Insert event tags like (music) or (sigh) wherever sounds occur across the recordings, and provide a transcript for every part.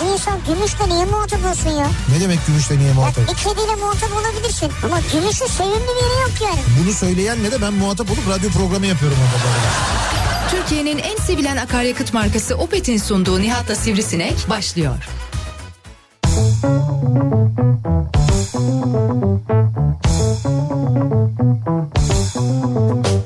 Bir insan gümüşle niye muhatap olsun ya? Ne demek gümüşle niye Ya muhatap? bir kediyle muhatap olabilirsin. Ama gümüşün sevimli bir yeri yok yani. Bunu söyleyenle de ben muhatap olup radyo programı yapıyorum arada. Türkiye'nin en sevilen akaryakıt markası Opet'in sunduğu Nihat'la Sivrisinek başlıyor. Türkiye'nin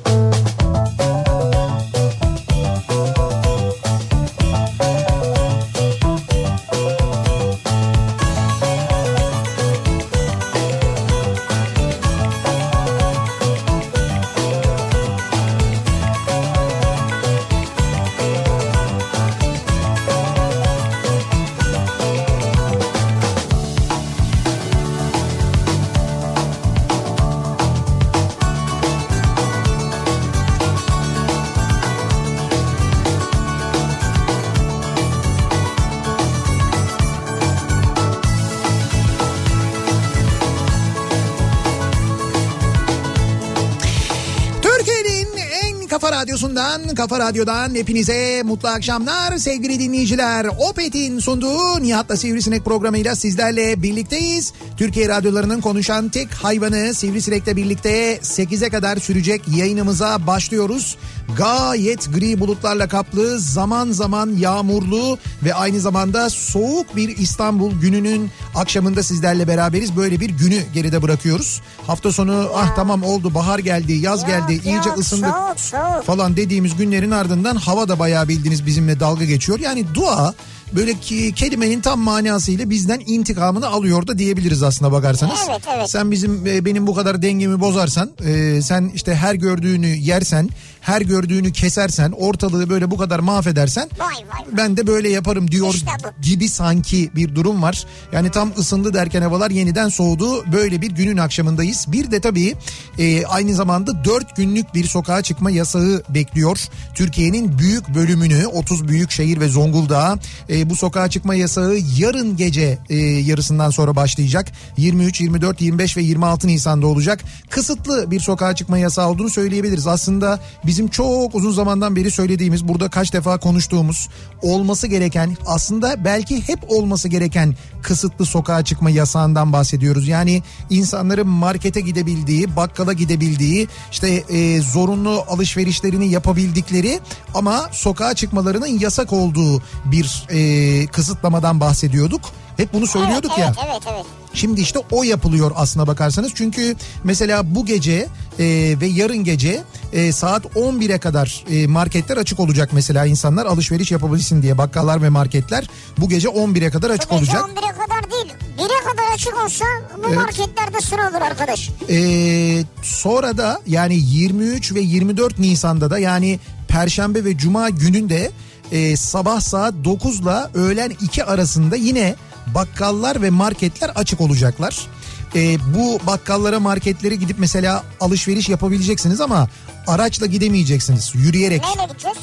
radyosundan, kafa radyodan hepinize mutlu akşamlar sevgili dinleyiciler. Opet'in sunduğu Nihat'la Sivrisinek programıyla sizlerle birlikteyiz. Türkiye radyolarının konuşan tek hayvanı Sivrisinek'le birlikte 8'e kadar sürecek yayınımıza başlıyoruz. Gayet gri bulutlarla kaplı, zaman zaman yağmurlu ve aynı zamanda soğuk bir İstanbul gününün akşamında sizlerle beraberiz. Böyle bir günü geride bırakıyoruz. Hafta sonu ah tamam oldu bahar geldi, yaz geldi, Yok, iyice ısındık Soğuk soğuk. falan dediğimiz günlerin ardından hava da bayağı bildiğiniz bizimle dalga geçiyor. Yani dua böyle ki kelimenin tam manasıyla bizden intikamını alıyor da diyebiliriz aslında bakarsanız. Evet, evet. Sen bizim e, benim bu kadar dengemi bozarsan, e, sen işte her gördüğünü yersen, her gördüğünü kesersen, ortalığı böyle bu kadar mahvedersen Vay vay ben de böyle yaparım diyor İşte bu. gibi sanki bir durum var. Yani tam ısındı derken havalar yeniden soğudu. Böyle bir günün akşamındayız. Bir de tabii e, aynı zamanda 4 günlük bir sokağa çıkma yasağı bekliyor. Türkiye'nin büyük bölümünü 30 büyük şehir ve Zonguldak'a e, bu sokağa çıkma yasağı yarın gece e, yarısından sonra başlayacak. 23, 24, 25 ve 26 Nisan'da olacak. Kısıtlı bir sokağa çıkma yasağı olduğunu söyleyebiliriz. Aslında bizim çok uzun zamandan beri söylediğimiz burada kaç defa konuştuğumuz olması gereken aslında belki hep olması gereken kısıtlı sokağa çıkma yasağından bahsediyoruz. Yani insanların markete gidebildiği, bakkala gidebildiği, işte e, zorunlu alışverişlerini yapabildikleri ama sokağa çıkmalarının yasak olduğu bir e, kısıtlamadan bahsediyorduk. Hep bunu söylüyorduk evet, ya. Evet evet evet. Şimdi işte o yapılıyor aslına bakarsanız. Çünkü mesela bu gece e, ve yarın gece e, saat 11'e kadar e, marketler açık olacak mesela insanlar alışveriş yapabilsin diye bakkallar ve marketler bu gece 11'e kadar açık Bu gece olacak. 11'e kadar değil. 1'e kadar açık olsa bu marketlerde sıra olur arkadaş. Ee, sonra da yani 23 ve 24 Nisan'da da yani Perşembe ve Cuma gününde e, sabah saat 9 ile öğlen 2 arasında yine bakkallar ve marketler açık olacaklar. E, bu bakkallara marketlere gidip mesela alışveriş yapabileceksiniz ama araçla gidemeyeceksiniz. Yürüyerek Neyle gideceğiz?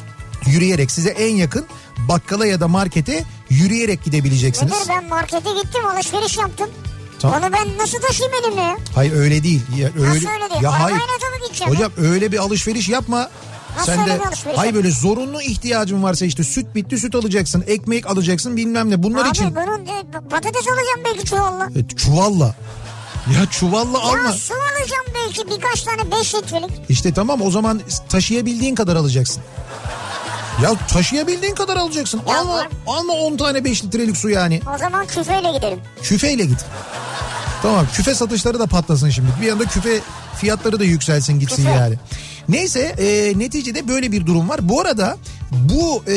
yürüyerek size en yakın bakkala ya da markete yürüyerek gidebileceksiniz. Nedir ben markete gittim alışveriş yaptım. Tamam. Onu ben nasıl taşıyayım elimle? Hayır öyle değil. Ya, öyle, Nasıl öyle değil? Ya hayır. Hocam öyle bir alışveriş yapma. Sen de yapayım? böyle zorunlu ihtiyacın varsa işte süt bitti süt alacaksın, ekmek alacaksın bilmem ne. Bunlar Abi için bunun e, patates alacağım belki çuvalla. E, çuvalla. Ya çuvalla alma. Ya su alacağım belki birkaç tane 5 litrelik. İşte tamam o zaman taşıyabildiğin kadar alacaksın. Ya taşıyabildiğin kadar alacaksın. Ya alma, var. alma 10 tane 5 litrelik su yani. O zaman küfeyle gidelim. Küfeyle git. Tamam küfe satışları da patlasın şimdi. Bir anda küfe fiyatları da yükselsin gitsin Küfe. yani. Neyse e, neticede böyle bir durum var. Bu arada bu e,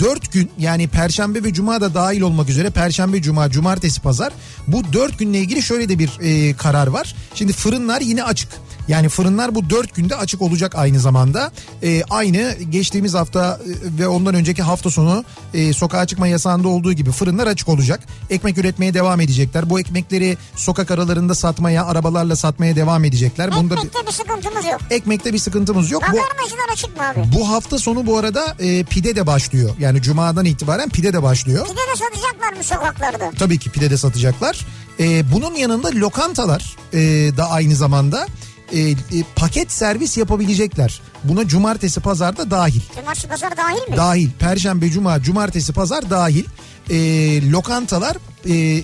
4 gün yani perşembe ve cuma da dahil olmak üzere perşembe, cuma, cumartesi, pazar bu 4 günle ilgili şöyle de bir e, karar var. Şimdi fırınlar yine açık. Yani fırınlar bu 4 günde açık olacak aynı zamanda. Ee, aynı geçtiğimiz hafta e, ve ondan önceki hafta sonu e, sokağa çıkma yasağında olduğu gibi fırınlar açık olacak. Ekmek üretmeye devam edecekler. Bu ekmekleri sokak aralarında satmaya, arabalarla satmaya devam edecekler. Bunda bir, Ekmekte bir sıkıntımız yok. ekmekte bir sıkıntımız yok. Makarnacılar açık mı abi? bu hafta sonu bu arada e, pide de başlıyor. Yani cumadan itibaren pide de başlıyor. Pide de satacaklar mı sokaklarda? Tabii ki pide de satacaklar. Ee, bunun yanında lokantalar e, da aynı zamanda e, e, paket servis yapabilecekler. Buna cumartesi pazarda dahil. Cumartesi pazar dahil mi? Dahil. Perşembe, cuma, cumartesi, pazar dahil. E, lokantalar e,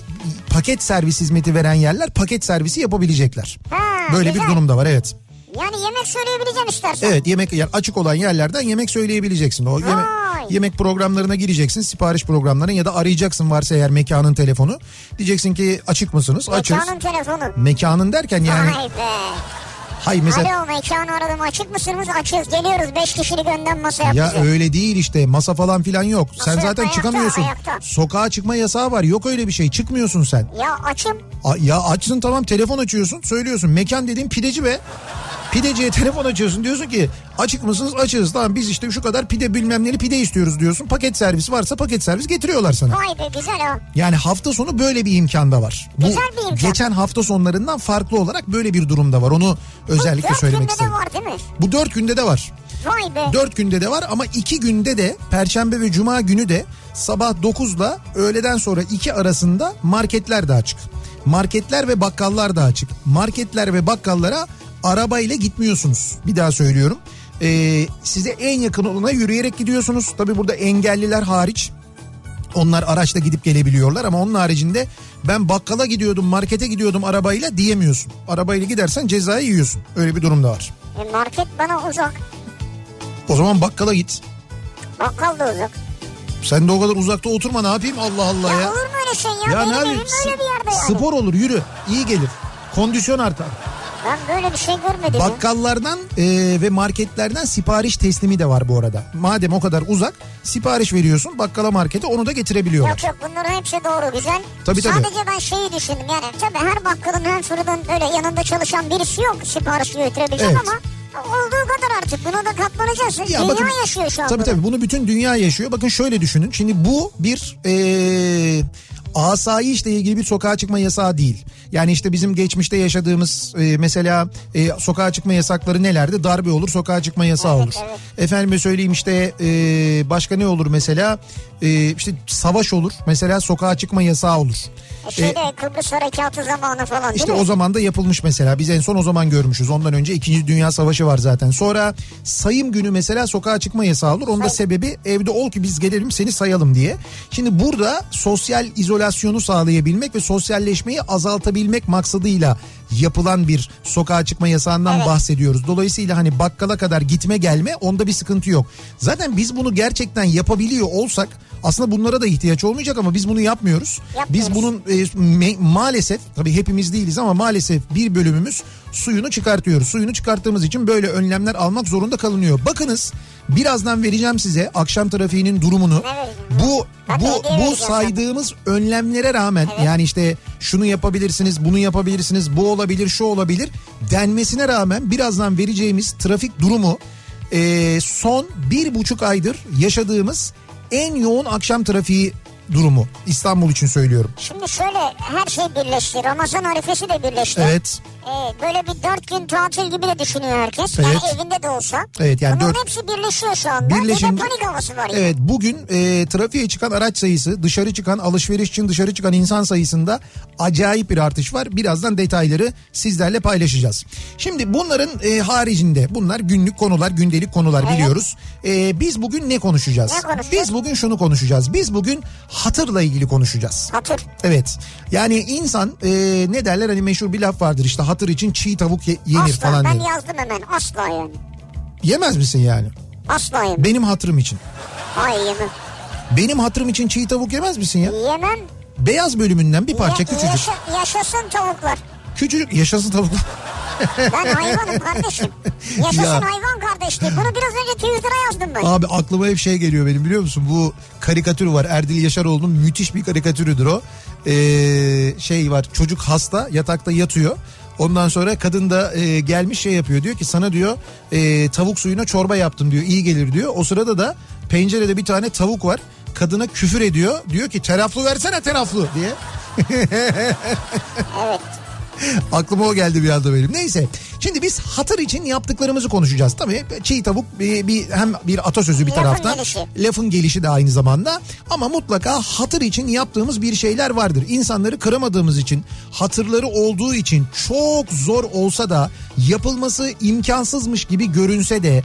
paket servis hizmeti veren yerler paket servisi yapabilecekler. Ha, Böyle güzel. bir durumda var evet. Yani yemek söyleyebileceğim istersen. Evet yemek yani açık olan yerlerden yemek söyleyebileceksin. O yemek, Vay. yemek programlarına gireceksin sipariş programlarına ya da arayacaksın varsa eğer mekanın telefonu. Diyeceksin ki açık mısınız? Açız. Mekanın telefonu. Mekanın derken yani Vay be. Hay mesela Alo mekanı aradım açık mısınız? Açız geliyoruz 5 kişilik önden masa ya yapacağız. öyle değil işte masa falan filan yok. sen yok? zaten Ayakta, çıkamıyorsun. ayakta. Sokağa çıkma yasağı var. Yok öyle bir şey. Çıkmıyorsun sen. Ya açım. A- Ya açsın tamam telefon açıyorsun söylüyorsun. Mekan dediğin pideci be. Pideciye telefon açıyorsun diyorsun ki açık mısınız açığız tamam biz işte şu kadar pide bilmem neli pide istiyoruz diyorsun. Paket servis varsa paket servis getiriyorlar sana. Vay be güzel ha. Yani hafta sonu böyle bir imkan da var. Bu Güzel bir imkan. geçen hafta sonlarından farklı olarak böyle bir durumda var. Onu özellikle Dört söylemek günde de istedim. var değil mi? Bu dört günde de var. Vay be. Dört günde de var ama iki günde de Perşembe ve Cuma günü de sabah 9'la öğleden sonra 2 arasında marketler de açık. Marketler ve bakkallar da açık. Marketler ve bakkallara arabayla gitmiyorsunuz. Bir daha söylüyorum. Ee, size en yakın olana yürüyerek gidiyorsunuz. Tabi burada engelliler hariç. Onlar araçla gidip gelebiliyorlar ama onun haricinde ben bakkala gidiyordum markete gidiyordum arabayla diyemiyorsun. Arabayla gidersen cezayı yiyorsun. Öyle bir durum da var. E, market bana uzak. O zaman bakkala git. Bakkal da uzak. Sen de o kadar uzakta oturma ne yapayım Allah Allah Ya, ya. olur mu öyle şey ya? Ya Benim ne yapayım? öyle bir yerde yani. Spor olur yürü iyi gelir. Kondisyon artar. Ben böyle bir şey görmedim. Bakkallardan e, ve marketlerden sipariş teslimi de var bu arada. Madem o kadar uzak sipariş veriyorsun bakkala markete onu da getirebiliyorlar. Yok yok bunların hepsi doğru güzel. Tabii, tabii. Sadece ben şeyi düşündüm yani tabii her bakkalın her fırının böyle yanında çalışan birisi yok sipariş götürebilecek Evet. ama olduğu kadar artık buna da katlanacağız. Ya Dünya bakın- yaşıyor şu an. Tabii bunu. tabii bunu bütün dünya yaşıyor. Bakın şöyle düşünün. Şimdi bu bir eee asayişle ilgili bir sokağa çıkma yasağı değil. Yani işte bizim geçmişte yaşadığımız e, mesela e, sokağa çıkma yasakları nelerdi? Darbe olur, sokağa çıkma yasağı olur. evet. Efendime söyleyeyim işte e, başka ne olur mesela? E, işte savaş olur. Mesela sokağa çıkma yasağı olur. E şeyde Kıbrıs Harekatı zamanı falan İşte mi? o zaman da yapılmış mesela. Biz en son o zaman görmüşüz. Ondan önce 2. Dünya Savaşı var zaten. Sonra sayım günü mesela sokağa çıkma yasağı olur. Onun da sebebi evde ol ki biz gelelim seni sayalım diye. Şimdi burada sosyal izolasyonu sağlayabilmek ve sosyalleşmeyi azaltabilmek maksadıyla yapılan bir sokağa çıkma yasağından Evet. bahsediyoruz. Dolayısıyla hani bakkala kadar gitme gelme onda bir sıkıntı yok. Zaten biz bunu gerçekten yapabiliyor olsak aslında bunlara da ihtiyaç olmayacak ama biz bunu yapmıyoruz. Biz Yapmıyoruz. bunun e, maalesef tabii hepimiz değiliz ama maalesef bir bölümümüz suyunu çıkartıyoruz. Suyunu çıkarttığımız için böyle önlemler almak zorunda kalınıyor. Bakınız birazdan vereceğim size akşam trafiğinin durumunu. Bu bu bu saydığımız önlemlere rağmen yani işte şunu yapabilirsiniz, bunu yapabilirsiniz, bu olabilir, şu olabilir denmesine rağmen birazdan vereceğimiz trafik durumu e, son bir buçuk aydır yaşadığımız en yoğun akşam trafiği durumu İstanbul için söylüyorum. Şimdi şöyle her şey birleşti. Ramazan arifesi de birleşti. Evet. Ee, böyle bir dört gün tatil gibi de düşünüyor herkes. Yani Evet. evinde de olsa. Evet, yani Bunların dört- hepsi birleşiyor şu anda. Birleşince- Bir de panik havası var. yine. Evet bugün e, trafiğe çıkan araç sayısı dışarı çıkan alışveriş için dışarı çıkan insan sayısında acayip bir artış var. Birazdan detayları sizlerle paylaşacağız. Şimdi bunların e, haricinde bunlar günlük konular gündelik konular Evet. biliyoruz. E, biz bugün ne konuşacağız? Ne konuşacağız? Biz bugün şunu konuşacağız. Biz bugün hatırla ilgili konuşacağız. Hatır. Evet. Yani insan e, ne derler hani meşhur bir laf vardır işte hatır için çiğ tavuk ye- yenir Asla. falan Ben diye. yazdım hemen. Asla yani. Yemez misin yani? Asla yemem. Benim hatırım için. Hayır yemem. Benim hatırım için çiğ tavuk yemez misin ya? Yemem. Beyaz bölümünden bir parça Ya- küçücük. yaşa- yaşasın tavuklar. Küçücük yaşasın tavuk. Ben hayvanım kardeşim. Yaşasın Ya. hayvan kardeşliği. Bunu biraz önce Twitter'a yazdım ben. Abi aklıma hep şey geliyor benim biliyor musun? Bu karikatür var. Erdil Yaşaroğlu'nun müthiş bir karikatürüdür o. Ee, şey var çocuk hasta yatakta yatıyor. Ondan sonra kadın da e, gelmiş şey yapıyor diyor ki sana diyor e, tavuk suyuna çorba yaptım diyor iyi gelir diyor. O sırada da pencerede bir tane tavuk var. Kadına küfür ediyor. Diyor ki teraflu versene teraflu diye. (laughs) Evet. (laughs) Aklıma o geldi bir anda benim. Neyse. Şimdi biz hatır için yaptıklarımızı konuşacağız. Tabii çiğ tavuk bir, bir hem bir atasözü bir Lafın taraftan. gelişi. Lafın gelişi de aynı zamanda. Ama mutlaka hatır için yaptığımız bir şeyler vardır. İnsanları kıramadığımız için, hatırları olduğu için çok zor olsa da yapılması imkansızmış gibi görünse de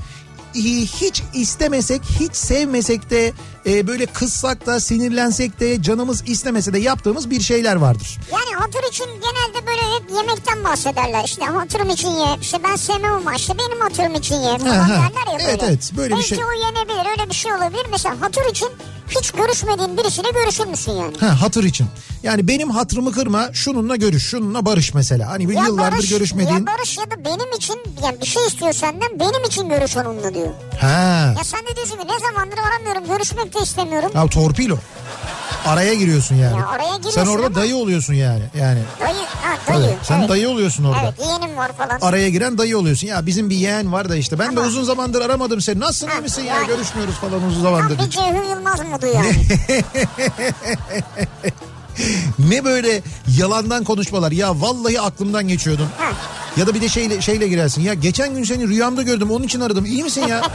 hiç istemesek, hiç sevmesek de e, böyle kızsak da sinirlensek de canımız istemese de yaptığımız bir şeyler vardır. Yani hatır için genelde böyle hep yemekten bahsederler. İşte hatırım için ye. İşte ben sevmem ama işte benim hatırım için ye falan Ha, ha. derler ya böyle. Evet, evet, böyle bir Belki şey. o yenebilir öyle bir şey olabilir. Mesela hatır için hiç görüşmediğin birisiyle görüşür müsün yani? Ha hatır için. Yani benim hatırımı kırma, şununla görüş, şununla barış mesela. Hani bir Ya yıllardır barış, görüşmediğin. Ya barış ya da benim için yani bir şey istiyor senden benim için görüş onunla diyor. Ha. Ya sen de diyorsun ki ne zamandır aramıyorum görüşmek de istemiyorum. Ya torpilo. Araya giriyorsun yani. Ya araya giriyorsun Sen orada ama- dayı oluyorsun yani. Yani. Dayı, ha dayı. Tabii, sen evet. dayı oluyorsun orada. Evet yeğenim var falan. Araya giren dayı oluyorsun. Ya bizim bir yeğen var da işte. Ben de Ama- uzun zamandır aramadım seni. Nasılsın iyi misin ya? yani- Görüşmüyoruz falan uzun Ya zamandır. bir Ceyhun Yılmaz modu (laughs) yani. Ne böyle yalandan konuşmalar. Ya vallahi aklımdan geçiyordun. Ha. Ya da bir de şeyle, şeyle girersin. Ya geçen gün seni rüyamda gördüm onun için aradım. İyi misin ya? (laughs)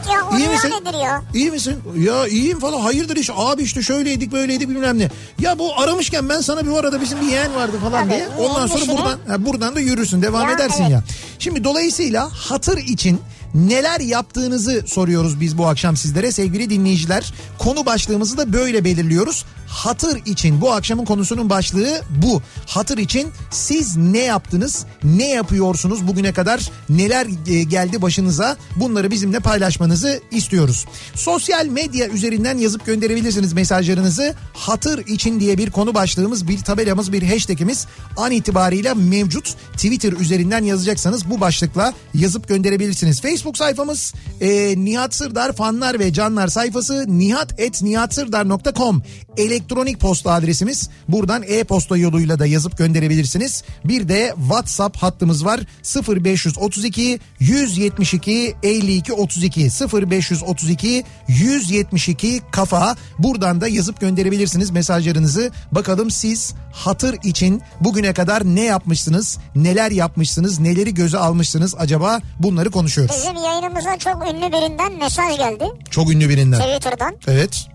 evet ya o İyi misin? nedir ya? İyi misin? Ya iyiyim falan. Hayırdır iş? Abi işte şöyleydik böyleydik bilmem ne. Ya bu aramışken ben sana bir arada bizim bir yeğen vardı falan Tabii, diye. Ondan sonra buradan ha, buradan da yürürsün. Devam Ya, edersin evet. ya. Şimdi dolayısıyla hatır için neler yaptığınızı soruyoruz biz bu akşam sizlere sevgili dinleyiciler. Konu başlığımızı da böyle belirliyoruz. Hatır için bu akşamın konusunun başlığı bu. Hatır için siz ne yaptınız? Ne yapıyorsunuz bugüne kadar? Neler e, geldi başınıza? Bunları bizimle paylaşmanızı istiyoruz. Sosyal medya üzerinden yazıp gönderebilirsiniz mesajlarınızı. Hatır için diye bir konu başlığımız, bir tabelamız, bir hashtagimiz an itibariyle mevcut. Twitter üzerinden yazacaksanız bu başlıkla yazıp gönderebilirsiniz. Facebook sayfamız e, Nihat Sırdar fanlar ve canlar sayfası nihat.nihatsırdar.com elektronik posta adresimiz. Buradan e-posta yoluyla da yazıp gönderebilirsiniz. Bir de WhatsApp hattımız var 0532 172 52 32 0532 172 kafa. Buradan da yazıp gönderebilirsiniz mesajlarınızı. Bakalım siz hatır için bugüne kadar ne yapmışsınız? Neler yapmışsınız? Neleri göze almışsınız acaba? Bunları konuşuyoruz. Bizim yayınımıza çok ünlü birinden mesaj geldi. Çok ünlü birinden. Twitter'dan. Evet.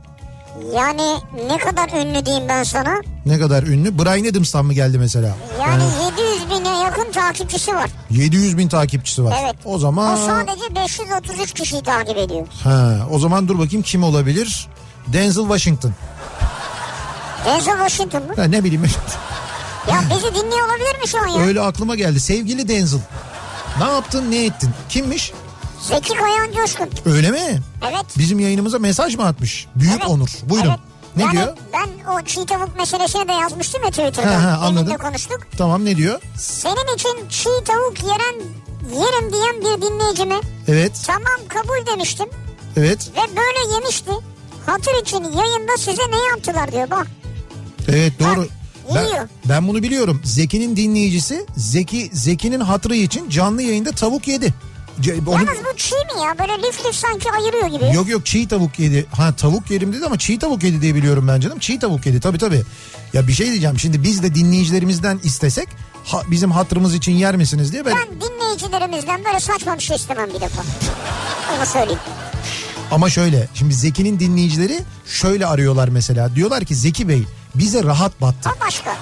Yani ne kadar ünlü diyeyim ben sana. Ne kadar ünlü? Brian Adams'tan mı geldi mesela? Yani 700 bine yakın takipçisi var. 700 bin takipçisi var. Evet. O zaman... O sadece 533 kişiyi takip ediyor. Ha, o zaman dur bakayım kim olabilir? Denzel Washington. Denzel Washington mı? Ha, ne bileyim. (laughs) Ya bizi dinliyor olabilir mi şu an ya? Öyle aklıma geldi. Sevgili Denzel. Ne yaptın ne ettin? Kimmiş? Zeki Kayan Coşkun. Öyle mi? Evet. Bizim yayınımıza mesaj mı atmış? Büyük Evet. onur. Buyurun. Evet. Ne yani diyor? Ben o çiğ tavuk meselesine de yazmıştım ya Twitter'da. Ha, ha, anladım. konuştuk. Tamam ne diyor? Senin için çiğ tavuk yeren yerim diyen bir dinleyicime Evet. tamam kabul demiştim Evet. ve böyle yemişti. Hatır için yayında size ne yaptılar diyor bak. Evet doğru. Bak, Ben, yiyor. ben bunu biliyorum. Zeki'nin dinleyicisi Zeki Zeki'nin hatırı için canlı yayında tavuk yedi. Onu- Yalnız bu çiğ mi ya böyle lif lif sanki ayırıyor gibi. Yok yok çiğ tavuk yedi. Ha tavuk yedim dedi ama çiğ tavuk yedi diye biliyorum ben canım. Çiğ tavuk yedi tabii tabii. Ya bir şey diyeceğim şimdi biz de dinleyicilerimizden istesek ha- bizim hatırımız için yer misiniz diye ben... Ben dinleyicilerimizden böyle saçma bir şey istemem bir defa. Onu söyleyeyim. Ama şöyle şimdi Zeki'nin dinleyicileri şöyle arıyorlar mesela. Diyorlar ki Zeki Bey bize rahat battı. O başka.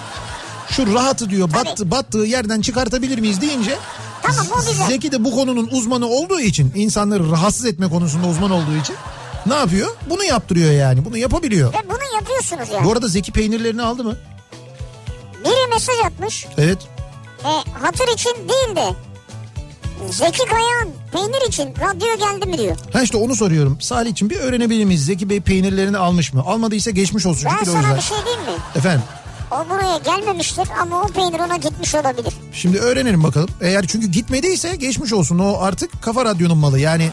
Şu rahatı diyor Tabii. battı, battığı yerden çıkartabilir miyiz deyince Tamam, o güzel. Zeki de bu konunun uzmanı olduğu için insanları rahatsız etme konusunda uzman olduğu için ne yapıyor? Bunu yaptırıyor yani. Bunu yapabiliyor. Ve bunu yapıyorsunuz yani. Bu arada Zeki peynirlerini aldı mı? Biri mesaj atmış. Evet. E, hatır için değil de Zeki Kayan peynir için radyo geldi mi diyor. Ha işte onu soruyorum. Salih için bir öğrenebilir miyiz? Zeki Bey peynirlerini almış mı? Almadıysa geçmiş olsun. Ben sana bir şey diyeyim mi? Efendim O buraya gelmemiştir ama o peynir ona gitmiş olabilir. şimdi öğrenelim bakalım. Eğer çünkü gitmediyse geçmiş olsun. O artık Kafa Radyo'nun malı. Yani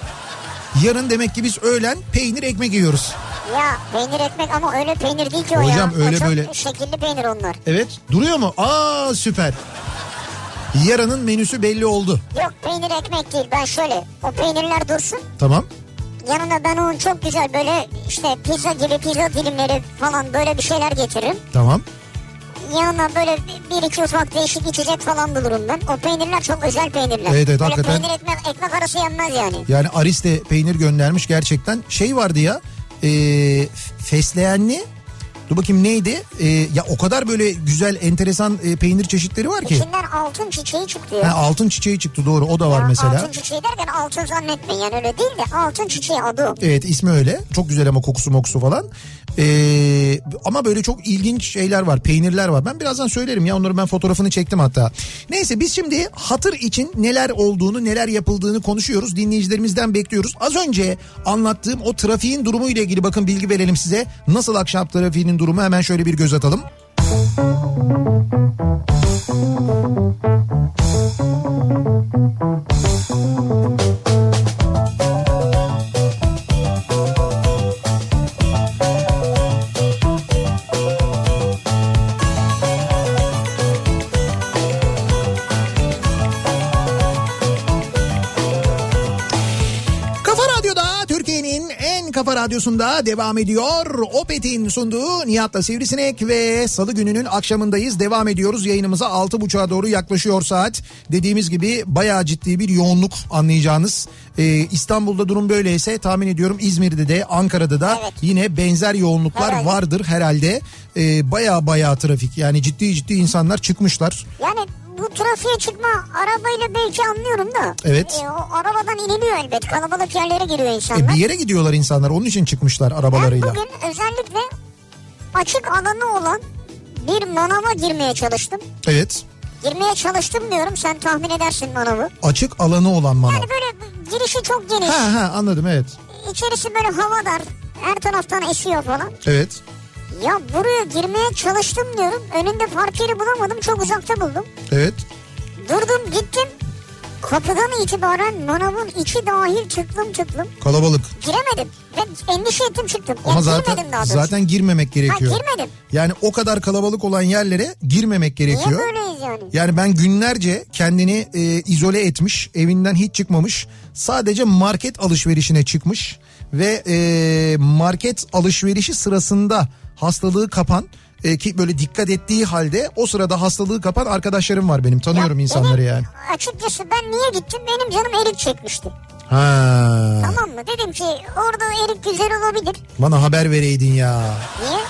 yarın demek ki biz öğlen peynir ekmek yiyoruz. Ya peynir ekmek ama öyle peynir değil ki o Hocam ya. öyle o böyle- şekilli peynir onlar. Evet. Duruyor mu? Aa süper. Yarının menüsü belli oldu. Yok peynir ekmek değil ben şöyle o peynirler dursun. Tamam. Yanına ben onun çok güzel böyle işte pizza gibi pizza dilimleri falan böyle bir şeyler getiririm. Tamam. Yanına böyle bir iki ufak değişik içecek falan bulurum ben. O peynirler çok özel peynirler. Evet, evet, böyle hakikaten. peynir ekmek, ekmek arası yenmez yani. Yani Aris peynir göndermiş gerçekten. Şey vardı ya e, fesleğenli dur bakayım neydi? E, ya o kadar böyle güzel enteresan e, peynir çeşitleri var ki. İçinden altın çiçeği çıktı. Ha, altın çiçeği çıktı doğru o da var Ya mesela. Altın çiçeği derken altın zannetmeyin yani öyle değil de altın çiçeği adı. Evet ismi öyle. Çok güzel ama kokusu mokusu falan. Ee, ama böyle çok ilginç şeyler var. Peynirler var. Ben birazdan söylerim ya onları ben fotoğrafını çektim hatta. Neyse biz şimdi hatır için neler olduğunu neler yapıldığını konuşuyoruz. Dinleyicilerimizden bekliyoruz. Az önce anlattığım o trafiğin durumu ile ilgili bakın bilgi verelim size. Nasıl akşam trafiğinin durumu hemen şöyle bir göz atalım. Radyosunda devam ediyor. Opet'in sunduğu Nihat'la Sivrisinek ve Salı gününün akşamındayız. Devam ediyoruz yayınımıza 6.30'a doğru yaklaşıyor saat. Dediğimiz gibi bayağı ciddi bir yoğunluk anlayacağınız. Ee, İstanbul'da durum böyleyse tahmin ediyorum İzmir'de de Ankara'da da Evet. yine benzer yoğunluklar Herhalde. vardır herhalde. Ee, bayağı bayağı trafik yani ciddi ciddi insanlar çıkmışlar. Yani trafiğe çıkma arabayla belki anlıyorum da. Evet. E, o arabadan iniliyor elbet. Kalabalık yerlere giriyor E, insanlar. bir yere gidiyorlar insanlar onun için çıkmışlar ben arabalarıyla. bugün özellikle açık alanı olan bir manava girmeye çalıştım. Evet Girmeye çalıştım diyorum sen tahmin edersin manavı. açık alanı olan manav. Yani böyle girişi çok geniş. Ha ha anladım evet. İçerisi böyle havadar. Her taraftan esiyor falan. Evet. Ya buraya girmeye çalıştım diyorum. Önünde park yeri bulamadım. Çok uzakta buldum. Evet. Durdum gittim. Kapıdan itibaren manavın içi dahil tıklım tıklım. Kalabalık. Giremedim. Ve endişe ettim çıktım. Ama Yani zaten girmedim daha doğrusu. zaten girmemek gerekiyor. Ha, girmedim. Yani o kadar kalabalık olan yerlere girmemek Niye gerekiyor. böyleyiz yani? Yani ben günlerce kendini e, izole etmiş, evinden hiç çıkmamış, sadece market alışverişine çıkmış ve e, market alışverişi sırasında hastalığı kapan e, ki böyle dikkat ettiği halde o sırada hastalığı kapan arkadaşlarım var benim. Tanıyorum Ya insanları benim- yani. Açıkçası ben niye gittim? Benim canım erik çekmişti. Ha. Tamam mı? Dedim ki orada erik güzel olabilir. Bana haber vereydin ya. Niye?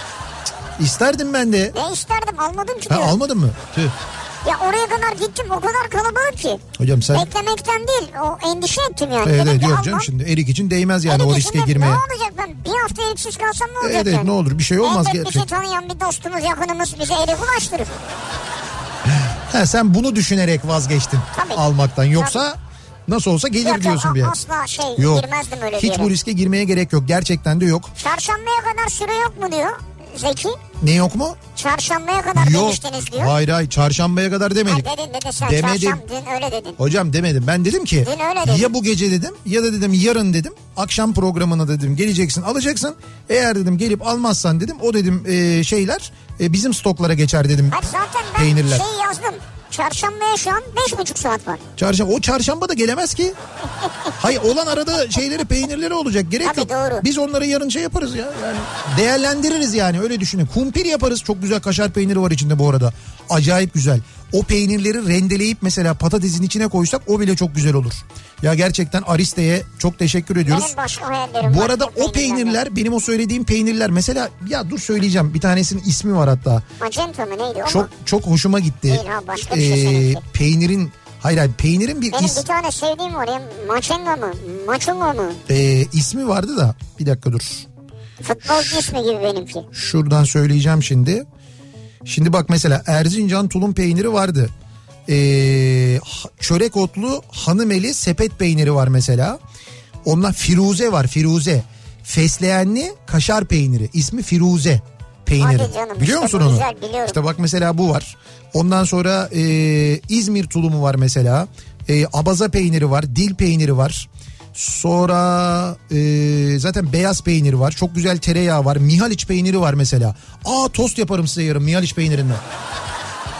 İsterdim ben de. Ne isterdim almadım ki Ha almadın mı? Tüh. Ya oraya kadar gittim o kadar kalabalık ki. Hocam sen Beklemekten değil o endişe ettim yani. Evet evet yok canım şimdi erik için değmez yani Erik o riske girmeye. Ne olacak ben bir hafta eriksiz kalsam ne olacak Evet evet yani? ne olur bir şey olmaz Elbet bizi gerçekten. tanıyan bir dostumuz yakınımız bize erik ulaştırır. (laughs) Ha, sen bunu düşünerek vazgeçtin Tabii. almaktan yoksa nasıl olsa gelir Yok, diyorsun bir yer. Asla şey Yok girmezdim öyle hiç yere. bu riske girmeye gerek yok gerçekten de yok. Çarşambaya kadar süre yok mu diyor Zeki. Ne yok mu? Çarşambaya kadar Yok. demiştiniz diyor. Hayır hayır çarşambaya kadar Ha, demedim. dedin dedin sen Demedim. çarşamba dün öyle dedin. Hocam demedim ben dedim ki Dün öyle dedin. ya bu gece dedim ya da dedim yarın dedim akşam programına dedim geleceksin alacaksın. Eğer dedim gelip almazsan dedim o dedim e, şeyler e, bizim stoklara geçer dedim Hayır zaten ben peynirler. şey yazdım. Çarşambaya şu an beş buçuk saat var. Çarşamba o çarşamba da gelemez ki. Hayır olan arada şeyleri peynirleri olacak gerek Tabii, yok. doğru. Biz onları yarın şey yaparız ya. Yani değerlendiririz yani öyle düşünün. Kumpir yaparız. Çok güzel kaşar peyniri var içinde bu arada. Acayip güzel. O peynirleri rendeleyip mesela patatesin içine koysak o bile çok güzel olur. Ya gerçekten Ariste'ye çok teşekkür ediyoruz. Bu arada o peynirler benim o söylediğim peynirler mesela ya dur söyleyeceğim bir tanesinin ismi var hatta. Magenta mı neydi o Çok mu? çok hoşuma gitti. Değil ha, başka bir şey Ee, peynirin hayır hayır peynirin bir Benim is, bir tane sevdiğim var ya. Maçenga mı? Maçunga mı? e, ismi vardı da bir dakika dur. Futbolcu ismi gibi benimki. Şuradan söyleyeceğim şimdi. Şimdi bak mesela Erzincan tulum peyniri vardı. Ee, çörek otlu hanımeli sepet peyniri var mesela. Ondan Firuze var Firuze. Fesleğenli kaşar peyniri. İsmi Firuze peyniri. Hadi canım, Biliyor işte musun onu? güzel, biliyorum. İşte bak mesela bu var. Ondan sonra e, İzmir tulumu var mesela. E, abaza peyniri var. Dil peyniri var. Sonra e, zaten beyaz peyniri var. Çok güzel tereyağı var. Mihaliç peyniri var mesela. Aa tost yaparım size yarın Mihaliç peynirinden.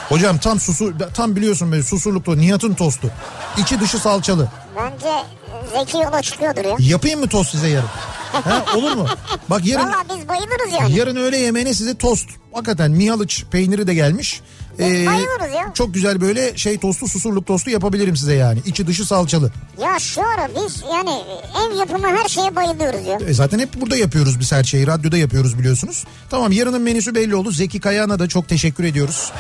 Hocam tam susu tam biliyorsun böyle susurluklu Nihat'ın tostu. İçi dışı salçalı. Bence Zeki yola çıkıyordur ya. Yapayım mı tost size yarın? ha, olur mu? Bak yarın Valla biz bayılırız yani. yarın öğle yemeğine size tost. Hakikaten Mihalıç peyniri de gelmiş. Biz bayılırız ya. Çok güzel böyle şey tostu susurluk tostu yapabilirim size yani. İçi dışı salçalı. Ya şu ara biz yani ev yapımı her şeye bayılıyoruz ya. E zaten hep burada yapıyoruz biz her şeyi. Radyoda yapıyoruz biliyorsunuz. Tamam yarının menüsü belli oldu. Zeki Kayağan'a da çok teşekkür ediyoruz.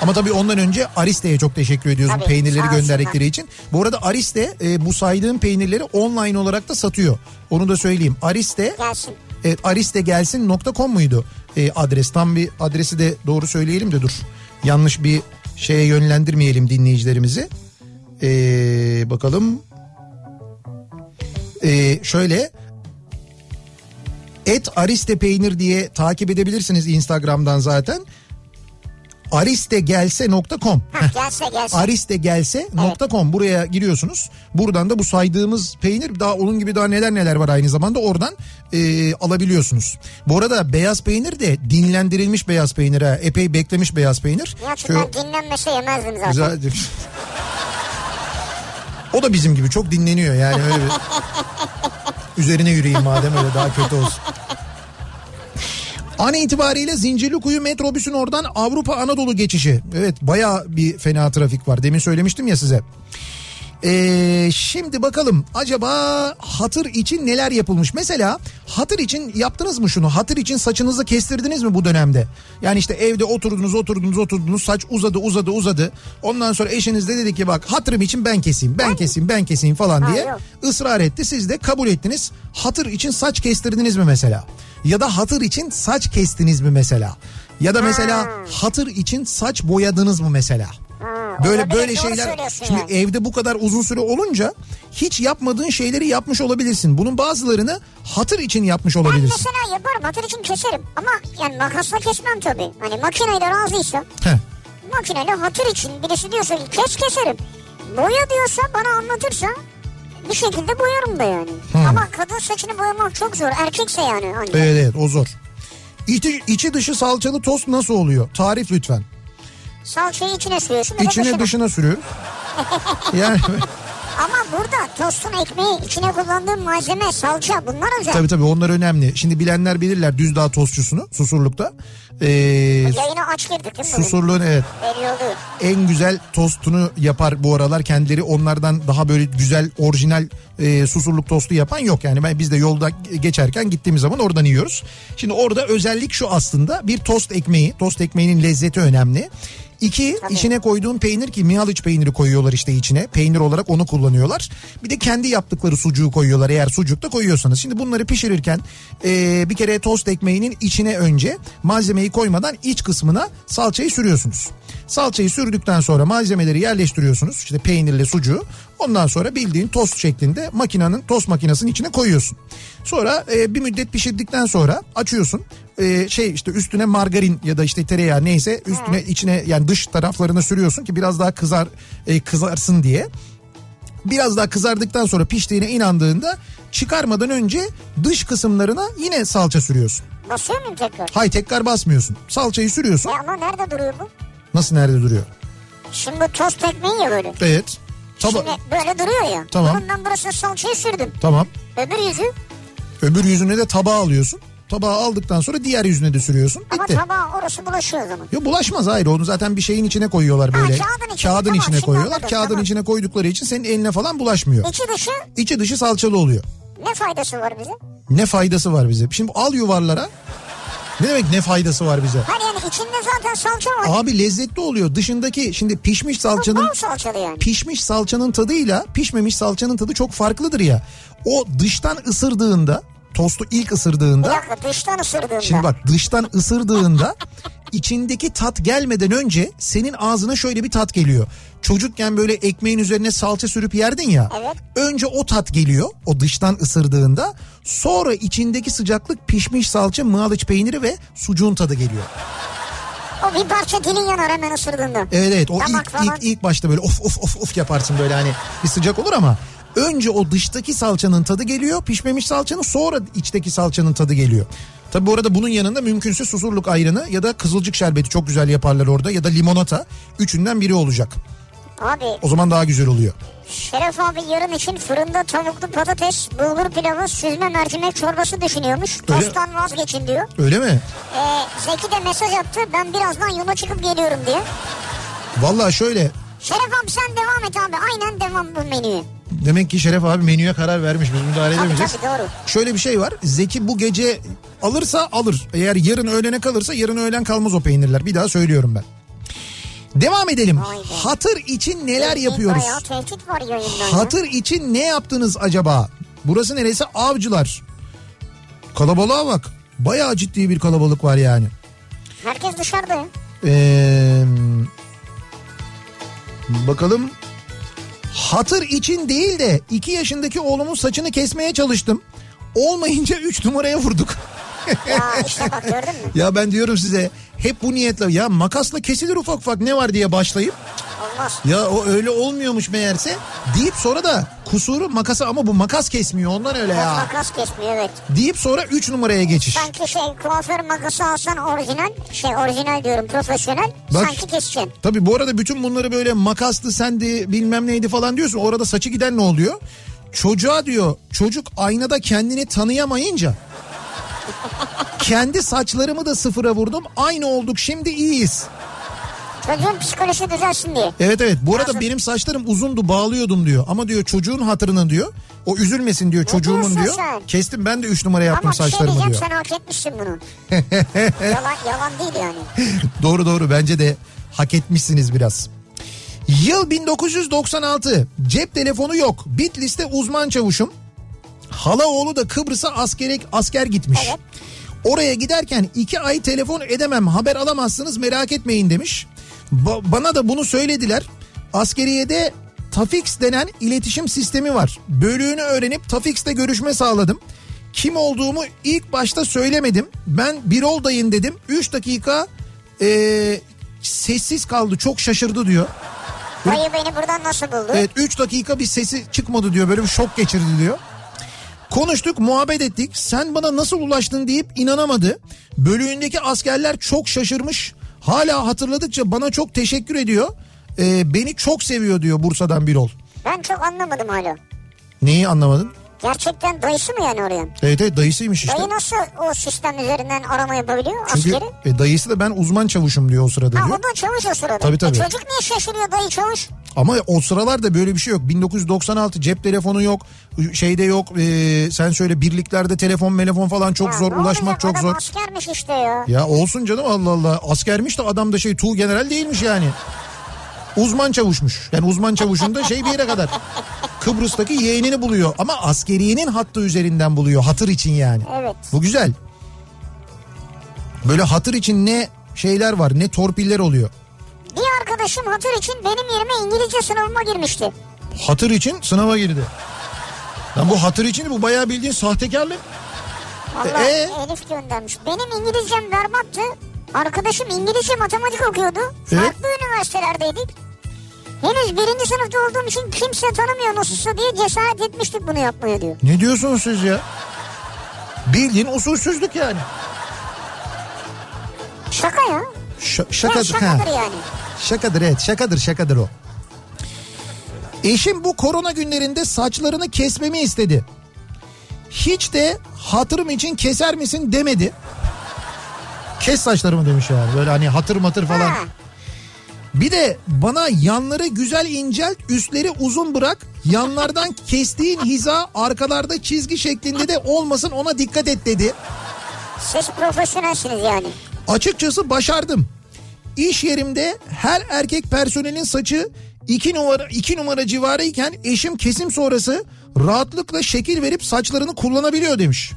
Ama tabii ondan önce Ariste'ye çok teşekkür ediyoruz Tabii, peynirleri gönderdikleri için. Bu arada Ariste e, bu saydığım peynirleri online olarak da satıyor. Onu da söyleyeyim. Ariste Gelsin. Evet aristegelsin.com muydu e, adres? Tam bir adresi de doğru söyleyelim de dur. Yanlış bir şeye yönlendirmeyelim dinleyicilerimizi. E, bakalım. E, şöyle et ariste peynir diye takip edebilirsiniz Instagram'dan zaten. aristegelse.com gelse gelse. aristegelse.com buraya giriyorsunuz. Buradan da bu saydığımız peynir daha onun gibi daha neler neler var aynı zamanda oradan e, alabiliyorsunuz. Bu arada beyaz peynir de dinlendirilmiş beyaz peynir ha. Epey beklemiş beyaz peynir. Ya çünkü ben dinlenmese yemezdim zaten. Güzel. O da bizim gibi çok dinleniyor yani öyle bir. (laughs) Üzerine yürüyeyim madem öyle daha kötü olsun. An itibariyle Zincirlikuyu metrobüsün oradan Avrupa Anadolu geçişi. Evet baya bir fena trafik var. Demin söylemiştim ya size. Ee, şimdi bakalım acaba hatır için neler yapılmış? Mesela hatır için yaptınız mı şunu? Hatır için saçınızı kestirdiniz mi bu dönemde? Yani işte evde oturdunuz oturdunuz oturdunuz saç uzadı uzadı uzadı. Ondan sonra eşiniz de dedi ki bak hatırım için ben keseyim ben keseyim ben keseyim falan diye ısrar etti. Siz de kabul ettiniz. Hatır için saç kestirdiniz mi mesela? Ya da hatır için saç kestiniz mi mesela? Ya da mesela hatır için saç boyadınız mı mesela? Böyle olabilir, böyle şeyler şimdi ya. evde bu kadar uzun süre olunca hiç yapmadığın şeyleri yapmış olabilirsin. Bunun bazılarını hatır için yapmış Ben olabilirsin. mesela yaparım hatır için keserim ama yani makasla kesmem tabii. Hani makineyle razıysa Heh. makineyle hatır için birisi diyorsa ki kes keserim. Boya diyorsa bana anlatırsa bir şekilde boyarım da yani. Ama kadın saçını boyamak çok zor. Erkekse yani. Hani. Evet evet o zor. İçi, içi dışı salçalı tost nasıl oluyor? Tarif lütfen. Salçayı içine sürüyorsun. İçine dışına. dışına sürüyor. (laughs) Yani Ama burada tostun ekmeği içine kullandığım malzeme salça bunlar özel. tabii tabii onlar önemli. Şimdi bilenler bilirler Düzdağ tostçusunu Susurluk'ta. Ee, Yayına aç girdik değil mi? Susurluğun evet en güzel tostunu yapar bu aralar kendileri onlardan daha böyle güzel orijinal e, susurluk tostu yapan yok yani ben biz de yolda geçerken gittiğimiz zaman oradan yiyoruz. Şimdi orada özellik şu aslında bir tost ekmeği tost ekmeğinin lezzeti önemli. İki içine koyduğun peynir ki Mihaliç peyniri koyuyorlar işte içine. Peynir olarak onu kullanıyorlar. Bir de kendi yaptıkları sucuğu koyuyorlar eğer sucuk da koyuyorsanız. Şimdi bunları pişirirken e, bir kere tost ekmeğinin içine önce malzemeyi koymadan iç kısmına salçayı sürüyorsunuz. Salçayı sürdükten sonra malzemeleri yerleştiriyorsunuz. İşte peynirle sucuğu. Ondan sonra bildiğin tost şeklinde makinenin tost makinesinin içine koyuyorsun. Sonra e, bir müddet pişirdikten sonra açıyorsun. E, şey işte üstüne margarin ya da işte tereyağı neyse üstüne içine yani dış taraflarına sürüyorsun ki biraz daha kızar e, kızarsın diye. Biraz daha kızardıktan sonra piştiğine inandığında çıkarmadan önce dış kısımlarına yine salça sürüyorsun. Basıyor muyum tekrar? Hay tekrar basmıyorsun. Salçayı sürüyorsun. E ama nerede duruyor bu? Nasıl nerede duruyor? Şimdi bu tost ekmeği ya böyle. Evet. Taba- Şimdi böyle duruyor ya. Tamam. Bunun ben burasına salçayı sürdüm. Tamam. Öbür yüzü Öbür yüzüne de tabağı alıyorsun. Tabağı aldıktan sonra diğer yüzüne de sürüyorsun. ama Bitti. tabağa orası bulaşıyor o zaman. Yok bulaşmaz hayır onu zaten bir şeyin içine koyuyorlar böyle. kağıdın içine, Kağıdın tamam, içine koyuyorlar. anladım, Kağıdın tamam. içine koydukları için senin eline falan bulaşmıyor. İçi dışı İçi dışı salçalı oluyor. ne faydası var bize? Ne faydası var bize? Şimdi al yuvarlara. Ne demek ne faydası var bize? Hani yani içinde zaten salça var. Abi lezzetli oluyor. Dışındaki şimdi pişmiş salçanın salçalı yani. pişmiş salçanın tadıyla pişmemiş salçanın tadı çok farklıdır ya. O dıştan ısırdığında tostu ilk Bir ısırdığında dakika dıştan ısırdığında. Şimdi bak dıştan ısırdığında (laughs) içindeki tat gelmeden önce senin ağzına şöyle bir tat geliyor. Çocukken böyle ekmeğin üzerine salça sürüp yerdin ya. Evet. Önce o tat geliyor o dıştan ısırdığında. Sonra içindeki sıcaklık pişmiş salça, mığalıç peyniri ve sucuğun tadı geliyor. O bir parça dilin yanar hemen ısırdığında. Evet evet o Damak ilk, falan. ilk ilk başta böyle of of of of yaparsın böyle hani bir sıcak olur ama Önce o dıştaki salçanın tadı geliyor. Pişmemiş salçanın sonra içteki salçanın tadı geliyor. Tabi bu arada bunun yanında mümkünse susurluk ayranı ya da kızılcık şerbeti çok güzel yaparlar orada ya da limonata. Üçünden biri olacak. Abi O zaman daha güzel oluyor. Şeref abi yarın için fırında tavuklu patates, bulgur pilavı, süzme mercimek çorbası düşünüyormuş. Öyle- Tosttan vazgeçin diyor. Öyle mi? Ee, Zeki de mesaj attı ben birazdan yola çıkıp geliyorum diye. Vallahi şöyle Şeref abi sen devam et abi aynen devam bu menüye. Demek ki Şeref abi menüye karar vermiş biz müdahale Tabii edemeyeceğiz. tabii doğru. Şöyle bir şey var. Zeki bu gece alırsa alır. Eğer yarın öğlene kalırsa yarın öğlen kalmaz o peynirler. Bir daha söylüyorum ben. Devam edelim. Hatır için neler yapıyoruz? Bayağı var yayında. Hatır için ne yaptınız acaba? Burası neresi? Avcılar. Kalabalığa bak. Bayağı ciddi bir kalabalık var yani. Herkes dışarıda. Ee, bakalım. Hatır için değil de 2 yaşındaki oğlumun saçını kesmeye çalıştım. Olmayınca 3 numaraya vurduk. Ya işte bak gördün mü? Ya ben diyorum size hep bu niyetle ya makasla kesilir ufak ufak ne var diye başlayıp. Ya o öyle olmuyormuş meğerse deyip sonra da kusuru makası ama bu makas kesmiyor ondan öyle ya makas kesmiyor evet. deyip sonra 3 numaraya geçiş. Sanki şey kuaför makası alsan orijinal şey orijinal diyorum profesyonel Bak- sanki keseceksin. Tabii bu arada bütün bunları böyle makaslı sendi bilmem neydi falan diyorsun. Orada saçı giden ne oluyor? Çocuğa diyor çocuk aynada kendini tanıyamayınca (laughs) kendi saçlarımı da sıfıra vurdum. Aynı olduk şimdi iyiyiz. Çocuğun psikolojisi düzelsin diye. Evet evet bu arada Nasıl? benim saçlarım uzundu bağlıyordum diyor. Ama diyor çocuğun hatırına diyor. O üzülmesin diyor çocuğumun diyorsun diyor. sen? Kestim ben de 3 numara yaptım Ama şey saçlarımı diyor. sen hak etmişsin bunu. (laughs) yalan, yalan değil yani. (laughs) doğru doğru bence de hak etmişsiniz biraz. Yıl 1996 cep telefonu yok. Bitlis'te uzman çavuşum. Hala oğlu da Kıbrıs'a askere, asker gitmiş. Evet. Oraya giderken iki ay telefon edemem haber alamazsınız merak etmeyin demiş. Ba- bana da bunu söylediler. Askeriyede Tafix denen iletişim sistemi var. Bölüğünü öğrenip Tafix'te görüşme sağladım. Kim olduğumu ilk başta söylemedim. Ben Birol dayın dedim. 3 dakika eee, sessiz kaldı çok şaşırdı diyor. Dayı beni buradan nasıl buldu? Evet 3 dakika bir sesi çıkmadı diyor böyle bir şok geçirdi diyor. Konuştuk muhabbet ettik sen bana nasıl ulaştın deyip inanamadı. Bölüğündeki askerler çok şaşırmış. Hala hatırladıkça bana çok teşekkür ediyor. Ee, beni çok seviyor diyor Bursa'dan Birol. Ben çok anlamadım hala. Neyi anlamadın? Gerçekten dayısı mı yani oraya? Evet evet dayısıymış işte. Dayı nasıl o sistem üzerinden arama yapabiliyor Çünkü askeri? e, dayısı da ben uzman çavuşum diyor o sırada Ha diyor. o da çavuş o sırada. Tabii, tabii. E, çocuk niye şaşırıyor dayı çavuş? Ama o sıralarda böyle bir şey yok. 1996 cep telefonu yok. Şeyde yok. Ee, sen söyle birliklerde telefon telefon falan çok Ya zor. Ulaşmak çok Adam zor. askermiş işte ya. Ya olsun canım Allah Allah. Askermiş de adam da şey tuğ general değilmiş yani. Uzman çavuşmuş. Yani uzman çavuşun da şey bir yere kadar. Kıbrıs'taki yeğenini buluyor. Ama askeriyenin hattı üzerinden buluyor. Hatır için yani. Evet. Bu güzel. Böyle hatır için ne şeyler var ne torpiller oluyor. Bir arkadaşım hatır için benim yerime İngilizce sınavıma girmişti. Hatır için sınava girdi. Lan bu hatır için bu bayağı bildiğin sahtekarlık. Allah Ee? Elif göndermiş. Benim İngilizcem berbattı. Arkadaşım İngilizce matematik okuyordu. Evet. Farklı üniversitelerdeydik. Henüz birinci sınıfta olduğum için kimse tanımıyor nasılsa diye cesaret etmiştik bunu yapmaya diyor. Ne diyorsunuz siz ya? Bildiğin usulsüzlük yani. Şaka ya. Ş- Ya şakadır. şakadır ha. yani. Şakadır evet şakadır şakadır o. Eşim bu korona günlerinde saçlarını kesmemi istedi. Hiç de hatırım için keser misin demedi. Kes saçlarımı demiş yani böyle hani hatır matır falan. Ha. Bir de bana yanları güzel incelt üstleri uzun bırak. Yanlardan kestiğin hiza arkalarda çizgi şeklinde de olmasın ona dikkat et dedi. Siz profesyonelsiniz yani. Açıkçası başardım. İş yerimde her erkek personelin saçı 2 numara 2 numara civarıyken eşim kesim sonrası rahatlıkla şekil verip saçlarını kullanabiliyor demiş.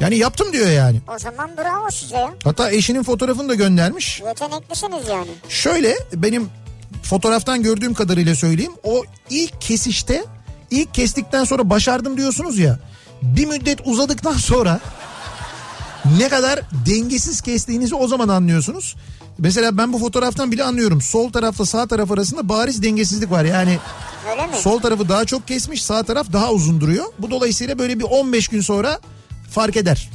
Yani yaptım diyor yani. O zaman bravo size ya. Hatta eşinin fotoğrafını da göndermiş. Yeteneklisiniz yani. Şöyle benim fotoğraftan gördüğüm kadarıyla söyleyeyim. O ilk kesişte ilk kestikten sonra başardım diyorsunuz ya. Bir müddet uzadıktan sonra ne kadar dengesiz kestiğinizi o zaman anlıyorsunuz. Mesela ben bu fotoğraftan bile anlıyorum. Sol tarafla sağ taraf arasında bariz dengesizlik var. Yani Öyle mi? Sol tarafı daha çok kesmiş sağ taraf daha uzun duruyor. Bu dolayısıyla böyle bir 15 gün sonra fark eder.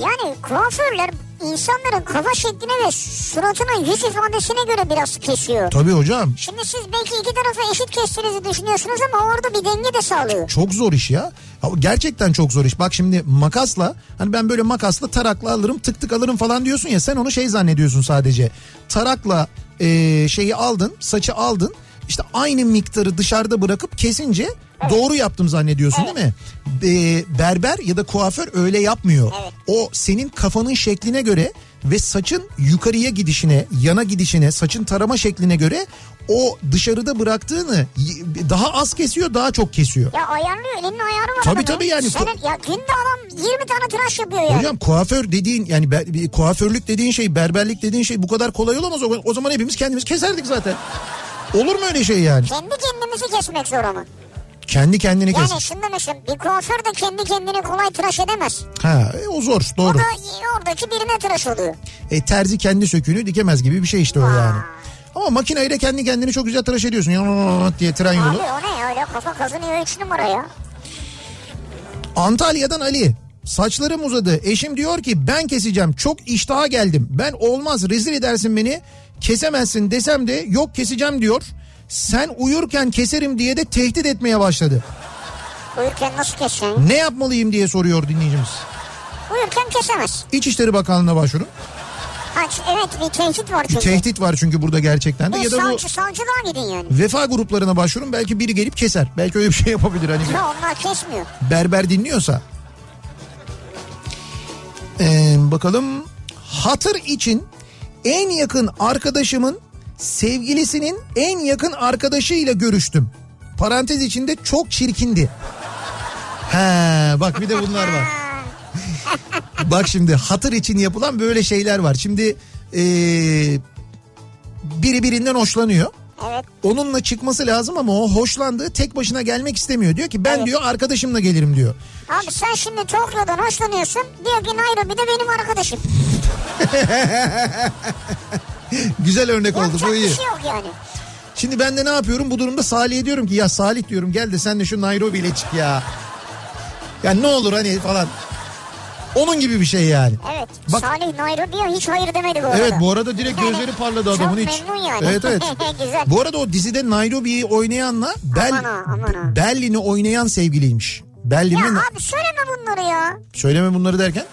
Yani kuaförler insanların kafa şekline ve suratına yüz ifadesine göre biraz kesiyor. Tabii hocam Şimdi siz belki iki tarafı eşit kestiğinizi düşünüyorsunuz ama orada bir denge de sağlıyor. çok zor iş ya. Gerçekten çok zor iş. Bak şimdi makasla hani ben böyle makasla tarakla alırım tık tık alırım falan diyorsun ya sen onu şey zannediyorsun sadece. Tarakla e, şeyi aldın saçı aldın işte aynı miktarı dışarıda bırakıp kesince doğru yaptım zannediyorsun değil mi? E, berber ya da kuaför öyle yapmıyor. Evet. O senin kafanın şekline göre ve saçın yukarıya gidişine, yana gidişine, saçın tarama şekline göre o dışarıda bıraktığını daha az kesiyor, daha çok kesiyor. Ya ayarlıyor elinin ayarı var Tabii, tabii yani. Senin, ya günde adam 20 tane tıraş yapıyor yani. Hocam kuaför dediğin yani ber- bir kuaförlük dediğin şey, berberlik dediğin şey bu kadar kolay olamaz. O, o zaman hepimiz kendimiz keserdik zaten. Olur mu öyle şey yani? Kendi kendimizi kesmek zor ama. Kendi kendini kes. Yani şimdi mesela bir kuaför de kendi kendini kolay tıraş edemez. Ha, e, o zor, O doğru. da oradaki birine tıraş oluyor. E, terzi kendi söküğünü dikemez gibi bir şey işte o yani. Ama makineyle kendi kendini çok güzel tıraş ediyorsun. Yaaa diye tren Abi yolu. o ne ya öyle kafa kazınıyor 3 numara ya. Antalya'dan Ali. Saçlarım uzadı. Eşim diyor ki ben keseceğim. Çok iştaha geldim. Ben olmaz rezil edersin beni. Kesemezsin desem de yok keseceğim diyor. Sen uyurken keserim diye de tehdit etmeye başladı. Uyurken nasıl keseceksin? Ne yapmalıyım diye soruyor dinleyicimiz. Uyurken kesemez. İçişleri Bakanlığı'na başvurun. Evet bir tehdit var Bir çünkü. tehdit var çünkü burada gerçekten de. Bir Ya da bu savcı, savcılığa gidin yani. vefa gruplarına başvurun. Belki biri gelip keser. Belki öyle bir şey yapabilir. Hani bir- Ya onlar kesmiyor. berber dinliyorsa. Ee, bakalım hatır için en yakın arkadaşımın sevgilisinin en yakın arkadaşıyla görüştüm. Parantez içinde çok çirkindi. He bak bir de bunlar var. bak şimdi hatır için yapılan böyle şeyler var. Şimdi ee, biri birinden hoşlanıyor. Evet. Onunla çıkması lazım ama o hoşlandığı tek başına gelmek istemiyor. Diyor ki ben Evet. diyor arkadaşımla gelirim diyor. Abi sen şimdi Tokyo'dan hoşlanıyorsun. Diyor ki Nairobi'de benim arkadaşım. (laughs) (laughs) Güzel örnek oldu Yapacak bu bir iyi. şey yok yani. Şimdi ben de ne yapıyorum bu durumda Salih'e diyorum ki ya Salih diyorum gel de sen de şu Nairobi ile çık ya. Ya ne olur hani falan. Onun gibi bir şey yani. Evet. Bak- Salih Nairobi'ye hiç hayır demedi bu arada. Evet bu arada direkt gözleri parladı adamın çok hiç. memnun yani. Evet evet. (laughs) Güzel. Bu arada o dizide Nairobi'yi oynayanla Bel, Aman ha, aman ha. Berlin'i oynayan sevgiliymiş. Berlin'i Ya abi söyleme bunları ya. söyleme bunları derken.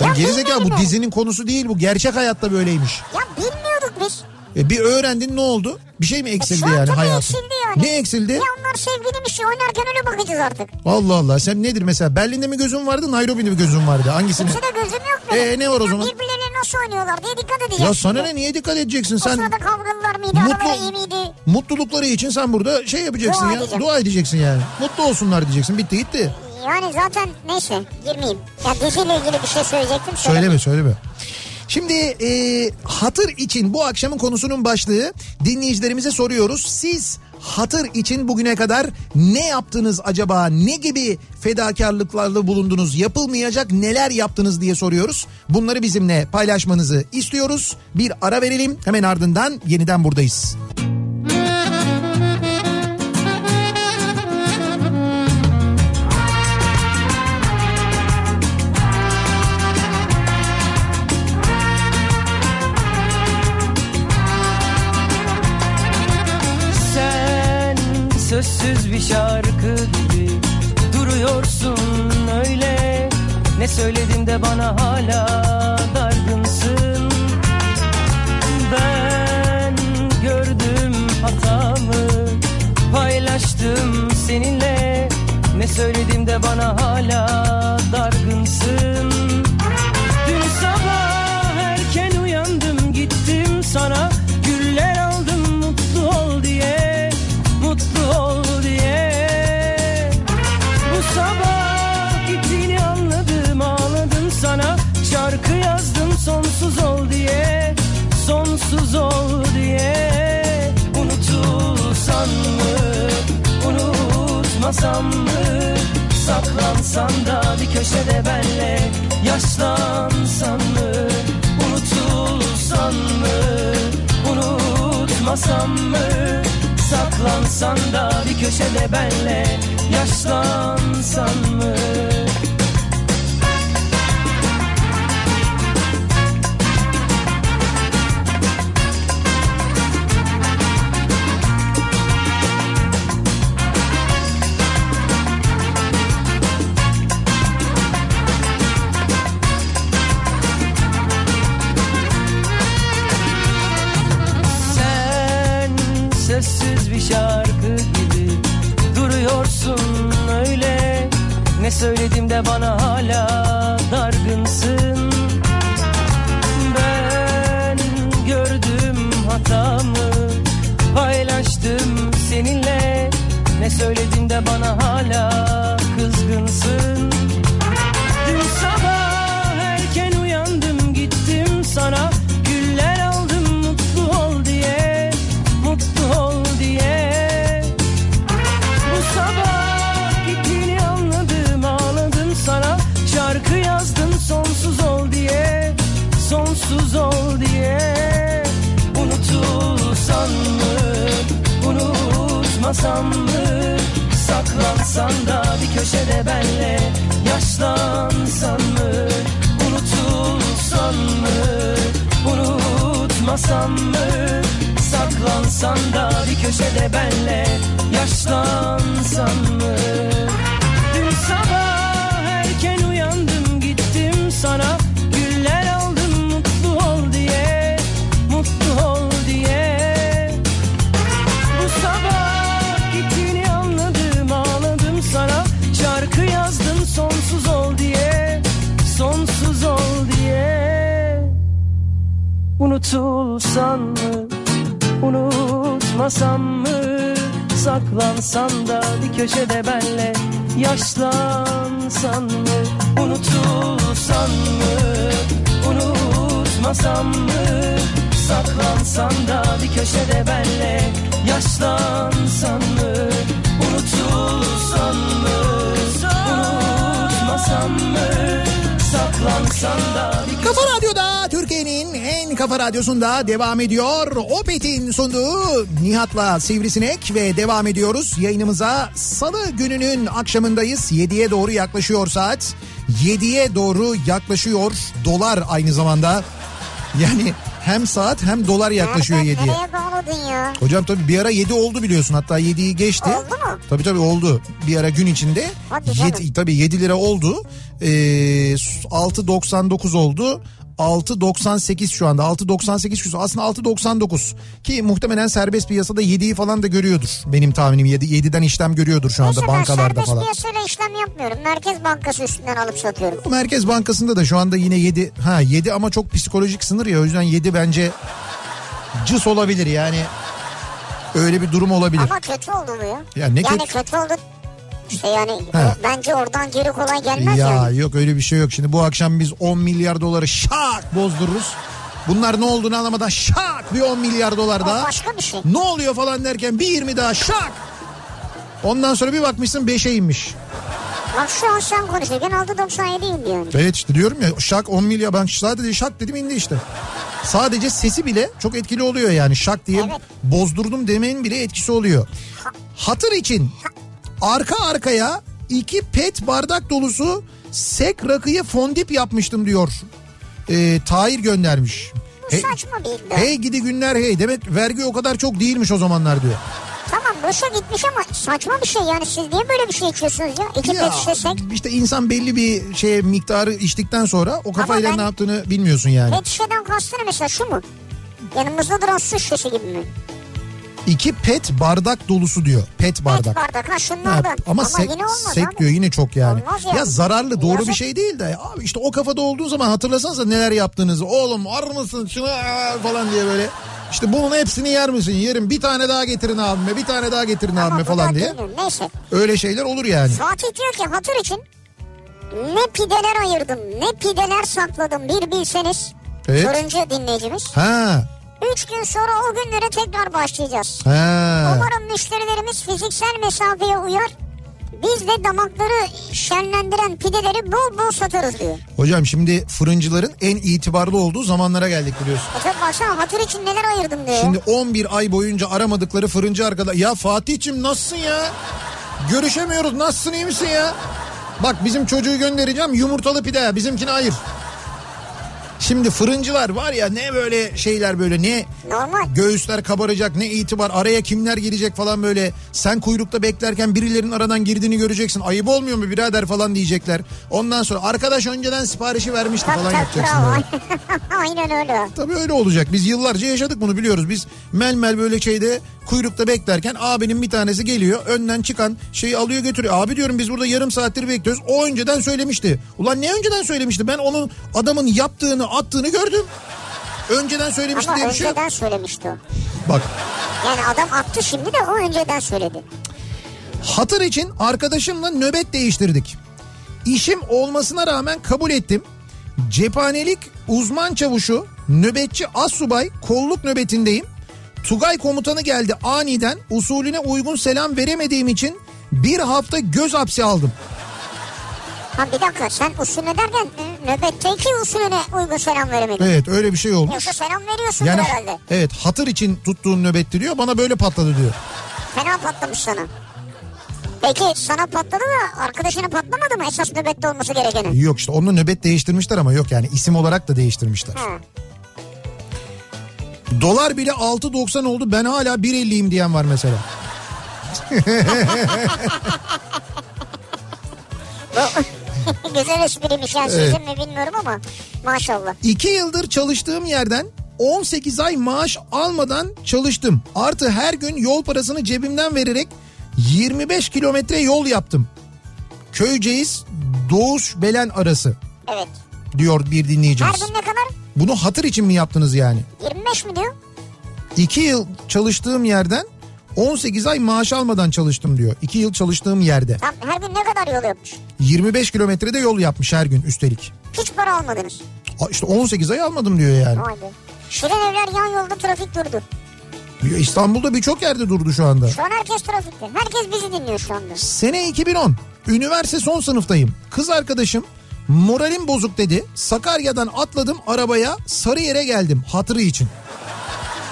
Ya Ya gerizekalı bu dizinin konusu değil bu gerçek hayatta böyleymiş. Ya bilmiyorduk biz. E bir öğrendin ne oldu? Bir şey mi eksildi Şu an yani hayatın? eksildi yani. Ne eksildi? Ya onlar sevgiliymiş ya oynarken öyle bakacağız artık. Allah Allah sen nedir mesela Berlin'de mi gözün vardı Nairobi'de mi gözün vardı hangisini? De gözüm yok benim. Ee, ne var o Ya zaman? Birbirlerine nasıl oynuyorlar diye dikkat edeceğiz. Ya sana ne niye dikkat edeceksin O sen? sırada kavgalılar mıydı Mutlu- araları iyi miydi? Mutlulukları için sen burada şey yapacaksın Dua ya. edeceğim. Dua edeceksin yani. Mutlu olsunlar diyeceksin. Bitti gitti. Yani zaten neyse girmeyeyim. Ya diziyle ilgili bir şey söyleyecektim. Söyleme söyleme. Şimdi e, hatır için bu akşamın konusunun başlığı dinleyicilerimize soruyoruz. Siz hatır için bugüne kadar ne yaptınız acaba? Ne gibi fedakarlıklarla bulundunuz? Yapılmayacak neler yaptınız diye soruyoruz. Bunları bizimle paylaşmanızı istiyoruz. Bir ara verelim. Hemen ardından yeniden buradayız. Sen sözsüz bir şarkı gibi duruyorsun öyle. Ne söyledim de bana hala dargınsın? Ben gördüm hatamı paylaştım seninle. Ne söyledim de bana hala dargınsın Unutmasam mı? Saklansan da bir köşede benle Yaşlansan mı? Unutulsan mı? Unutmasam mı? Saklansan da bir köşede benle Yaşlansan mı şarkı gibi duruyorsun öyle. Ne söyledim de bana hala dargınsın. Ben gördüm hatamı paylaştım seninle. Ne söyledim de bana hala Unutmasam mı? Saklansan da bir köşede benle Yaşlansan mı? Unutulsan mı? Unutmasam mı? Saklansan da bir köşede benle Yaşlansan mı Unutulsan mı? Unutmasam mı? Saklansan da bir köşede benle Yaşlansan mı? Unutulsan mı? Unutmasam mı? Saklansan da bir köşede benle Yaşlansan mı? Unutulsan mı? Unutmasam mı? Saklansan da bir Kafa Radyo'da kafa radyosunda devam ediyor. Opet'in sunduğu Nihat'la Sivrisinek ve devam ediyoruz. Yayınımıza salı gününün akşamındayız. 7'ye doğru yaklaşıyor saat. 7'ye doğru yaklaşıyor dolar aynı zamanda. Yani hem saat hem dolar yaklaşıyor Nereden 7'ye. nereye bağladın ya? Hocam tabii bir ara 7 oldu biliyorsun hatta 7'yi geçti. Oldu mu? Tabii tabii oldu. Bir ara gün içinde. Hadi canım. 7, tabii 7 lira oldu. Ee, 6.99 oldu. 6.98 şu anda 6.98 şu aslında 6.99 ki muhtemelen serbest piyasada 7'yi falan da görüyordur benim tahminim 7, 7'den işlem görüyordur şu anda Neyse ben bankalarda serbest falan. piyasayla işlem yapmıyorum. Merkez Bankası üstünden alıp satıyorum. Merkez Bankası'nda da şu anda yine 7 ha 7 ama çok psikolojik sınır ya o yüzden 7 bence cıs olabilir yani öyle bir durum olabilir. Ama kötü oldu bu ya. Ya ne yani kötü- kötü oldu. İşte yani He. o- bence oradan geri kolay gelmez Ya yani. yok öyle bir şey yok. Şimdi bu akşam biz 10 milyar doları şak bozdururuz. Bunlar ne olduğunu anlamadan şak bir 10 milyar dolar O daha. başka bir şey. Ne oluyor falan derken bir 20 daha şak. Ondan sonra bir bakmışsın 5'e inmiş. Bak şu an sen konuşurken 6.97 indi yani. Evet işte diyorum ya şak 10 milyar ben sadece şak dedim indi işte. Sadece sesi bile çok etkili oluyor yani şak diye Evet. bozdurdum demenin bile etkisi oluyor. Hatır için arka arkaya iki pet bardak dolusu sek rakıya fondip yapmıştım diyor. Ee, Tahir göndermiş. Hey, saçma bir hey gidi günler hey demek vergi o kadar çok değilmiş o zamanlar diyor. Tamam boşa gitmiş ama saçma bir şey yani siz niye böyle bir şey içiyorsunuz ya? İki Ya, pet şişesek. işte insan belli bir şey miktarı içtikten sonra o kafayla ne yaptığını bilmiyorsun yani. Pet şişeden kastı ne mesela şu mu? Yanımızda duran su şişesi gibi mi? İki pet bardak dolusu diyor. Pet bardak. Pet bardak ha Ha, şunlardan. ama, sek, yine olmaz sek abi. diyor yine çok yani. Olmaz yani. Ya zararlı doğru Yazık. bir şey değil de abi işte o kafada olduğun zaman hatırlasanıza neler yaptığınızı. Oğlum ar mısın şunu falan diye böyle. İşte bunun hepsini yer misin? Yerim bir tane daha getirin abime bir tane daha getirin Ama abime falan diye. Neyse. Öyle şeyler olur yani. Fatih diyor ki hatır için ne pideler ayırdım ne pideler sakladım bir bilseniz. Evet. Soruncu dinleyicimiz. Ha. Üç gün sonra o günlere tekrar başlayacağız. Ha. Umarım müşterilerimiz fiziksel mesafeye uyar. Biz de damakları şenlendiren pideleri bol bol satarız diyor. Hocam şimdi fırıncıların en itibarlı olduğu zamanlara geldik biliyorsun. E tabi baksana hatır için neler ayırdım diyor. Şimdi 11 ay boyunca aramadıkları fırıncı arkadaş. Ya Fatih'cim nasılsın ya? Görüşemiyoruz nasılsın iyi misin ya? Bak bizim çocuğu göndereceğim yumurtalı pide bizimkini ayır. Şimdi fırıncılar var ya ne böyle şeyler böyle ne Normal. göğüsler kabaracak ne itibar araya kimler girecek falan böyle sen kuyrukta beklerken birilerinin aradan girdiğini göreceksin ayıp olmuyor mu birader falan diyecekler. Ondan sonra arkadaş önceden siparişi vermişti Tabii falan tabii yapacaksın. (laughs) Aynen öyle. Tabii öyle olacak. Biz yıllarca yaşadık bunu biliyoruz. Biz melmel böyle şeyde kuyrukta beklerken abinin bir tanesi geliyor. Önden çıkan şeyi alıyor götürüyor. Abi diyorum biz burada yarım saattir bekliyoruz. O önceden söylemişti. Ulan ne önceden söylemişti? Ben onun adamın yaptığını attığını gördüm. Önceden söylemişti Ama diye bir şey önceden söylemişti o. Bak Yani adam attı şimdi de o önceden söyledi. hatır için arkadaşımla nöbet değiştirdik. İşim olmasına rağmen kabul ettim. Cephanelik uzman çavuşu, nöbetçi assubay kolluk nöbetindeyim. Tugay komutanı geldi aniden usulüne uygun selam veremediğim için bir hafta göz hapsi aldım. Ha bir dakika sen usulüne derken e, nöbetteki usulüne uygun selam veremedin. Evet öyle bir şey olmuş. Yoksa selam veriyorsun Yani herhalde. evet hatır için tuttuğun nöbetti diyor bana böyle patladı diyor. Fena patlamış sana. Peki sana patladı da arkadaşına patlamadı mı esas nöbette olması gerekeni? Yok işte onu nöbet değiştirmişler ama yok yani isim olarak da değiştirmişler. Ha. Dolar bile 6.90 oldu ben hala 1.50'yim diyen var mesela. (laughs) (laughs) (laughs) (laughs) Güzel espriymiş yani Evet. sizin mi bilmiyorum ama maşallah. İki yıldır çalıştığım yerden 18 ay maaş almadan çalıştım. Artı her gün yol parasını cebimden vererek 25 kilometre yol yaptım. Köyceğiz Doğuş Belen arası Evet. diyor bir Her dinleyicimiz. gün ne kadar? Bunu hatır için mi yaptınız yani? 25 mi diyor? İki yıl çalıştığım yerden 18 ay maaş almadan çalıştım diyor. İki yıl çalıştığım yerde. Tam her gün ne kadar yol yapmış? 25 kilometrede yol yapmış her gün üstelik. Hiç para almadınız. Aa, İşte 18 ay almadım diyor yani. Vay be. Şirin evler yan yolda trafik durdu. İstanbul'da birçok yerde durdu şu anda. Şu an herkes trafikte. Herkes bizi dinliyor şu anda. Sene 2010. Üniversite son sınıftayım. Kız arkadaşım moralim bozuk dedi. Sakarya'dan atladım arabaya Sarıyer'e geldim hatırı için.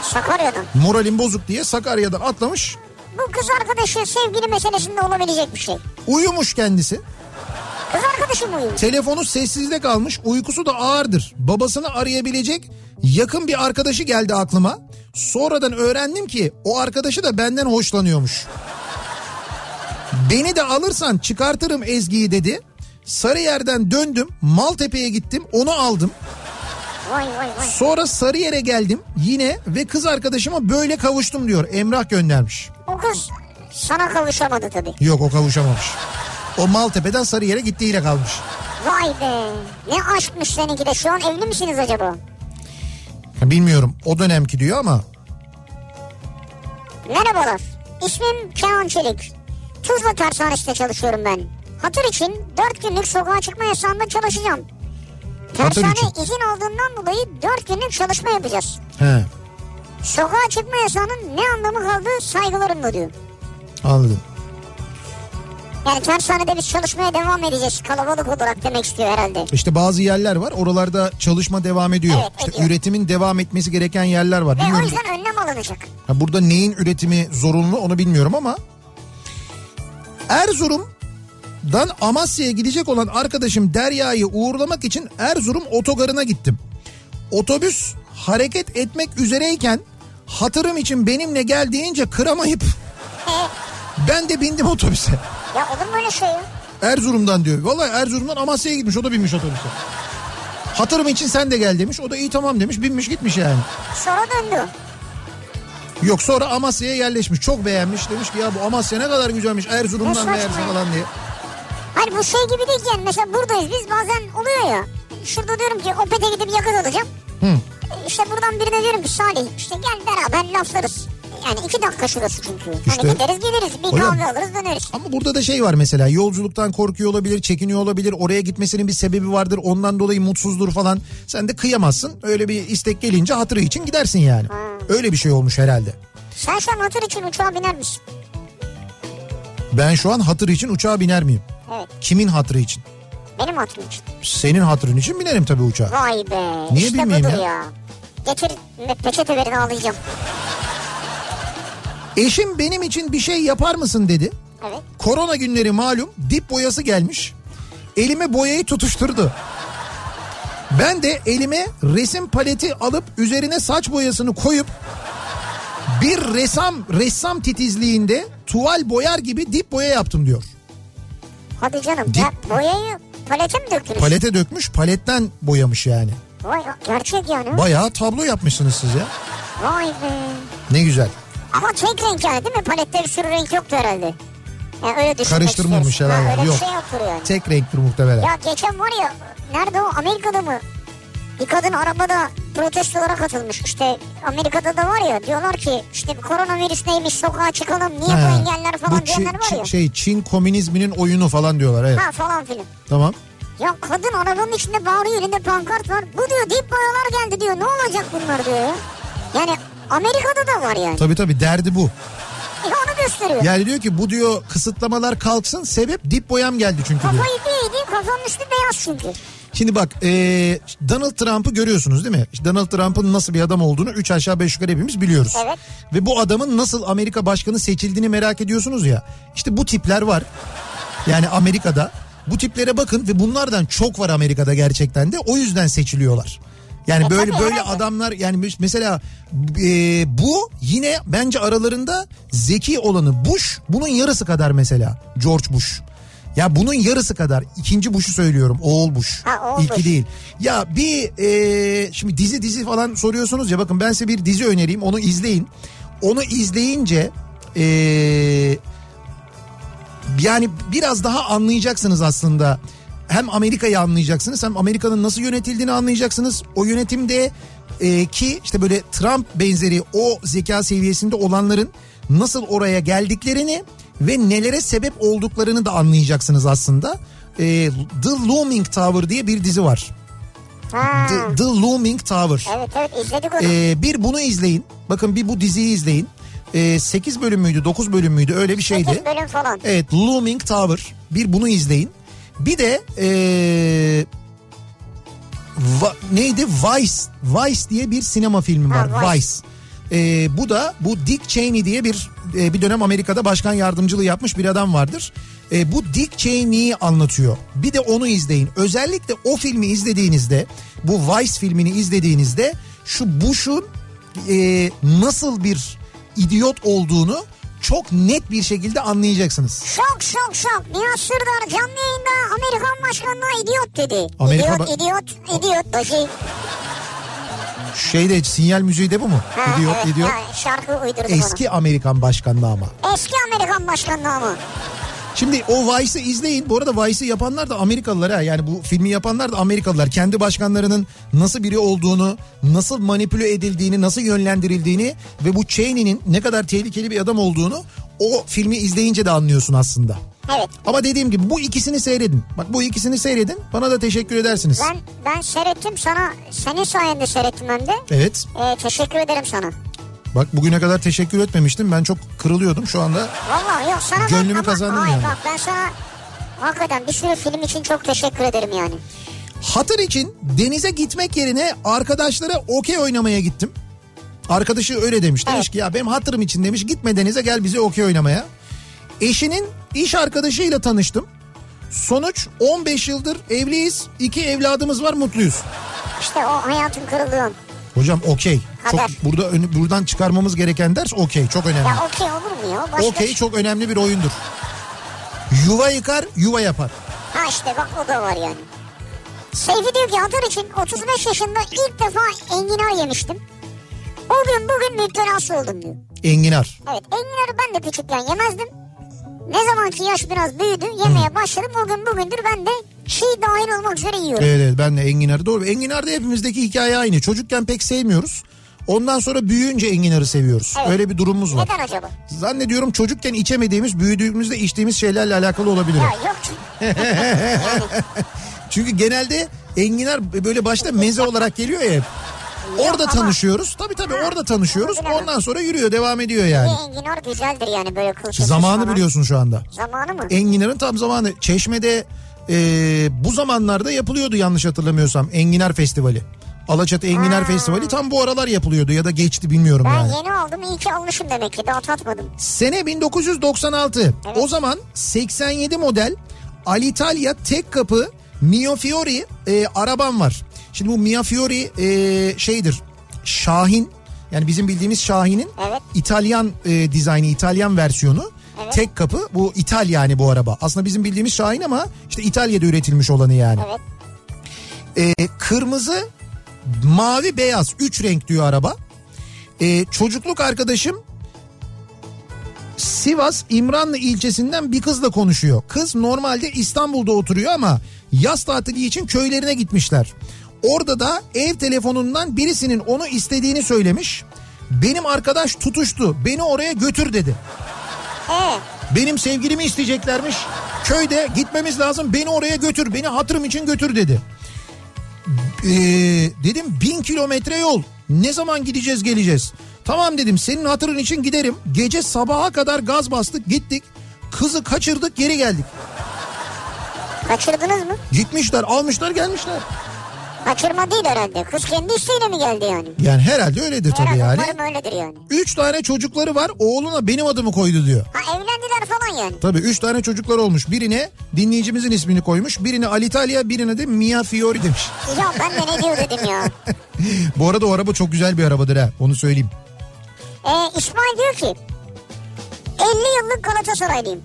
Sakarya'dan. Moralim bozuk diye Sakarya'dan atlamış. Bu kız arkadaşı sevgili meselesinde olabilecek bir şey. Uyumuş kendisi. Kız arkadaşı mı uyuyor? Telefonu sessizde kalmış. Uykusu da ağırdır. Babasını arayabilecek yakın bir arkadaşı geldi aklıma. Sonradan öğrendim ki o arkadaşı da benden hoşlanıyormuş. Beni de alırsan çıkartırım Ezgi'yi dedi. Sarıyer'den döndüm. Maltepe'ye gittim. Onu aldım. Vay vay vay. Sonra Sarıyer'e geldim yine ve kız arkadaşıma böyle kavuştum diyor. Emrah göndermiş. O kız sana kavuşamadı tabii. Yok o kavuşamamış. O Maltepe'den Sarıyer'e gittiğiyle kalmış. Vay be. Ne aşkmış seninki de. Şu an evli misiniz acaba? Bilmiyorum o dönemki diyor ama Merhabalar. İsmim Kenan Çelik. Tuzla tersanesinde çalışıyorum ben. Hatır için 4 günlük sokağa çıkma yasağında çalışacağım. Tersane izin aldığından dolayı 4 günlük çalışma yapacağız. he Sokağa çıkma yasağının ne anlamı kaldı saygılarımla diyor. anladım. Yani tersanede biz çalışmaya devam edeceğiz kalabalık olarak demek istiyor herhalde. İşte bazı yerler var oralarda çalışma devam ediyor. Evet, işte ediyor. üretimin devam etmesi gereken yerler var. Ve o Bilmiyorum. yüzden önlem alınacak. Ha, burada neyin üretimi zorunlu onu bilmiyorum ama Erzurum'dan Amasya'ya gidecek olan arkadaşım Derya'yı uğurlamak için Erzurum otogarına gittim. Otobüs hareket etmek üzereyken hatırım için benimle gel deyince kıramayıp (laughs) ben de bindim otobüse. Ya olur mu öyle şey ya? Erzurum'dan diyor. Vallahi Erzurum'dan Amasya'ya gitmiş o da binmiş otobüse. Hatırım için sen de gel demiş. O da iyi tamam demiş binmiş gitmiş yani. Sonra döndü. Yok sonra Amasya'ya yerleşmiş. Çok beğenmiş. Demiş ki ya bu Amasya ne kadar güzelmiş. Erzurum'dan meğerse falan diye. Hayır bu şey gibi değil ki yani mesela buradayız biz bazen oluyor ya. Şurada diyorum ki Opet'e gidip yakıt alacağım. Hı. İşte buradan birine diyorum ki Salih işte gel beraber laflarız. Yani iki dakika şurası çünkü. İşte- Hani gideriz geliriz bir Hocam- kahve alırız döneriz. Ama burada da şey var mesela yolculuktan korkuyor olabilir, çekiniyor olabilir. Oraya gitmesinin bir sebebi vardır. Ondan dolayı mutsuzdur falan. Sen de kıyamazsın. Öyle bir istek gelince hatırı için gidersin yani. Öyle bir şey olmuş herhalde. Sen şu an hatır için uçağa biner misin? Ben şu an hatır için uçağa biner miyim? Evet. Kimin hatırı için? Benim hatırım için. Senin hatırın için binerim tabii uçağa. Vay be. Niye işte bilmeyeyim ya? ya. Getir peçete verin ağlayacağım. Eşim benim için bir şey yapar mısın dedi. Evet. Korona günleri malum dip boyası gelmiş. Elime boyayı tutuşturdu. Ben de elime resim paleti alıp üzerine saç boyasını koyup bir ressam ressam titizliğinde tuval boyar gibi dip boya yaptım diyor. Hadi canım. Dip- Ya boyayı palete mi döktünüz? Palete dökmüş paletten boyamış yani. Vay gerçek yani. Bayağı tablo yapmışsınız siz ya. Vay be. Ne güzel. Ama tek renk yani değil mi? Palette bir sürü renk yoktu herhalde. Yani öyle Karıştırmamış herhalde. Ha, öyle Yok. bir şey yoktur yani. Tek renktir muhtemelen. Ya geçen var ya nerede o Amerika'da mı? Bir kadın arabada protestolara katılmış. İşte Amerika'da da var ya diyorlar ki işte koronavirüs neymiş sokağa çıkalım niye Ha, bu engeller falan bu diyenler var ya. şey Çin komünizminin oyunu falan diyorlar evet. Ha falan filan. Tamam. Ya kadın arabanın içinde bağırıyor elinde pankart var. Bu diyor dip boyalar geldi diyor. Ne olacak bunlar diyor ya. Yani Amerika'da da var yani. Tabii tabii derdi bu. E onu gösteriyor. Yani diyor ki bu diyor kısıtlamalar kalksın sebep dip boyam geldi çünkü diyor. Kafayı bir eğdi kafanın üstü beyaz çünkü. Şimdi bak ee, Donald Trump'ı görüyorsunuz değil mi? İşte Donald Trump'ın nasıl bir adam olduğunu 3 aşağı 5 yukarı hepimiz biliyoruz. Evet. Ve bu adamın nasıl Amerika başkanı seçildiğini merak ediyorsunuz ya. İşte bu tipler var. Yani Amerika'da bu tiplere bakın ve bunlardan çok var Amerika'da gerçekten de o yüzden seçiliyorlar. Yani E böyle tabii, böyle evet. adamlar yani mesela e, bu yine bence aralarında zeki olanı Bush bunun yarısı kadar mesela George Bush. Ya bunun yarısı kadar ikinci Bush'u söylüyorum oğul Bush. Ha, İlki Bush. değil. Ya bir e, şimdi dizi dizi falan soruyorsunuz ya bakın ben size bir dizi önereyim onu izleyin. Onu izleyince e, yani biraz daha anlayacaksınız aslında. Hem Amerika'yı anlayacaksınız hem Amerika'nın nasıl yönetildiğini anlayacaksınız. O yönetimde e, ki işte böyle Trump benzeri o zeka seviyesinde olanların nasıl oraya geldiklerini ve nelere sebep olduklarını da anlayacaksınız aslında. E, The Looming Tower diye bir dizi var. Ha. The, The Looming Tower. Evet evet izledik onu. Ee, bir bunu izleyin. Bakın bir bu diziyi izleyin. Ee, 8 bölüm müydü 9 bölüm müydü öyle bir şeydi. 8 bölüm falan. Evet Looming Tower. Bir bunu izleyin. Bir de ee, Va- neydi Vice. Vice diye bir sinema filmi var. Ha, Vice. Vice. Ee, bu da bu Dick Cheney diye bir e, bir dönem Amerika'da başkan yardımcılığı yapmış bir adam vardır. E, bu Dick Cheney'i anlatıyor. Bir de onu izleyin. Özellikle o filmi izlediğinizde bu Vice filmini izlediğinizde şu Bush'un e, nasıl bir idiot olduğunu çok net bir şekilde anlayacaksınız. Şok şok şok. Nihat Sırdar canlı yayında Amerikan başkanına idiot dedi. Amerika idiot, ba- idiot, idiot. Başı. Şeyde sinyal müziği de bu mu? Ha, idiot, evet, idiot. ha, şarkı uydurduk Eski Amerikan başkanlığı ama. Eski Amerikan başkanlığı ama. Şimdi o Vice'ı izleyin. Bu arada Vice'ı yapanlar da Amerikalılar ha. Yani bu filmi yapanlar da Amerikalılar. Kendi başkanlarının nasıl biri olduğunu, nasıl manipüle edildiğini, nasıl yönlendirildiğini ve bu Cheney'nin ne kadar tehlikeli bir adam olduğunu o filmi izleyince de anlıyorsun aslında. Evet. Ama dediğim gibi bu ikisini seyredin. Bak bu ikisini seyredin. Bana da teşekkür edersiniz. Ben ben seyrettim sana. Senin sayende seyrettim hem de. Evet. Ee, teşekkür ederim sana. Bak bugüne kadar teşekkür etmemiştim. Ben çok kırılıyordum şu anda. Vallahi yok sana Gönlümü ben, ama- kazandım hayır, yani. bak ben sana hakikaten bir sürü film için çok teşekkür ederim yani. Hatır için denize gitmek yerine arkadaşlara okey oynamaya gittim. Arkadaşı öyle demiş. Demiş Evet. ki ya benim hatırım için demiş gitme denize gel bize okey oynamaya. Eşinin iş arkadaşıyla tanıştım. Sonuç 15 yıldır evliyiz. iki evladımız var mutluyuz. İşte o hayatın kırıldığı. Hocam okey. Çok burada buradan çıkarmamız gereken ders okey çok önemli. Ya okey olur mu ya? Okey çok önemli bir oyundur. Yuva yıkar, yuva yapar. Ha işte bak o da var yani. Seyfi diyor ki Hatır için 35 yaşında ilk defa enginar yemiştim. O gün bugün müptelası oldum diyor. Enginar. Evet enginarı ben de küçükken yemezdim. Ne zamanki yaş biraz büyüdü yemeye başladım. O gün bugündür ben de çiğ dahil olmak üzere yiyorum. Evet evet ben de enginarı doğru. Enginarda hepimizdeki hikaye aynı. Çocukken pek sevmiyoruz. Ondan sonra büyüyünce enginarı seviyoruz. Evet. Öyle bir durumumuz var. Neden acaba? Zannediyorum çocukken içemediğimiz, büyüdüğümüzde içtiğimiz şeylerle alakalı olabilir. Ya yok çünkü. (laughs) yani, Çünkü genelde enginar böyle başta meze olarak geliyor ya. hep. Orada ama- tanışıyoruz. Tabii tabii Ha, orada tanışıyoruz. Ondan sonra yürüyor devam ediyor yani. Bir enginar güzeldir yani böyle kılçıksız Zamanı falan. biliyorsun şu anda. Zamanı mı? Enginar'ın tam zamanı. Çeşme'de e, bu zamanlarda yapılıyordu yanlış hatırlamıyorsam. Enginar Festivali. Alaçatı Enginar Ha. Festivali tam bu aralar yapılıyordu ya da geçti bilmiyorum Ben yani. yeni aldım iyi ki almışım demek ki daha tatmadım. Sene 1996. O zaman 87 model Alitalia tek kapı Mio Fiori e, arabam var. Şimdi bu Mio Fiori e, şeydir. Şahin yani bizim bildiğimiz Şahin'in Evet. İtalyan e, dizaynı, İtalyan versiyonu. Evet. Tek kapı bu İtalya yani bu araba. Aslında bizim bildiğimiz Şahin ama işte İtalya'da üretilmiş olanı yani. Evet. E, kırmızı, mavi, beyaz. Üç renk diyor araba. E, çocukluk arkadaşım Sivas İmranlı ilçesinden bir kızla konuşuyor. Kız normalde İstanbul'da oturuyor ama yaz tatili için köylerine gitmişler. Orada da ev telefonundan birisinin onu istediğini söylemiş. Benim arkadaş tutuştu. Beni oraya götür dedi. Ee, Benim sevgilimi isteyeceklermiş. Köyde gitmemiz lazım. Beni oraya götür. Beni hatırım için götür dedi. Ee, dedim bin kilometre yol. Ne zaman gideceğiz geleceğiz? Tamam dedim senin hatırın için giderim. Gece sabaha kadar gaz bastık gittik. Kızı kaçırdık geri geldik. kaçırdınız mı? Gitmişler almışlar gelmişler. Kaçırma değil herhalde. Kız kendi isteğiyle mi geldi yani? Yani herhalde öyledir tabii Herhalde yani. umarım öyledir yani. Üç tane çocukları var oğluna benim adımı koydu diyor. Ha evlendiler falan yani. Tabii üç tane çocuklar olmuş. Birine dinleyicimizin ismini koymuş. Birine Alitalia birine de Mia Fiori demiş. Ya ben de ne diyor dedim ya. (laughs) Bu arada o araba çok güzel bir arabadır ha onu söyleyeyim. Ee, İsmail diyor ki 50 yıllık Galatasaraylıyım.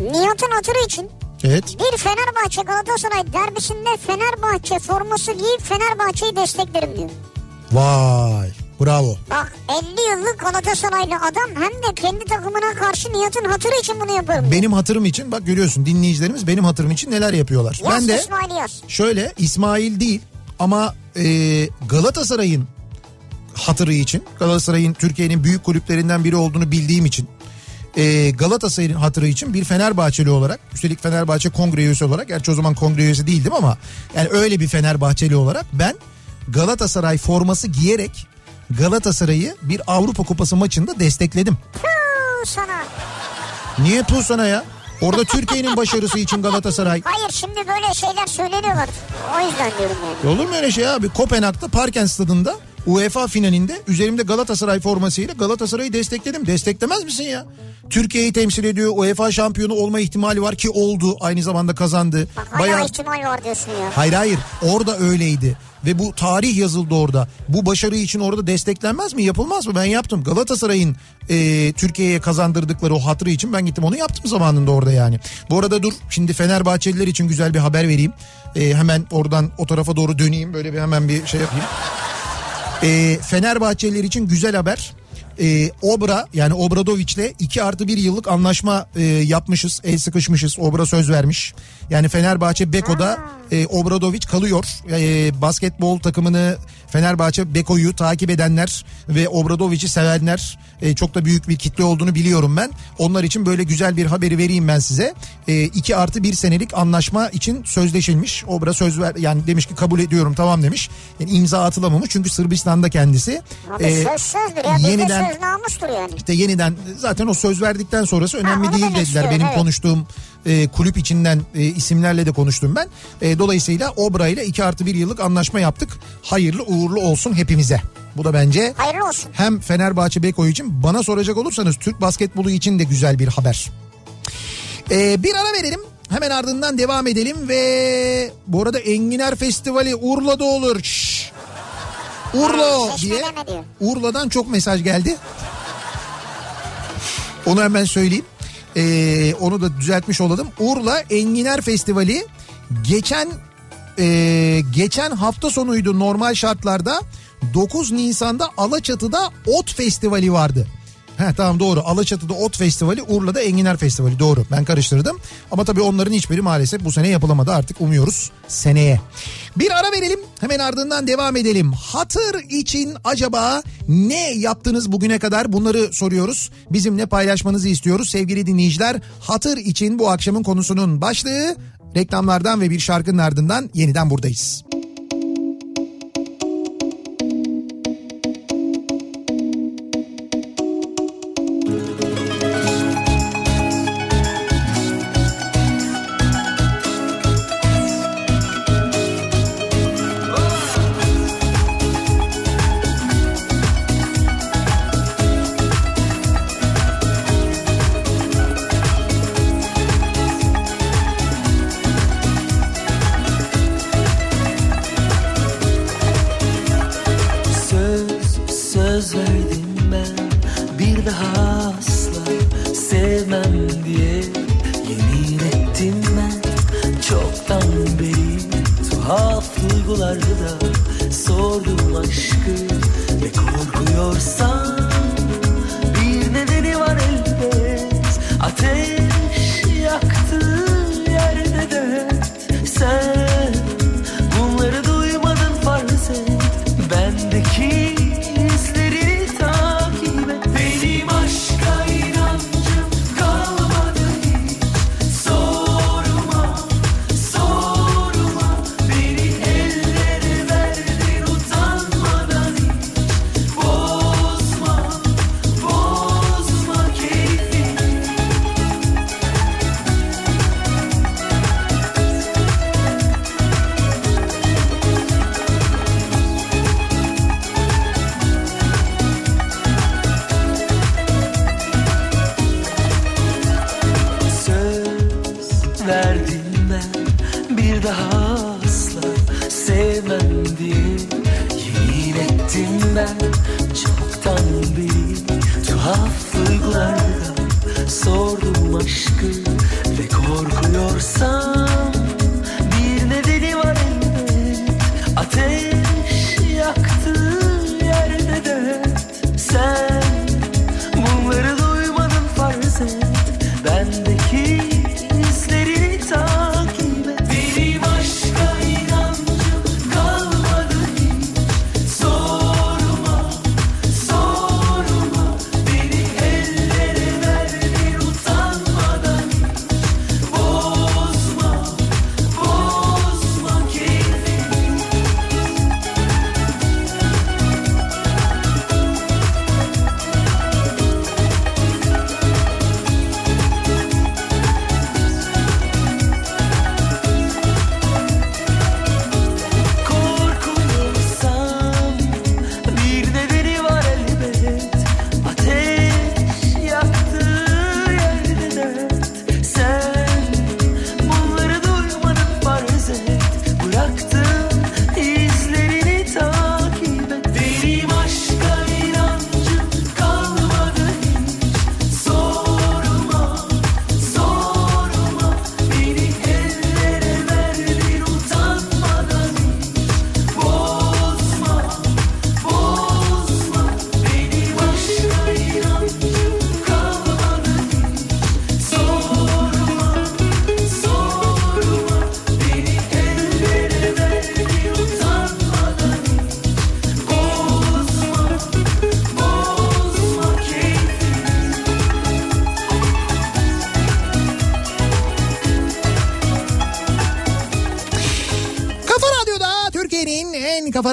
Nihat'ın hatırı için Evet. bir Fenerbahçe Galatasaray derbisinde Fenerbahçe forması giyip Fenerbahçe'yi desteklerim diyor. Vay bravo. Bak 50 yıllık Galatasaraylı adam hem de kendi takımına karşı Nihat'ın hatırı için bunu yaparım. diyor. Benim hatırım için bak görüyorsun dinleyicilerimiz benim hatırım için neler yapıyorlar. Yaz ben de İsmail yaz. şöyle İsmail değil ama e, Galatasaray'ın hatırı için Galatasaray'ın Türkiye'nin büyük kulüplerinden biri olduğunu bildiğim için e, Galatasaray'ın hatırı için bir Fenerbahçeli olarak üstelik Fenerbahçe kongre üyesi olarak gerçi o zaman kongre üyesi değildim ama yani öyle bir Fenerbahçeli olarak ben Galatasaray forması giyerek Galatasaray'ı bir Avrupa Kupası maçında destekledim. Tüh sana. Niye tu sana ya? Orada Türkiye'nin başarısı için Galatasaray. Hayır şimdi böyle şeyler söyleniyorlar. O yüzden diyorum yani. Olur mu öyle şey abi? Kopenhag'da Parken stadında UEFA finalinde üzerimde Galatasaray formasıyla Galatasaray'ı destekledim. Desteklemez misin ya? Türkiye'yi temsil ediyor. UEFA şampiyonu olma ihtimali var ki oldu. Aynı zamanda kazandı. Bak hala Bayağı... ihtimal var diyorsun ya. Hayır hayır orada öyleydi. Ve bu tarih yazıldı orada. Bu başarı için orada desteklenmez mi? Yapılmaz mı? Ben yaptım. Galatasaray'ın e, Türkiye'ye kazandırdıkları o hatırı için ben gittim onu yaptım zamanında orada yani. Bu arada dur şimdi Fenerbahçeliler için güzel bir haber vereyim. E, hemen oradan o tarafa doğru döneyim. Böyle bir hemen bir şey yapayım. E, Fenerbahçeliler için güzel haber. E, Obra yani Obradoviç'le 2 artı 1 yıllık anlaşma e, yapmışız. El sıkışmışız. Obra söz vermiş. Yani Fenerbahçe Beko'da e, Obradoviç kalıyor. E, basketbol takımını Fenerbahçe Beko'yu takip edenler ve Obradoviç'i sevenler e, çok da büyük bir kitle olduğunu biliyorum ben. Onlar için böyle güzel bir haberi vereyim ben size. 2 artı 1 senelik anlaşma için sözleşilmiş. Obra söz ver yani demiş ki kabul ediyorum tamam demiş. Yani imza atılamamış çünkü Sırbistan'da kendisi. Abi E, söz sözdür ya. Bizde yeniden söz namustur yani. işte yeniden zaten o söz verdikten sonrası önemli onu değil dediler. Benim evet. konuştuğum e, kulüp içinden e, isimlerle de konuştum ben. E, dolayısıyla Obra ile 2 artı 1 yıllık anlaşma yaptık. Hayırlı uğurlu olsun hepimize. Bu da bence Hayırlı olsun. hem Fenerbahçe Beko için bana soracak olursanız Türk basketbolu için de güzel bir haber. E, bir ara verelim. Hemen ardından devam edelim ve bu arada Enginar Festivali Urla'da olur. Şşş. Urla diye diyor? Urla'dan çok mesaj geldi. Onu hemen söyleyeyim. Ee, onu da düzeltmiş olalım. Urla Enginar Festivali geçen e, geçen hafta sonuydu normal şartlarda 9 Nisan'da Alaçatı'da Ot Festivali vardı. He tamam doğru Alaçatı'da Ot Festivali Urla'da Enginar Festivali doğru ben karıştırdım. Ama tabii onların hiçbiri maalesef bu sene yapılamadı artık umuyoruz seneye. Bir ara verelim hemen ardından devam edelim. Hatır için acaba ne yaptınız bugüne kadar bunları soruyoruz. Bizimle paylaşmanızı istiyoruz sevgili dinleyiciler. Hatır için bu akşamın konusunun başlığı reklamlardan ve bir şarkının ardından yeniden buradayız.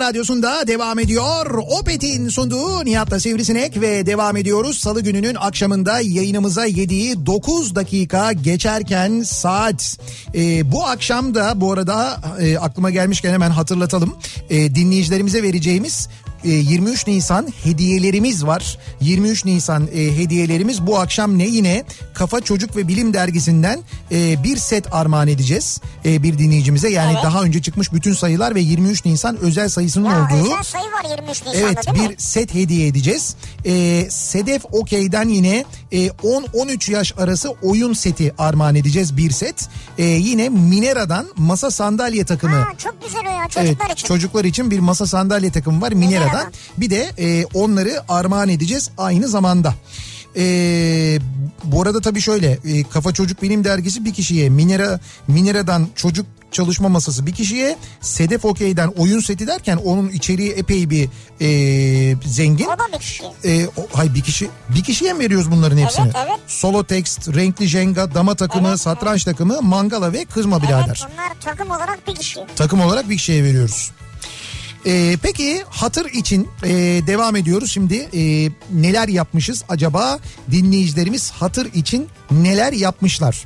Radyosunda devam ediyor. Opet'in sunduğu Nihat'la Sivrisinek ve devam ediyoruz. Salı gününün akşamında yayınımıza yediği 9 dakika geçerken saat. Ee, bu akşam da bu arada e, aklıma gelmişken hemen hatırlatalım. E, dinleyicilerimize vereceğimiz e, 23 Nisan hediyelerimiz var. 23 Nisan e, hediyelerimiz bu akşam ne yine Kafa Çocuk ve Bilim dergisinden e, bir set armağan edeceğiz e, bir dinleyicimize. Yani Evet. daha önce çıkmış bütün sayılar ve 23 Nisan özel sayısının Ya olduğu özel sayı var 23 Nisan'da Evet değil mi? bir set hediye edeceğiz. Sedef Okey'den yine e, 10-13 yaş arası oyun seti armağan edeceğiz bir set. Yine Minera'dan masa sandalye takımı. Ha, çok güzel o ya çocuklar evet, için. çocuklar için bir masa sandalye takımı var Minera'dan. Minera'dan. Bir de e, onları armağan edeceğiz aynı zamanda. Ee, bu arada tabii şöyle e, Kafa Çocuk Bilim Dergisi bir kişiye Minera Minera'dan çocuk çalışma masası bir kişiye Sedef Okey'den oyun seti derken onun içeriği epey bir e, zengin. O da bir kişi. E, o, hay bir kişi bir kişiye mi veriyoruz bunların hepsini? Evet, evet. Solo text, renkli jenga, dama takımı, Evet, satranç takımı, mangala ve kızma birader. Evet bunlar takım olarak bir kişi. Takım olarak bir kişiye veriyoruz. Ee, peki hatır için e, devam ediyoruz. Şimdi E, neler yapmışız acaba? Dinleyicilerimiz hatır için neler yapmışlar?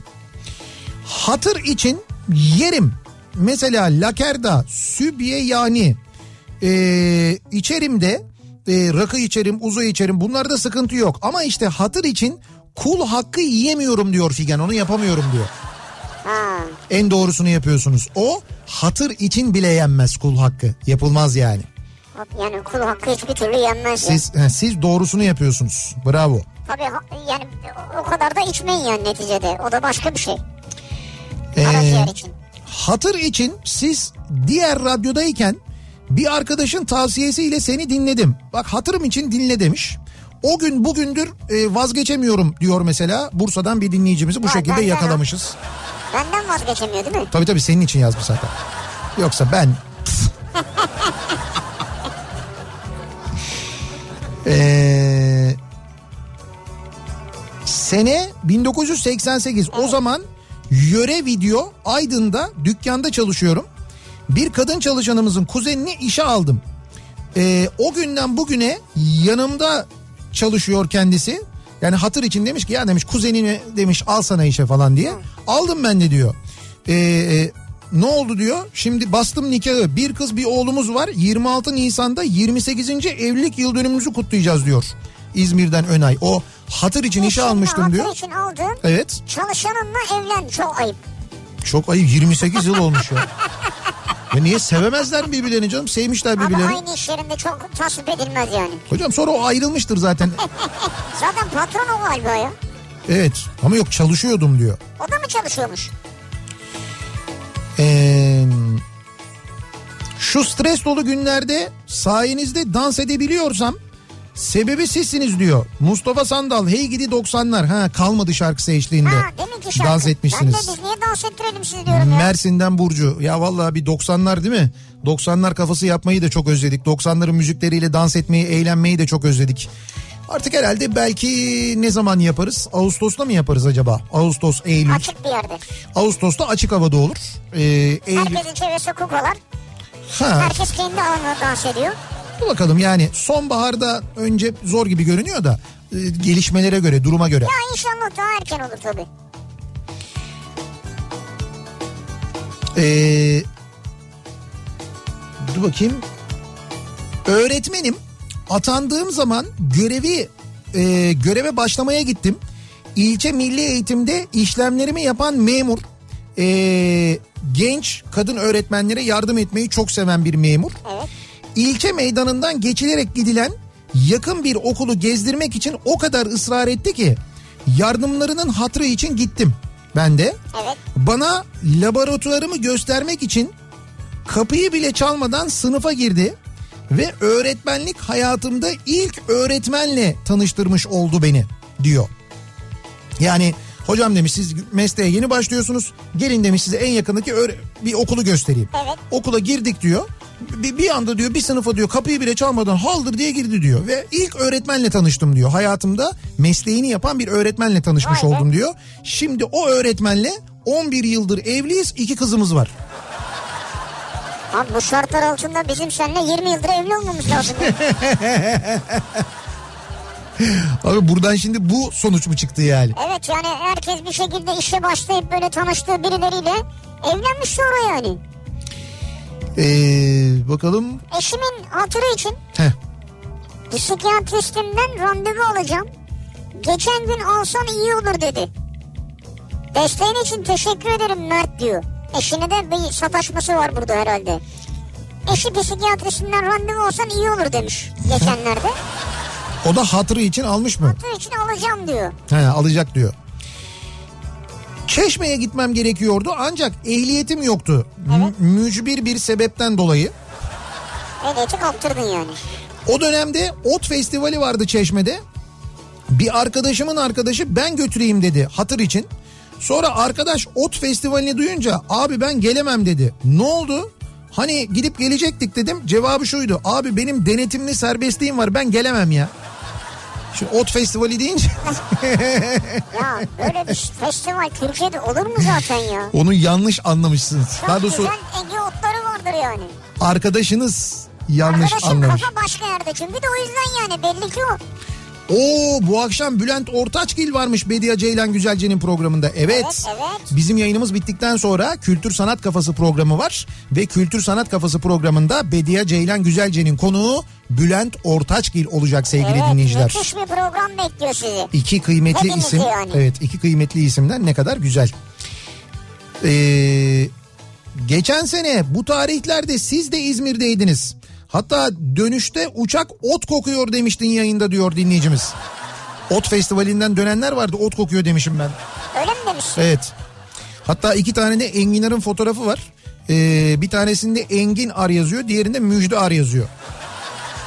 Hatır için yerim. Mesela lakerda sübye yani. E, içerim de e, rakı içerim uzu içerim. Bunlarda sıkıntı yok. Ama işte hatır için kul hakkı yiyemiyorum diyor Figen. Onu yapamıyorum diyor. Ha. En doğrusunu yapıyorsunuz. O hatır için bile yenmez kul hakkı. Yapılmaz yani. Yani kul hakkı hiçbir türlü yenmez. Siz he, siz doğrusunu yapıyorsunuz. Bravo. Tabii ha- yani o kadar da içmeyin yani neticede. O da başka bir şey. Ee, Karaciğer için. hatır için siz diğer radyodayken bir arkadaşın tavsiyesiyle seni dinledim. Bak hatırım için dinle demiş. O gün bugündür e, vazgeçemiyorum diyor mesela. Bursa'dan bir dinleyicimizi bu Ha, şekilde yakalamışız. Benden vazgeçemiyor değil mi? Tabii tabii senin için yazmış zaten. Yoksa ben... (laughs) Ee, sene 1988 o zaman yöre video Aydın'da dükkanda çalışıyorum. Bir kadın çalışanımızın kuzenini işe aldım. Ee, o günden bugüne yanımda çalışıyor kendisi. Yani hatır için demiş ki ya demiş kuzenini demiş al sana işe falan diye. Aldım ben de diyor. Ee, e, ne oldu diyor. Şimdi bastım nikahı. Bir kız bir oğlumuz var. 26 Nisan'da 28. evlilik yıl dönümümüzü kutlayacağız diyor. İzmir'den Önay. O hatır için işe almıştım hatır diyor. için aldığın Evet. çalışanınla evlen çok ayıp. Çok ayıp 28 yıl olmuş ya. (laughs) Ya niye sevemezler birbirlerini canım? Sevmişler Ama birbirlerini. aynı iş yerinde çok tasvip edilmez yani. Hocam sonra o ayrılmıştır zaten. (laughs) Zaten patron o galiba ya. Evet ama yok çalışıyordum diyor. O da mı çalışıyormuş? Ee, şu stres dolu günlerde sayenizde dans edebiliyorsam sebebi sizsiniz diyor. Mustafa Sandal hey gidi 90'lar ha kalmadı şarkısı eşliğinde. Ha demin ki şarkı. Dans etmişsiniz. Ben de biz niye dans ettirelim sizi diyorum ya. Mersin'den Burcu. Ya vallahi bir 90'lar değil mi? 90'lar kafası yapmayı da çok özledik. 90'ların müzikleriyle dans etmeyi, eğlenmeyi de çok özledik. Artık herhalde belki ne zaman yaparız? Ağustos'ta mı yaparız acaba? Ağustos, Eylül. Açık bir yerde. Ağustos'ta açık havada olur. Ee, Eylül. Herkesin çevresi kukalar. Ha, Herkes kendi alanına dans ediyor. Dur bakalım yani sonbaharda önce zor gibi görünüyor da e, gelişmelere göre, duruma göre. Ya inşallah daha erken olur tabii. Ee, dur bakayım. Öğretmenim atandığım zaman görevi e, göreve başlamaya gittim. İlçe milli eğitimde işlemlerimi yapan memur. e, genç kadın öğretmenlere yardım etmeyi çok seven bir memur. Evet. İlçe meydanından geçilerek gidilen yakın bir okulu gezdirmek için o kadar ısrar etti ki yardımlarının hatırı için gittim ben de. Evet. Bana laboratuvarımı göstermek için kapıyı bile çalmadan sınıfa girdi ve öğretmenlik hayatımda ilk öğretmenle tanıştırmış oldu beni diyor. Yani hocam demiş siz mesleğe yeni başlıyorsunuz gelin demiş size en yakındaki bir okulu göstereyim. Evet. Okula girdik diyor. Bir, bir anda diyor bir sınıfa diyor kapıyı bile çalmadan haldır diye girdi diyor. Ve ilk öğretmenle tanıştım diyor. Hayatımda mesleğini yapan bir öğretmenle tanışmış be. oldum diyor. Şimdi o öğretmenle 11 yıldır evliyiz iki kızımız var. Abi bu şartlar altında bizim seninle 20 yıldır evli olmamız lazım. (laughs) Abi buradan şimdi bu sonuç mu çıktı yani? evet yani herkes bir şekilde işe başlayıp böyle tanıştığı birileriyle evlenmiş sonra yani. Ee, bakalım. Eşimin hatırı için Heh. psikiyatristimden randevu alacağım. Geçen gün alsan iyi olur dedi. Desteğin için teşekkür ederim Mert diyor. Eşine de bir sataşması var burada herhalde. Eşi psikiyatrisinden randevu olsan iyi olur demiş geçenlerde. O da hatırı için almış mı? Hatır için alacağım diyor. He, alacak diyor. Çeşme'ye gitmem gerekiyordu ancak ehliyetim yoktu. M- mücbir bir sebepten dolayı. Ehliyeti kaptırdın yani. O dönemde ot festivali vardı Çeşme'de. Bir arkadaşımın arkadaşı ben götüreyim dedi hatır için. Sonra arkadaş ot festivalini duyunca abi ben gelemem dedi. Ne oldu? Hani gidip gelecektik dedim. Cevabı şuydu. Abi benim denetimli serbestliğim var ben gelemem ya. Şimdi ot festivali deyince (laughs) Ya böyle bir festival Türkiye'de olur mu zaten ya? onu yanlış anlamışsınız. Çok Daha doğrusu güzel Ege otları vardır yani. arkadaşınız yanlış Arkadaşım anlamış. kafa başka yerde çünkü de o yüzden yani belli ki o. Oo bu akşam Bülent Ortaçgil varmış Bediye Ceylan Güzelce'nin programında. Evet. Evet, evet. Bizim yayınımız bittikten sonra Kültür Sanat Kafası programı var. Ve Kültür Sanat Kafası programında Bediye Ceylan Güzelce'nin konuğu Bülent Ortaçgil olacak sevgili evet, dinleyiciler. müthiş bir program bekliyor sizi. İki kıymetli Hepimizi isim. yani. Evet iki kıymetli isimden ne kadar güzel. Ee, geçen sene bu tarihlerde siz de İzmir'deydiniz. Hatta dönüşte uçak ot kokuyor demiştin yayında diyor dinleyicimiz. Ot festivalinden dönenler vardı ot kokuyor demişim ben. Öyle mi demişsin? Evet. Hatta iki tane de Enginar'ın fotoğrafı var. Ee, bir tanesinde Engin Ar yazıyor. Diğerinde Müjde Ar yazıyor.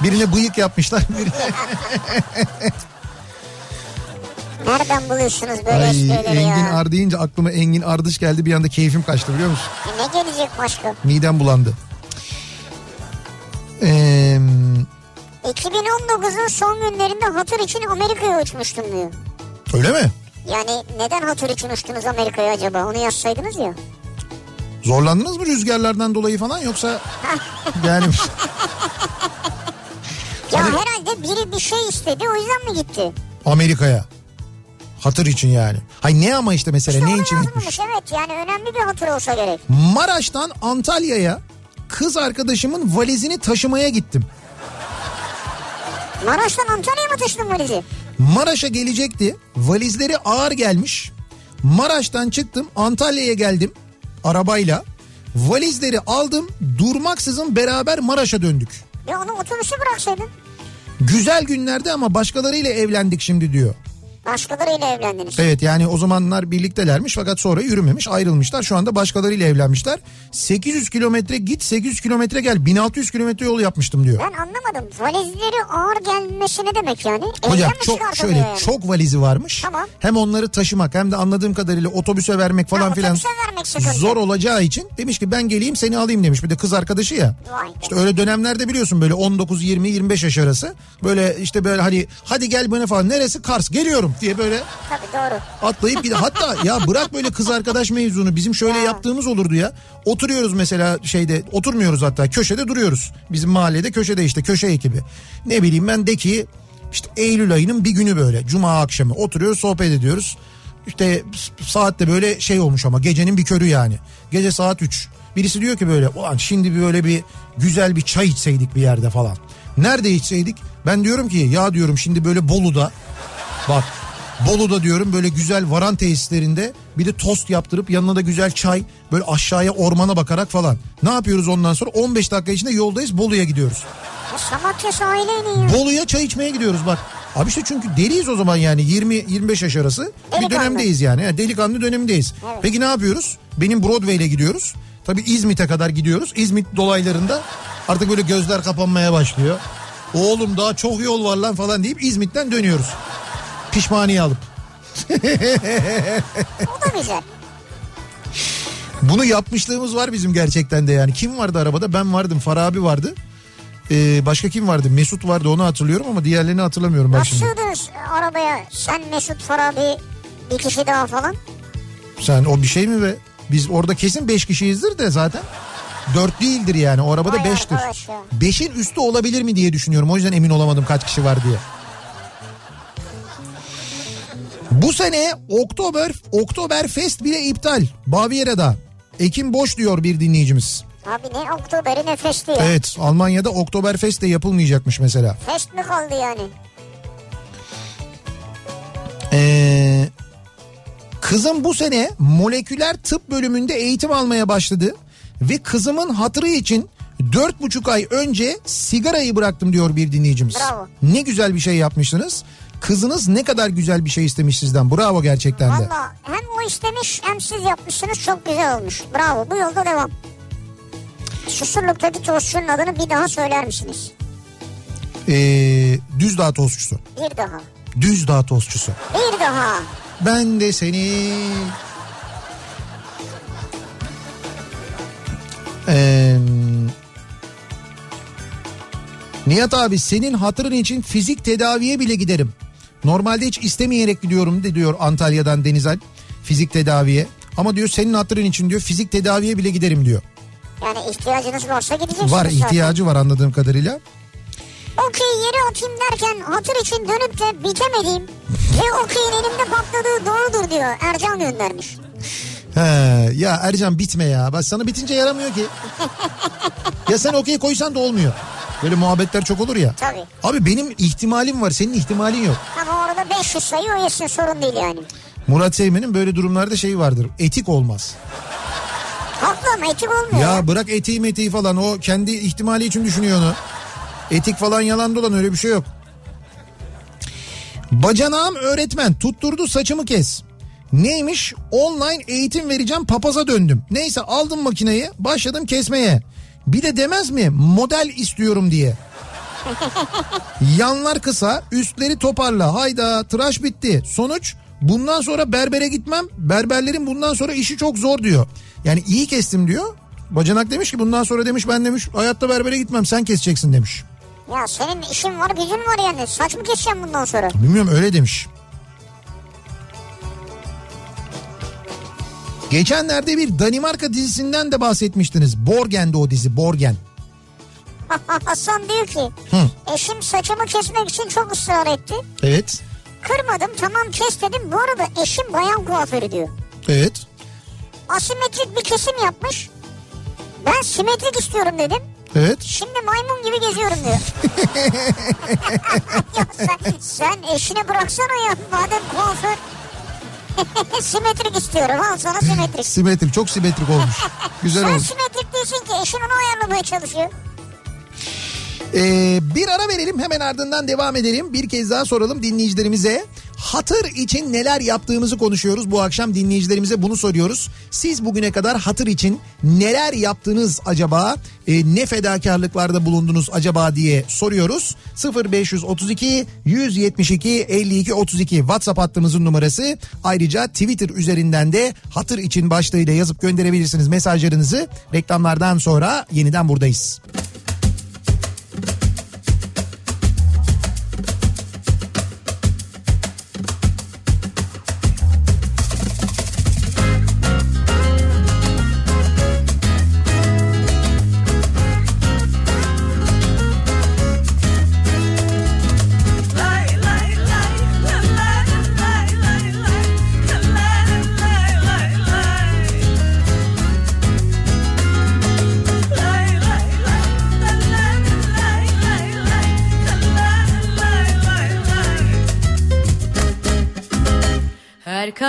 Birine bıyık yapmışlar. Birine... (laughs) Nereden buluyorsunuz böyle Ay, esprileri Engin ya? Ar deyince aklıma Engin Ardış geldi. Bir anda keyfim kaçtı biliyor musun? E Ne gelecek başka? Midem bulandı. Ee, 2019'un son günlerinde hatır için Amerika'ya uçmuştum diyor. öyle mi? Yani neden hatır için uçtunuz Amerika'ya acaba? Onu yazsaydınız ya. Zorlandınız mı rüzgarlardan dolayı falan yoksa (laughs) yani Ya Hadi. herhalde biri bir şey istedi o yüzden mi gitti? Amerika'ya hatır için yani. Hay ne ama işte mesela İşte ne için gitmiş? evet yani önemli bir hatır olsa gerek. Maraş'tan Antalya'ya kız arkadaşımın valizini taşımaya gittim. Maraş'tan Antalya'ya mı taşıdın valizi? Maraş'a gelecekti. Valizleri ağır gelmiş. Maraş'tan çıktım Antalya'ya geldim arabayla. Valizleri aldım durmaksızın beraber Maraş'a döndük. Ya onu otobüse bıraksaydın. Güzel günlerde ama başkalarıyla evlendik şimdi diyor. Başkalarıyla evlendiniz. Evet yani o zamanlar birliktelermiş fakat sonra yürümemiş ayrılmışlar. Şu anda başkalarıyla evlenmişler. 800 kilometre git 800 kilometre gel 1600 kilometre yol yapmıştım diyor. Ben anlamadım. Valizleri ağır gelmesi ne demek yani? Evden Hocam çok şöyle yani? çok valizi varmış. Tamam. Hem onları taşımak hem de anladığım kadarıyla otobüse vermek falan Ha, filan vermek zor olacağı için demiş ki ben geleyim seni alayım demiş. Bir de kız arkadaşı ya. Vay be. İşte öyle dönemlerde biliyorsun böyle 19 20 25 yaş arası böyle işte böyle hani hadi gel bana falan neresi Kars geliyorum diye böyle Tabii doğru. atlayıp gidiyor. Hatta ya bırak böyle kız arkadaş mevzunu bizim şöyle yaptığımız olurdu ya. Oturuyoruz mesela şeyde oturmuyoruz hatta köşede duruyoruz. Bizim mahallede köşede işte köşe ekibi. Ne bileyim ben de ki işte Eylül ayının bir günü böyle cuma akşamı oturuyoruz sohbet ediyoruz. İşte saatte böyle şey olmuş ama gecenin bir körü yani. Gece saat 3. Birisi diyor ki böyle ulan şimdi bir böyle bir güzel bir çay içseydik bir yerde falan. Nerede içseydik? Ben diyorum ki ya diyorum şimdi böyle Bolu'da bak Bolu'da diyorum böyle güzel varan tesislerinde bir de tost yaptırıp yanına da güzel çay böyle aşağıya ormana bakarak falan. Ne yapıyoruz ondan sonra 15 dakika içinde yoldayız Bolu'ya gidiyoruz. Ya Samatya iniyor. Bolu'ya çay içmeye gidiyoruz bak. Abi işte çünkü deliyiz o zaman yani 20-25 yaş arası bir Delikanlı. dönemdeyiz yani. yani delikanlı dönemindeyiz. Evet. Peki ne yapıyoruz? Benim Broadway'le gidiyoruz. Tabii İzmit'e kadar gidiyoruz. İzmit dolaylarında artık böyle gözler kapanmaya başlıyor. Oğlum daha çok yol var lan falan deyip İzmit'ten dönüyoruz. Pişmaniye alıp. (laughs) O da güzel. Bunu yapmışlığımız var bizim gerçekten de yani. Kim vardı arabada? Ben vardım. Farabi vardı. Ee, başka kim vardı? Mesut vardı onu hatırlıyorum ama diğerlerini hatırlamıyorum Nasıl şimdi. sığdınız arabaya? Sen Mesut Farabi bir kişi daha falan. Sen o bir şey mi be? Biz orada kesin 5 kişiyizdir de zaten. 4 değildir yani o arabada Vay 5'tir. arkadaş ya. 5'in üstü olabilir mi diye düşünüyorum. O yüzden emin olamadım kaç kişi var diye. Bu sene Oktober Oktoberfest bile iptal. Baviera'da. Ekim boş diyor bir dinleyicimiz. Abi ne Oktober'i ne festi ya? Evet Almanya'da Oktoberfest de yapılmayacakmış mesela. Fest mi kaldı yani? Ee, kızım bu sene moleküler tıp bölümünde eğitim almaya başladı. Ve kızımın hatırı için dört buçuk ay önce sigarayı bıraktım diyor bir dinleyicimiz. Bravo. Ne güzel bir şey yapmışsınız. Kızınız ne kadar güzel bir şey istemiş sizden. Bravo gerçekten de. Valla hem o istemiş hem siz yapmışsınız çok güzel olmuş. Bravo bu yolda devam. Susurluk'taki tostçunun adını bir daha söyler misiniz? Ee, Düzdağ tostçusu. Bir daha. Düzdağ tostçusu. Bir daha. Ben de seni... Ee, Nihat abi senin hatırın için fizik tedaviye bile giderim. Normalde hiç istemeyerek gidiyorum de diyor Antalya'dan Denizal fizik tedaviye. Ama diyor senin hatırın için diyor fizik tedaviye bile giderim diyor. Yani ihtiyacınız varsa gideceksiniz Var zaten. ihtiyacı var anladığım kadarıyla. Okey yere atayım derken hatır için dönüp de bitemediğim ve okeyin elimde patladığı doğrudur diyor. Ercan göndermiş. He, ya Ercan bitme ya. Bak sana bitince yaramıyor ki. (laughs) ya sen okey koysan da olmuyor. Böyle muhabbetler çok olur ya. Tabii. Abi benim ihtimalim var senin ihtimalin yok. Ama orada 500 sayı o yesin sorun değil yani. Murat Seymen'in böyle durumlarda şeyi vardır. Etik olmaz. Haklı ama etik olmuyor. ya. Ya bırak etiği metiği falan o kendi ihtimali için düşünüyor onu. Etik falan yalan dolan öyle bir şey yok. Bacanağım öğretmen tutturdu saçımı kes. Neymiş? Online eğitim vereceğim papaza döndüm. Neyse aldım makineyi başladım kesmeye. Bir de demez mi model istiyorum diye. (laughs) Yanlar kısa üstleri toparla hayda tıraş bitti. Sonuç bundan sonra berbere gitmem. Berberlerin bundan sonra işi çok zor diyor. Yani iyi kestim diyor. Bacanak demiş ki bundan sonra demiş ben demiş hayatta berbere gitmem sen keseceksin demiş. Ya senin işin var gücün var yani. Saç mı keseceğim bundan sonra? Bilmiyorum öyle demiş. Geçenlerde bir Danimarka dizisinden de bahsetmiştiniz. Borgen'de o dizi Borgen. (laughs) Hasan diyor ki Hı. eşim saçımı kesmek için çok ısrar etti. Evet. Kırmadım tamam kes dedim. Bu arada eşim bayan kuaförü diyor. Evet. Asimetrik bir kesim yapmış. Ben simetrik istiyorum dedim. Evet. Şimdi maymun gibi geziyorum diyor. (laughs) (laughs) ya sen, sen eşini bıraksana ya madem kuaför. (laughs) simetrik istiyorum al sana simetrik. Simetrik çok simetrik olmuş. Güzel Sen olmuş. simetrik değilsin ki eşin onu ayarlamaya çalışıyor. Ee, bir ara verelim hemen ardından devam edelim. Bir kez daha soralım dinleyicilerimize. Hatır için neler yaptığımızı konuşuyoruz. Bu akşam dinleyicilerimize bunu soruyoruz. Siz bugüne kadar hatır için neler yaptınız acaba? Ee, ne fedakarlıklarda bulundunuz acaba diye soruyoruz. 0532 172 52 32 WhatsApp hattımızın numarası. Ayrıca Twitter üzerinden de hatır için başlığıyla yazıp gönderebilirsiniz mesajlarınızı. Reklamlardan sonra yeniden buradayız.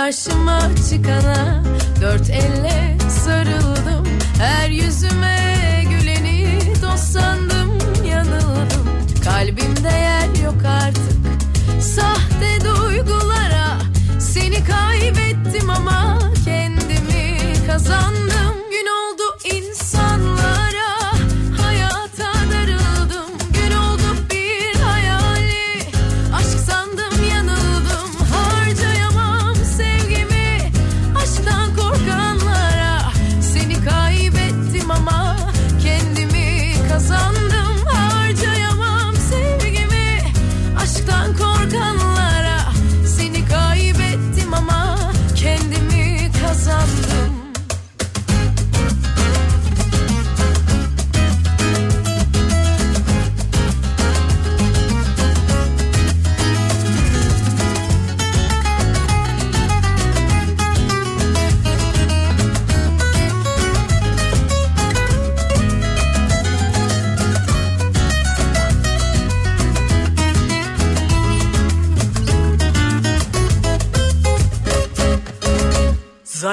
Karşıma çıkana dört elle sarıldım. Her yüzüme güleni dost sandım yanıldım. Kalbimde yer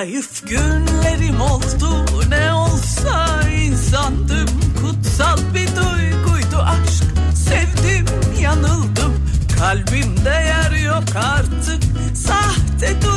Zayıf günlerim oldu. Ne olsa insandım. Kutsal bir duyguydu aşk. Sevdim yanıldım. Kalbimde yer yok artık. Sahte duygulara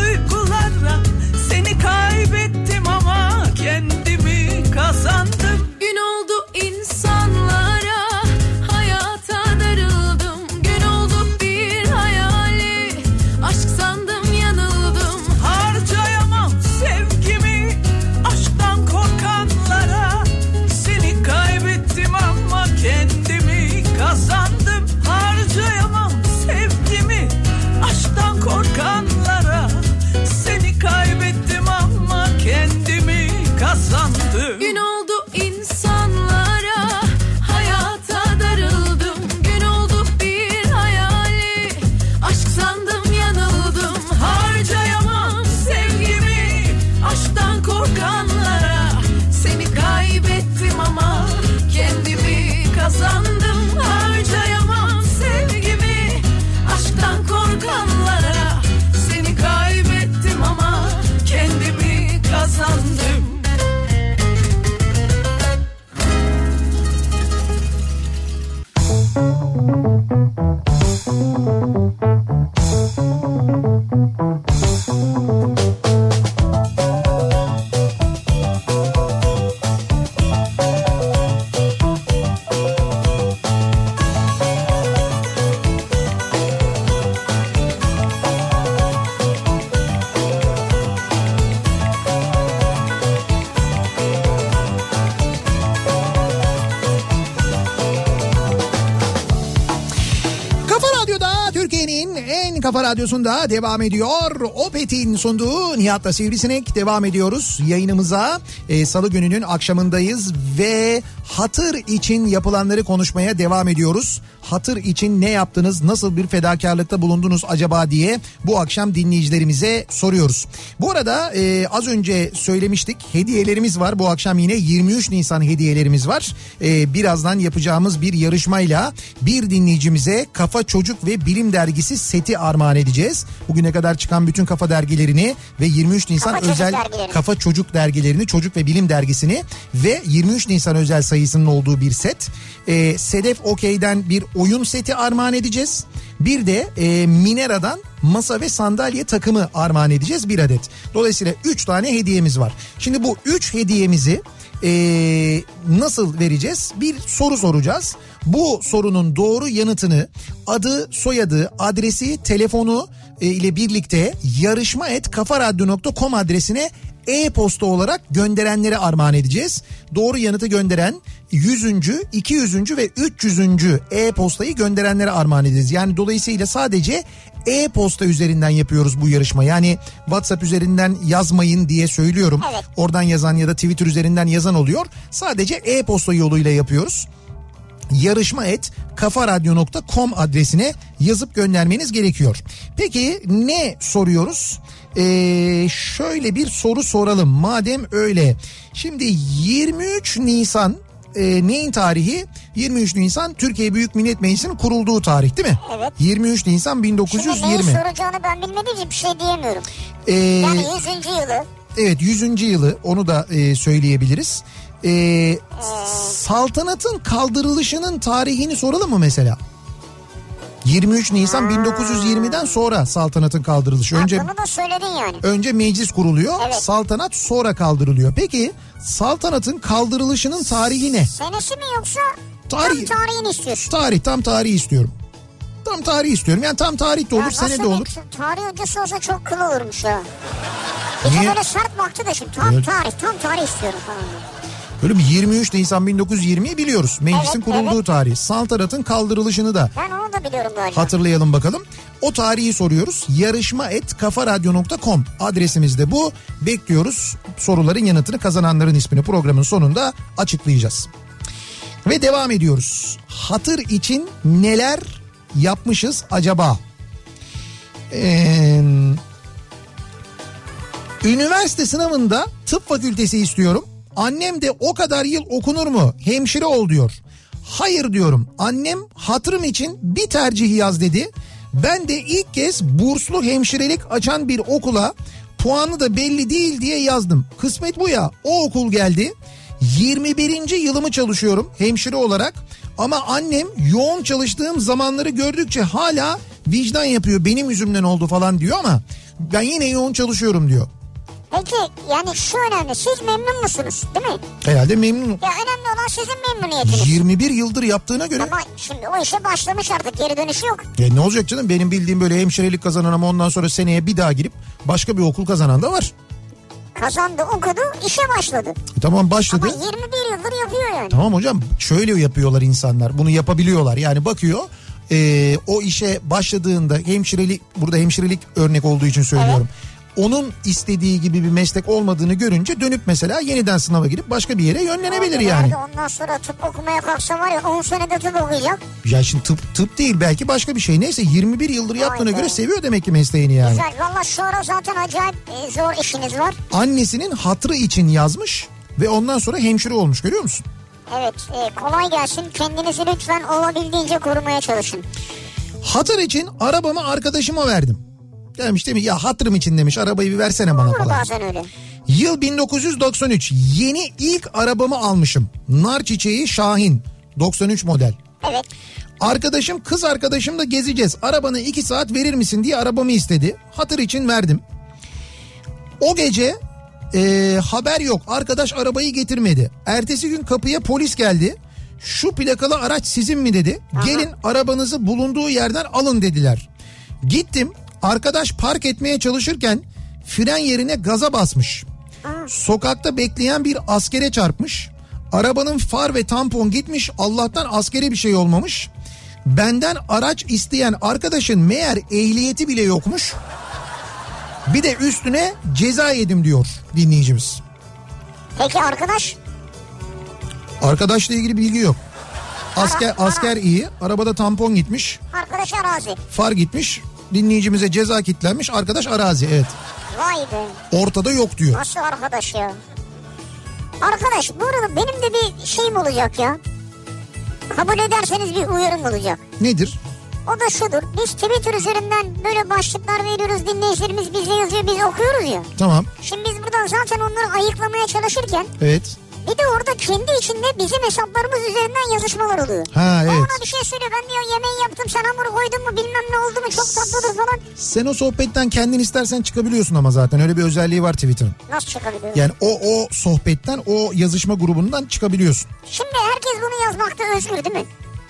Radyosu'nda devam ediyor. Opet'in sunduğu Nihat'la Sivrisinek devam ediyoruz yayınımıza. Ee, Salı gününün akşamındayız ve hatır için yapılanları konuşmaya devam ediyoruz. Hatır için ne yaptınız, nasıl bir fedakarlıkta bulundunuz acaba diye bu akşam dinleyicilerimize soruyoruz. Bu arada e, az önce söylemiştik hediyelerimiz var. Bu akşam yine 23 Nisan hediyelerimiz var. E, birazdan yapacağımız bir yarışmayla bir dinleyicimize Kafa Çocuk ve Bilim Dergisi seti armağan edeceğiz. Bugüne kadar çıkan bütün kafa dergilerini ve 23 Nisan Kafa Çocuk özel dergilerini. Kafa Çocuk dergilerini, Çocuk ve Bilim dergisini ve 23 Nisan özel sayısının olduğu bir set. Ee, Sedef Okey'den bir oyun seti armağan edeceğiz. Bir de e, Minera'dan masa ve sandalye takımı armağan edeceğiz bir adet. Dolayısıyla 3 tane hediyemiz var. Şimdi bu 3 hediyemizi e, nasıl vereceğiz? Bir soru soracağız. Bu sorunun doğru yanıtını adı, soyadı, adresi, telefonu e, ile birlikte yarışma et kafaradyo.com adresine e-posta olarak gönderenlere armağan edeceğiz. Doğru yanıtı gönderen 100. 200. ve 300. e-postayı gönderenlere armağan edeceğiz. Yani dolayısıyla sadece e-posta üzerinden yapıyoruz bu yarışma. Yani WhatsApp üzerinden yazmayın diye söylüyorum. Evet. Oradan yazan ya da Twitter üzerinden yazan oluyor. Sadece e-posta yoluyla yapıyoruz yarışma et kafaradyo.com adresine yazıp göndermeniz gerekiyor. Peki ne soruyoruz? Ee, şöyle bir soru soralım madem öyle. Şimdi 23 Nisan e, neyin tarihi? 23 Nisan Türkiye Büyük Millet Meclisi'nin kurulduğu tarih değil mi? Evet. 23 Nisan Şimdi neyi 1920. soracağını ben bilmediğim için bir şey diyemiyorum. Ee, Yani 100. yılı Evet 100. yılı onu da e, söyleyebiliriz. Ee, saltanatın kaldırılışının tarihini soralım mı mesela? 23 Nisan 1920'den sonra saltanatın kaldırılışı. Ha, Önce bunu da söyledin yani. önce meclis kuruluyor. Evet. Saltanat sonra kaldırılıyor. Peki saltanatın kaldırılışının tarihi ne? Senesi mi yoksa Tarih- tam tarihini istiyorsun? Tarih tam tarihi istiyorum. Tam tarih istiyorum. Yani tam tarih de olur, Ya sene de olur. Tarih öncesi olsa çok kıl olurmuş ya. Bir de Niye? böyle sert baktı da şimdi tam Evet. tarih tam tarih istiyorum falan. Böyle bir 23 Nisan 1920'yi biliyoruz. Meclisin Evet, kurulduğu evet. tarih. Saltanatın kaldırılışını da Ben onu da biliyorum böyle. hatırlayalım bakalım. O tarihi soruyoruz. Yarışma et kafaradyo.com adresimizde bu. Bekliyoruz. Soruların yanıtını kazananların ismini programın sonunda açıklayacağız. Ve devam ediyoruz. Hatır için neler yapmışız acaba? Ee, üniversite sınavında tıp fakültesi istiyorum. Annem de o kadar yıl okunur mu? Hemşire ol diyor. Hayır diyorum. Annem hatırım için bir tercihi yaz dedi. Ben de ilk kez burslu hemşirelik açan bir okula puanı da belli değil diye yazdım. Kısmet bu ya. O okul geldi. 21. yılımı çalışıyorum hemşire olarak. Ama annem yoğun çalıştığım zamanları gördükçe hala vicdan yapıyor. Benim yüzümden oldu falan diyor ama ben yine yoğun çalışıyorum diyor. Peki yani şu önemli siz memnun musunuz değil mi? Herhalde memnunum. Ya önemli olan sizin memnuniyetiniz. 21 yıldır yaptığına göre Ama şimdi o işe başlamış artık geri dönüşü yok. ya ne olacak canım benim bildiğim böyle hemşirelik kazanan ama ondan sonra seneye bir daha girip başka bir okul kazanan da var. Kazandı okudu işe başladı. E tamam başladı. Ama 21 yıldır yapıyor yani. Tamam hocam şöyle yapıyorlar insanlar bunu yapabiliyorlar yani bakıyor e, o işe başladığında hemşirelik burada hemşirelik örnek olduğu için söylüyorum. Onun istediği gibi bir meslek olmadığını görünce dönüp mesela yeniden sınava girip başka bir yere yönlenebilir yani. Nerede Ondan sonra tıp okumaya kalksa var ya 10 senede tıp okuyacak. Ya şimdi tıp, tıp değil belki başka bir şey neyse 21 yıldır yaptığına be. göre seviyor demek ki mesleğini yani. Güzel valla şu ara zaten acayip e, zor işiniz var. Annesinin hatrı için yazmış ve ondan sonra hemşire olmuş görüyor musun? Evet e, kolay gelsin kendinizi lütfen olabildiğince korumaya çalışın. Hatır için arabamı arkadaşıma verdim. Demiş değil mi ya hatırım için demiş arabayı bir versene bana Olur falan. bazen öyle. Yıl 1993 yeni ilk arabamı almışım. Nar çiçeği Şahin 93 model. Evet Arkadaşım kız arkadaşımla gezeceğiz. Arabanı iki saat verir misin diye arabamı istedi. Hatır için verdim. O gece e, haber yok. Arkadaş arabayı getirmedi. Ertesi gün kapıya polis geldi. Şu plakalı araç sizin mi dedi. Gelin arabanızı bulunduğu yerden alın dediler. Gittim. Arkadaş park etmeye çalışırken fren yerine gaza basmış. Sokakta bekleyen bir askere çarpmış. Arabanın far ve tampon gitmiş. Allah'tan askere bir şey olmamış. Benden araç isteyen arkadaşın meğer ehliyeti bile yokmuş. Bir de üstüne ceza yedim diyor dinleyicimiz. Peki arkadaş Arkadaşla ilgili bilgi yok. Asker asker iyi. Arabada tampon gitmiş. arkadaş arazi. Far gitmiş. Dinleyicimize ceza kitlenmiş. Arkadaş arazi evet. Vay be Ortada yok diyor. nasıl arkadaş ya. Arkadaş bu arada benim de bir şeyim olacak ya. Kabul ederseniz bir uyarım olacak. Nedir? O da şudur. Biz Twitter üzerinden böyle başlıklar veriyoruz. Dinleyicilerimiz bize yazıyor. Biz okuyoruz ya. Tamam. Şimdi biz buradan zaten onları ayıklamaya çalışırken Evet. Bir de orada kendi içinde bizim hesaplarımız üzerinden yazışmalar oluyor. Ha O evet. ona bir şey söylüyor. Ben diyor yemeği yaptım sen hamuru koydun mu bilmem ne oldu mu çok tatlıdır falan. Sen o sohbetten kendin istersen çıkabiliyorsun ama zaten öyle bir özelliği var Twitter'ın. Nasıl çıkabiliyor? Yani o o sohbetten o yazışma grubundan çıkabiliyorsun. Şimdi herkes bunu yazmakta özgür değil mi?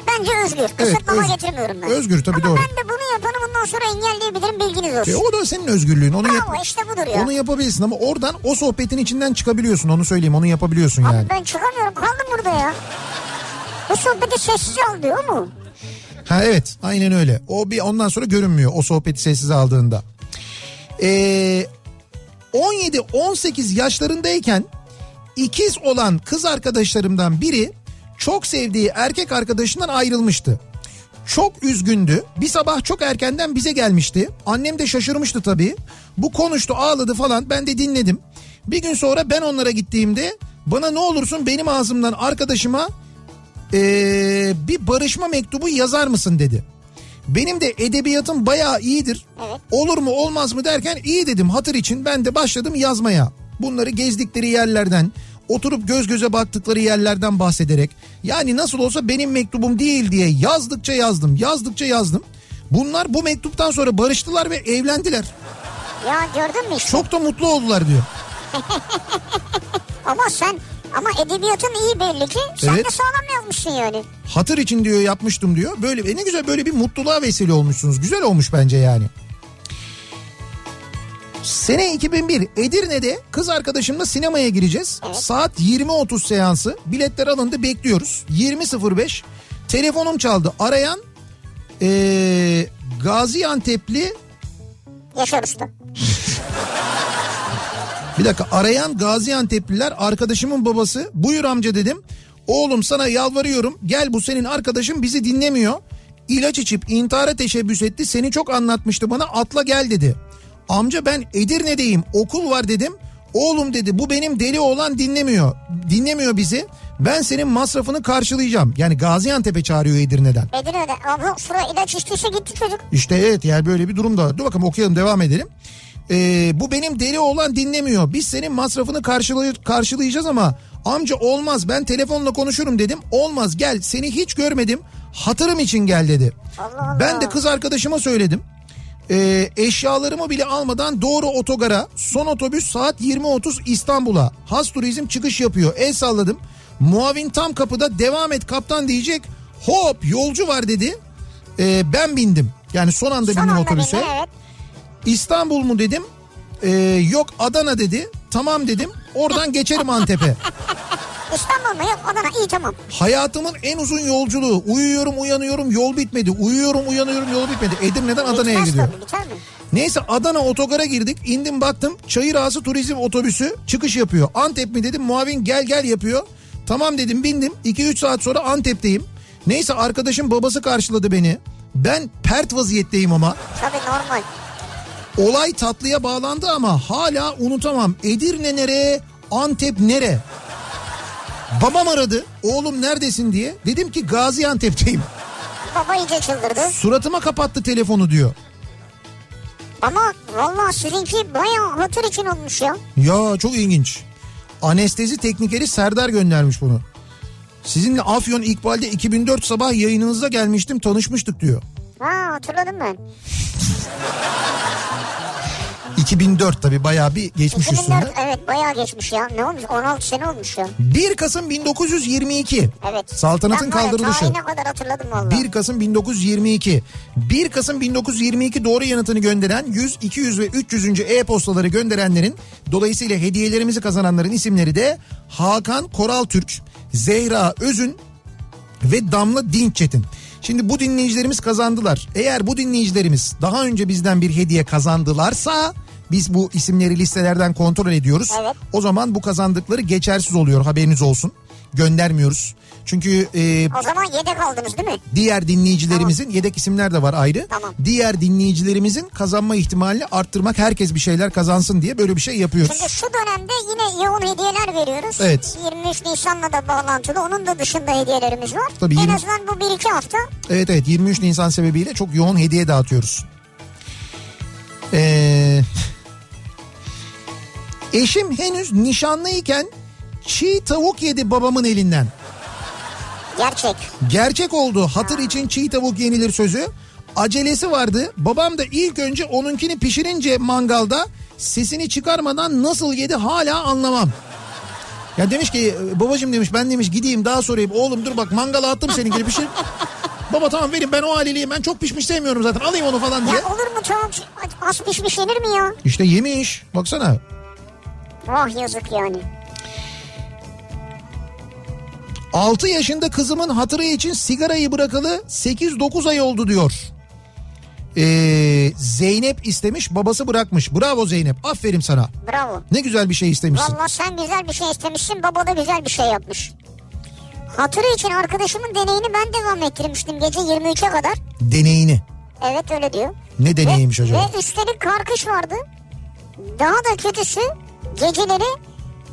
Bence özgür. Evet, Kısıtlama öz- getirmiyorum ben. özgür tabii, Ama doğru. ben de bunu yapanı bundan sonra engelleyebilirim bilginiz olsun. E o da senin özgürlüğün. Onu yap Bravo işte budur ya. onu yapabilirsin ama oradan o sohbetin içinden çıkabiliyorsun. Onu söyleyeyim. Onu yapabiliyorsun Abi yani. ben çıkamıyorum kaldım burada ya. Bu sohbeti sessiz al diyor mu? Ha evet aynen öyle. O bir ondan sonra görünmüyor o sohbeti sessize aldığında. Ee, 17-18 yaşlarındayken ikiz olan kız arkadaşlarımdan biri çok sevdiği erkek arkadaşından ayrılmıştı. Çok üzgündü. Bir sabah çok erkenden bize gelmişti. Annem de şaşırmıştı tabii. Bu konuştu ağladı falan ben de dinledim. Bir gün sonra ben onlara gittiğimde bana ne olursun benim ağzımdan arkadaşıma ee, bir barışma mektubu yazar mısın dedi. Benim de edebiyatım bayağı iyidir. Evet. Olur mu olmaz mı derken iyi dedim hatır için ben de başladım yazmaya. Bunları gezdikleri yerlerden, oturup göz göze baktıkları yerlerden bahsederek yani nasıl olsa benim mektubum değil diye yazdıkça yazdım, yazdıkça yazdım. Bunlar bu mektuptan sonra barıştılar ve evlendiler. Ya gördün mü işte. Çok da mutlu oldular diyor. (laughs) Ama sen ama edebiyatın iyi belli ki. Sen Evet. de sağlam yazmışsın yani. Hatır için diyor yapmıştım diyor. Böyle e ne güzel böyle bir mutluluğa vesile olmuşsunuz. Güzel olmuş bence yani. Sene 2001 Edirne'de kız arkadaşımla sinemaya gireceğiz. Saat 20.30 seansı. Biletler alındı bekliyoruz. 20.05 telefonum çaldı. Arayan eee Gaziantep'li Yaşar Usta. Bir dakika arayan Gaziantep'liler arkadaşımın babası. Buyur amca dedim. Oğlum sana yalvarıyorum gel bu senin arkadaşın bizi dinlemiyor. İlaç içip intihara teşebbüs etti seni çok anlatmıştı bana atla gel dedi. Amca ben Edirne'deyim okul var dedim. Oğlum dedi bu benim deli olan dinlemiyor. Dinlemiyor bizi. Ben senin masrafını karşılayacağım. Yani Gaziantep'e çağırıyor Edirne'den. Edirne'de. Abi şuraya ilaç içtiyse gitti çocuk. İşte evet yani böyle bir durum da var. Dur bakalım okuyalım devam edelim. Ee, bu benim deli olan dinlemiyor. Biz senin masrafını karşılay- karşılayacağız ama amca olmaz ben telefonla konuşurum dedim. Olmaz gel seni hiç görmedim hatırım için gel dedi. Allah Allah. Ben de kız arkadaşıma söyledim. Ee, eşyalarımı bile almadan doğru otogara son otobüs saat 20.30 İstanbul'a. Has turizm çıkış yapıyor el salladım. Muavin tam kapıda devam et kaptan diyecek. Hop yolcu var dedi. Ee, ben bindim. Yani son anda Son bindim anda otobüse. bindi, evet. İstanbul mu dedim. Ee, yok Adana dedi. Tamam dedim. Oradan geçerim Antep'e. (laughs) İstanbul mu? Yok Adana. İyi tamam. Hayatımın en uzun yolculuğu. Uyuyorum uyanıyorum yol bitmedi. Uyuyorum uyanıyorum yol bitmedi. Edirne'den Adana'ya Bitmez gidiyor. tabii, Biter mi? Neyse Adana otogara girdik. İndim baktım Çayırağası Turizm Otobüsü çıkış yapıyor. Antep mi dedim muavin gel gel yapıyor. Tamam dedim bindim. 2-3 saat sonra Antep'teyim. Neyse arkadaşım babası karşıladı beni. Ben pert vaziyetteyim ama. Tabii normal. Olay tatlıya bağlandı ama hala unutamam. Edirne nere, Antep nere? Babam aradı. Oğlum neredesin diye. Dedim ki Gaziantep'teyim. Baba iyice çıldırdı. Suratıma kapattı telefonu diyor. Ama vallahi sizinki bayağı hatır için olmuş ya. Ya çok ilginç. Anestezi teknikeri Serdar göndermiş bunu. Sizinle Afyon İkbal'de 2004 sabah yayınınıza gelmiştim tanışmıştık diyor. Ha hatırladım ben. (laughs) 2004 tabii bayağı bir geçmiş üstünde. 2004 evet bayağı geçmiş ya. Ne olmuş? 16 sene olmuş ya. 1 Kasım 1922. Evet. Saltanatın ben kaldırılışı. tarihine kadar hatırladım valla. 1 Kasım 1922. 1 Kasım 1922 doğru yanıtını gönderen 100, 200 ve 300. e-postaları gönderenlerin dolayısıyla hediyelerimizi kazananların isimleri de Hakan Koral Türk, Zehra Özün ve Damla Dinçetin. Şimdi bu dinleyicilerimiz kazandılar. Eğer bu dinleyicilerimiz daha önce bizden bir hediye kazandılarsa biz bu isimleri listelerden kontrol ediyoruz. Evet. O zaman bu kazandıkları geçersiz oluyor haberiniz olsun. Göndermiyoruz. Çünkü e, O zaman yedek aldınız değil mi? diğer dinleyicilerimizin yedek isimler de var ayrı. Tamam. Diğer dinleyicilerimizin kazanma ihtimalini arttırmak herkes bir şeyler kazansın diye böyle bir şey yapıyoruz. Şimdi şu dönemde yine yoğun hediyeler veriyoruz. Evet. 23 Nisan'la da bağlantılı. Onun da dışında hediyelerimiz var. Tabii en azından bu 1-2 hafta Evet evet 23 Nisan sebebiyle çok yoğun hediye dağıtıyoruz. Ee, eşim henüz nişanlıyken çiğ tavuk yedi babamın elinden. gerçek. Gerçek oldu hatır için çiğ tavuk yenilir sözü. Acelesi vardı. Babam da ilk önce onunkini pişirince mangalda sesini çıkarmadan nasıl yedi hala anlamam. Ya demiş ki babacım demiş ben demiş gideyim daha sorayım. Oğlum dur bak mangala attım seninkini pişir. (laughs) Baba tamam verin ben o haliyle ben çok pişmiş sevmiyorum zaten alayım onu falan diye. Ya olur mu tavuk az pişmiş yenir mi ya? İşte yemiş baksana. Vah yazık yani. 6 yaşında kızımın hatırı için sigarayı bırakalı 8-9 ay oldu diyor. Ee, Zeynep istemiş babası bırakmış. Bravo Zeynep aferin sana. Bravo. Ne güzel bir şey istemişsin. Valla sen güzel bir şey istemişsin baba da güzel bir şey yapmış. Hatırı için arkadaşımın deneyini ben devam ettirmiştim gece 23'e kadar. Deneyini. Evet öyle diyor. Ne deneyiymiş ve, acaba? Ve üstelik karkış vardı. Daha da kötüsü geceleri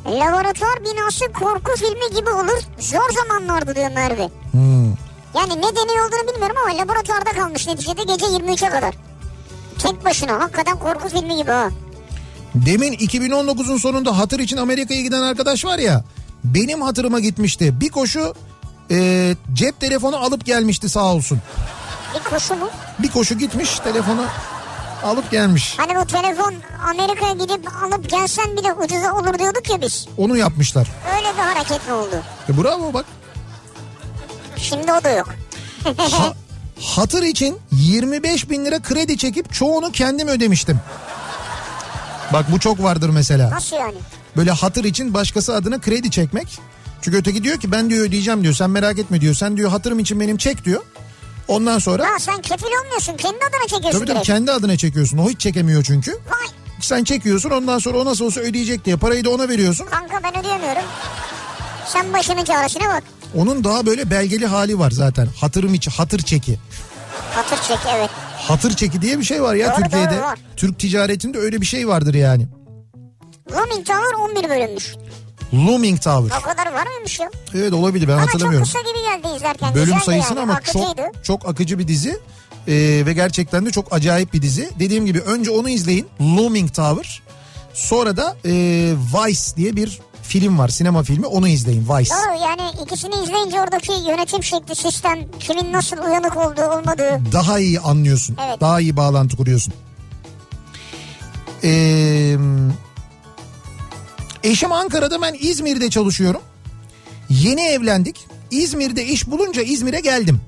laboratuvar binası korku filmi gibi olur. Zor zamanlardı diyor Merve. Hmm. Yani ne deney olduğunu bilmiyorum ama laboratuvarda kalmış neticede gece 23'e kadar. Tek başına hakikaten korku filmi gibi ha. Demin 2019'un sonunda hatır için Amerika'ya giden arkadaş var ya. Benim hatırıma gitmişti. Bir koşu e, cep telefonu alıp gelmişti sağ olsun. Bir koşu mu? Bir koşu gitmiş telefonu alıp gelmiş. Hani bu telefon Amerika'ya gidip alıp gelsen bile ucuza olur diyorduk ya biz. Onu yapmışlar. Öyle bir hareket mi oldu? E, bravo bak. Şimdi o da yok. Ha- (laughs) hatır için 25 bin lira kredi çekip çoğunu kendim ödemiştim. Bak bu çok vardır mesela. Nasıl yani? Böyle hatır için başkası adına kredi çekmek. Çünkü öteki diyor ki ben diyor ödeyeceğim diyor. Sen merak etme diyor. Sen diyor hatırım için benim çek diyor. Ondan sonra Ha sen kefil olmuyorsun kendi adına çekiyorsun tabii tabii direkt. kendi adına çekiyorsun. O hiç çekemiyor çünkü. Vay Sen çekiyorsun ondan sonra o nasıl olsa ödeyecek diye parayı da ona veriyorsun. kanka ben ödeyemiyorum. Sen başının çaresine bak. Onun daha böyle belgeli hali var zaten. Hatırım için hatır çeki. Hatır çek evet. Hatır çeki diye bir şey var ya Doğru, Türkiye'de. doğru, var. Türk ticaretinde öyle bir şey vardır yani. Roaming Tower 11 bölünmüş. Looming Tower. O kadar var mıymış ya? Evet olabilir ben Ama çok hatırlamıyorum. kısa gibi geldi izlerken. Bölüm sayısını yani. ama çok akıcıydı. çok akıcı bir dizi. Ee, ve gerçekten de çok acayip bir dizi. Dediğim gibi önce onu izleyin. Looming Tower. Sonra da e, Vice diye bir film var. Sinema filmi. Onu izleyin. Vice. Doğru yani ikisini izleyince oradaki yönetim şekli, sistem, kimin nasıl uyanık olduğu olmadığı. Daha iyi anlıyorsun. Evet. Daha iyi bağlantı kuruyorsun. Ee, eşim Ankara'da ben İzmir'de çalışıyorum. Yeni evlendik. İzmir'de iş bulunca İzmir'e geldim.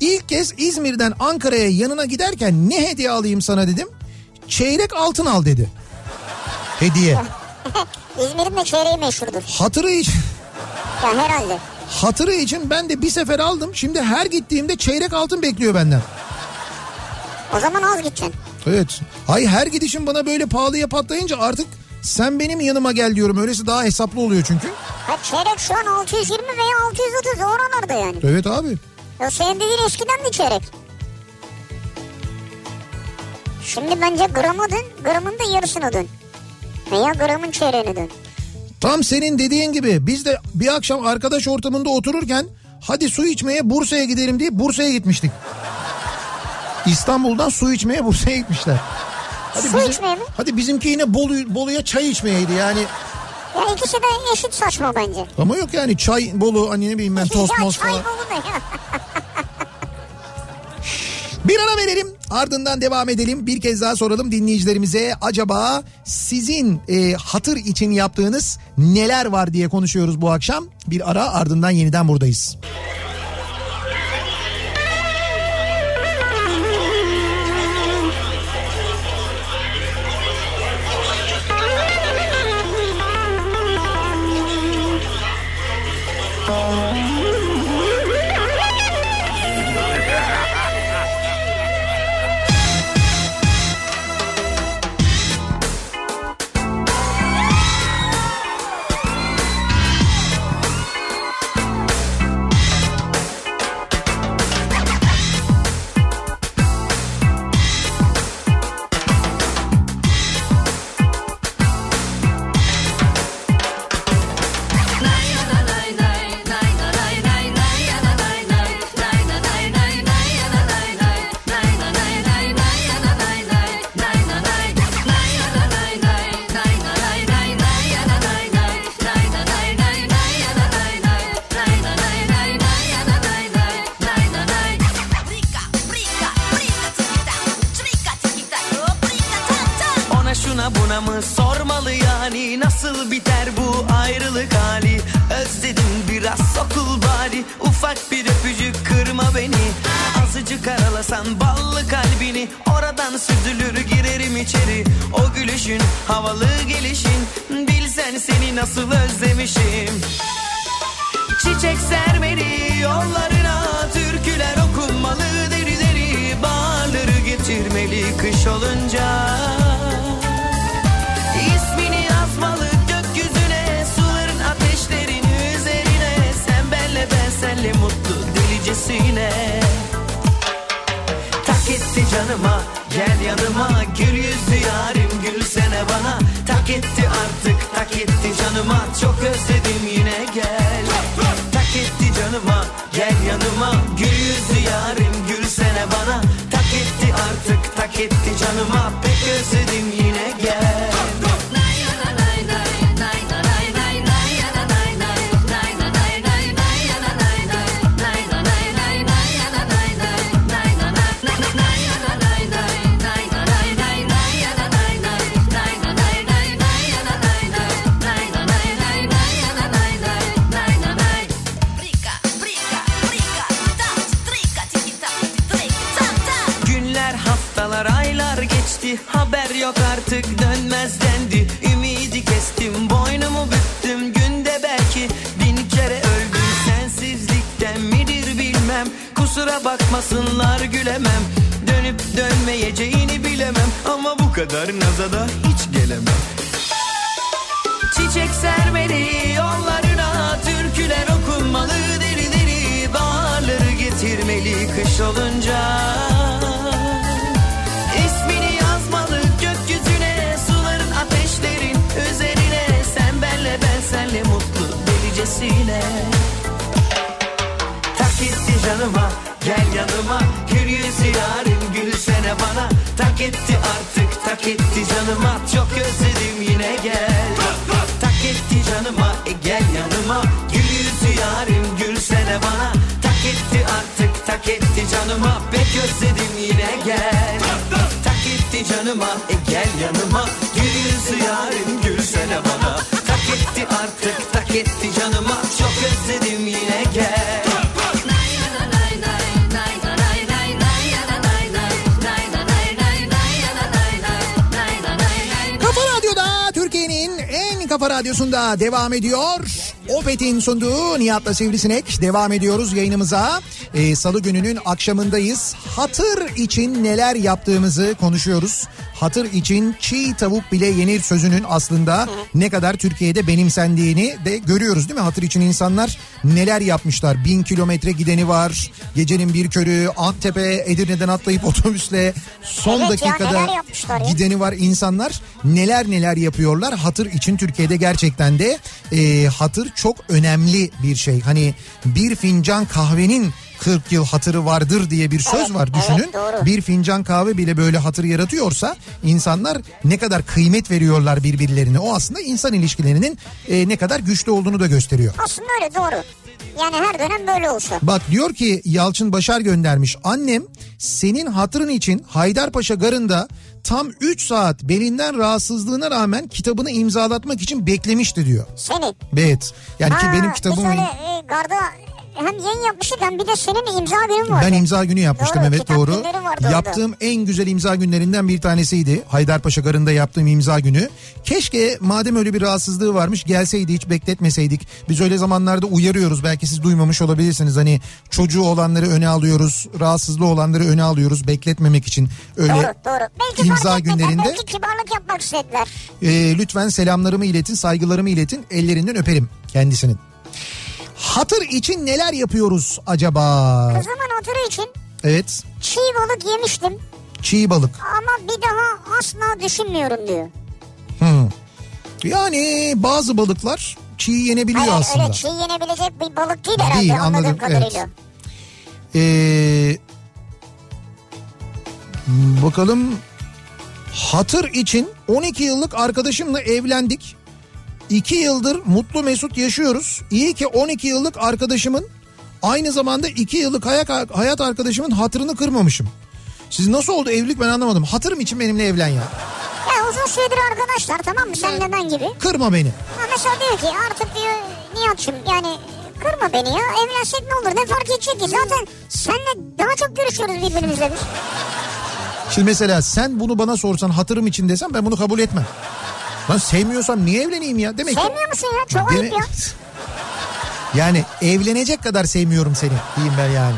İlk kez İzmir'den Ankara'ya yanına giderken ne hediye alayım sana dedim. Çeyrek altın al dedi. Hediye. (laughs) İzmir'in de çeyreği meşhurdur. Hatırı için, Ya herhalde. hatırı için ben de bir sefer aldım. Şimdi her gittiğimde çeyrek altın bekliyor benden. O zaman az gideceksin. Evet. Ay her gidişim bana böyle pahalıya patlayınca artık sen benim yanıma gel diyorum. Öylesi daha hesaplı oluyor çünkü. Ha çeyrek şu an 620 veya 630 o oralarda yani. Evet abi. Ya senin dediğin eskiden de çeyrek. Şimdi bence grama dön, gramın da yarısına dön. Veya gramın çeyreğine dön. Tam senin dediğin gibi biz de bir akşam arkadaş ortamında otururken hadi su içmeye Bursa'ya gidelim diye Bursa'ya gitmiştik. İstanbul'dan su içmeye Bursa'ya gitmişler. Hadi Su içmeye mi? Hadi bizimki yine Bolu, Bolu'ya çay içmeyeydi yani. Ya ikisi de eşit saçma bence. Ama yok yani çay Bolu hani ne bileyim ben tost most çay falan. bolu ne ya? Bir ara verelim ardından devam edelim. Bir kez daha soralım dinleyicilerimize. Acaba sizin e, hatır için yaptığınız neler var diye konuşuyoruz bu akşam. Bir ara ardından yeniden buradayız. Artık dönmez dendi. Ümidi kestim boynumu büktüm. Günde belki bin kere öldüm. Sensizlikten midir bilmem. Kusura bakmasınlar gülemem. Dönüp dönmeyeceğini bilemem. Ama bu kadar naza da hiç gelemem. Çiçek sermeli yollarına türküler okunmalı. Deri deri bağları getirmeli. Kış olunca delicesine Tak etti canıma gel yanıma. Gül yüzü yarim gülsene bana. Tak etti artık tak etti canıma. Çok özledim yine gel. Tak etti canıma e gel yanıma. Gül yüzü yarim gülsene bana. Tak etti artık tak etti canıma. Pek özledim yine gel. Tak etti canıma e gel yanıma. Gül yüzü yarim gülsene bana etti artık tak etti canıma çok özledim yine gel Kafa Radyo'da Türkiye'nin en kafa radyosunda devam ediyor. Opet'in sunduğu Nihat'la Sivrisinek devam ediyoruz yayınımıza. Ee, Salı gününün akşamındayız. Hatır için neler yaptığımızı konuşuyoruz. Hatır için çiğ tavuk bile yenir sözünün aslında ne kadar Türkiye'de benimsendiğini de görüyoruz değil mi? Hatır için insanlar neler yapmışlar. Bin kilometre gideni var. Gecenin bir körü Antep'e Edirne'den atlayıp (laughs) otobüsle son Evet dakikada ya. gideni var insanlar neler neler yapıyorlar hatır için Türkiye'de gerçekten de e, hatır çok önemli bir şey hani bir fincan kahvenin 40 yıl hatırı vardır diye bir söz Evet, var evet, düşünün. doğru. bir fincan kahve bile böyle hatır yaratıyorsa insanlar ne kadar kıymet veriyorlar birbirlerine. O aslında insan ilişkilerinin e, ne kadar güçlü olduğunu da gösteriyor. Aslında öyle doğru. Yani her dönem böyle olsa. Bak diyor ki Yalçın Başar göndermiş. Annem senin hatırın için Haydarpaşa garında tam 3 saat belinden rahatsızlığına rağmen kitabını imzalatmak için beklemişti diyor. Seni. Evet. Yani ki Ha, benim kitabım Biz öyle e, garda hem yayın yapmıştık hem bir de senin imza günün vardı. ben imza günü yapmıştım Doğru, evet doğru. vardı orada. Yaptığım en güzel imza günlerinden bir tanesiydi. Haydarpaşa garında yaptığım imza günü. Keşke madem öyle bir rahatsızlığı varmış gelseydi hiç bekletmeseydik. Biz öyle zamanlarda uyarıyoruz belki siz duymamış olabilirsiniz. Hani çocuğu olanları öne alıyoruz, rahatsızlığı olanları öne alıyoruz bekletmemek için. Öyle Doğru doğru. Belki imza günlerinde Belki kibarlık yapmak istediler. e, lütfen selamlarımı iletin, saygılarımı iletin. Ellerinden öperim kendisinin. Hatır için neler yapıyoruz acaba? Kızımın hatırı için Evet. çiğ balık yemiştim Çiğ balık. ama bir daha asla düşünmüyorum diyor. Hmm. Yani bazı balıklar çiğ yenebiliyor Hayır aslında. öyle çiğ yenebilecek bir balık değil herhalde Değil, anladığım anladım, kadarıyla. evet. Ee, bakalım hatır için 12 yıllık arkadaşımla evlendik. 2 yıldır mutlu mesut yaşıyoruz. İyi ki 12 yıllık arkadaşımın aynı zamanda 2 yıllık hayat, arkadaşımın hatırını kırmamışım. Siz nasıl oldu evlilik ben anlamadım. Hatırım için benimle evlen ya. Ya uzun süredir arkadaşlar tamam mı senle ben gibi. Kırma beni. Ha mesela diyor ki artık diyor Nihat'cığım yani kırma beni ya. Evlensek ne olur ne fark edecek ki? Zaten seninle daha çok görüşüyoruz birbirimizle biz. Şimdi mesela sen bunu bana sorsan hatırım için desem ben bunu kabul etmem. Ben sevmiyorsam niye evleneyim ya? Demek ki... Sevmiyor musun ya? Çok ayıp Demek- ya. (laughs) Yani evlenecek kadar sevmiyorum seni diyeyim ben yani.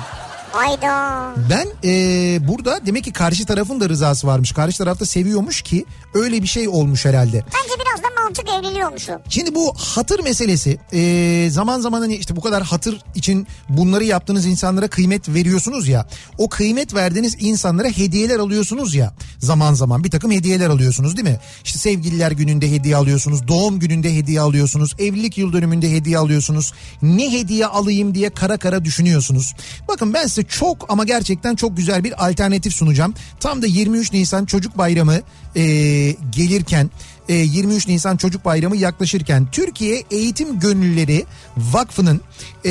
Hayda. Ben eee, burada demek ki karşı tarafın da rızası varmış. Karşı tarafta seviyormuş ki öyle bir şey olmuş herhalde. Bence biraz da mantık evliliği olmuş o. Şimdi bu hatır meselesi eee, zaman zaman hani işte bu kadar hatır için bunları yaptığınız insanlara kıymet veriyorsunuz ya. O kıymet verdiğiniz insanlara hediyeler alıyorsunuz ya zaman zaman bir takım hediyeler alıyorsunuz değil mi? İşte sevgililer gününde hediye alıyorsunuz, doğum gününde hediye alıyorsunuz, evlilik yıl dönümünde hediye alıyorsunuz. Ne hediye alayım diye kara kara düşünüyorsunuz. Bakın ben size çok ama gerçekten çok güzel bir alternatif sunacağım. Tam da 23 Nisan Çocuk Bayramı eee, gelirken e, 23 Nisan Çocuk Bayramı yaklaşırken Türkiye Eğitim Gönülleri Vakfı'nın e,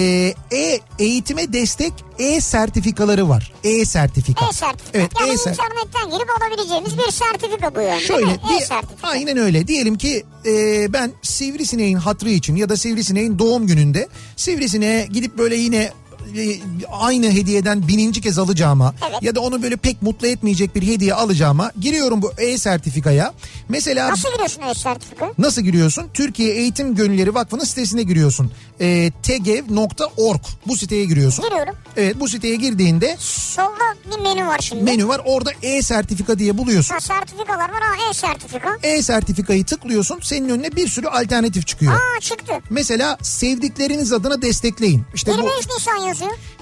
e eğitime destek e sertifikaları var. E sertifika. E-sertifika. Evet, yani e-ser- internetten girip alabileceğimiz bir sertifika bu yani. Şöyle değil mi? diye- E-sertifika. aynen öyle diyelim ki e, ben sivrisineğin hatrı için ya da sivrisineğin doğum gününde sivrisineğe gidip böyle yine e, aynı hediyeden bininci kez alacağıma Evet. ya da onu böyle pek mutlu etmeyecek bir hediye alacağıma giriyorum bu e-sertifikaya. Mesela Nasıl giriyorsun e-sertifika? Nasıl giriyorsun? Türkiye Eğitim Gönülleri Vakfı'nın sitesine giriyorsun. E, tegev.org bu siteye giriyorsun. Giriyorum. Evet bu siteye girdiğinde Solda bir menü var şimdi. menü var orada e-sertifika diye buluyorsun. Ha, sertifikalar var ha e-sertifika. E-sertifikayı tıklıyorsun senin önüne bir sürü alternatif çıkıyor. Aa çıktı. Mesela sevdikleriniz adına destekleyin. İşte bu 23 Nisan yazıyor.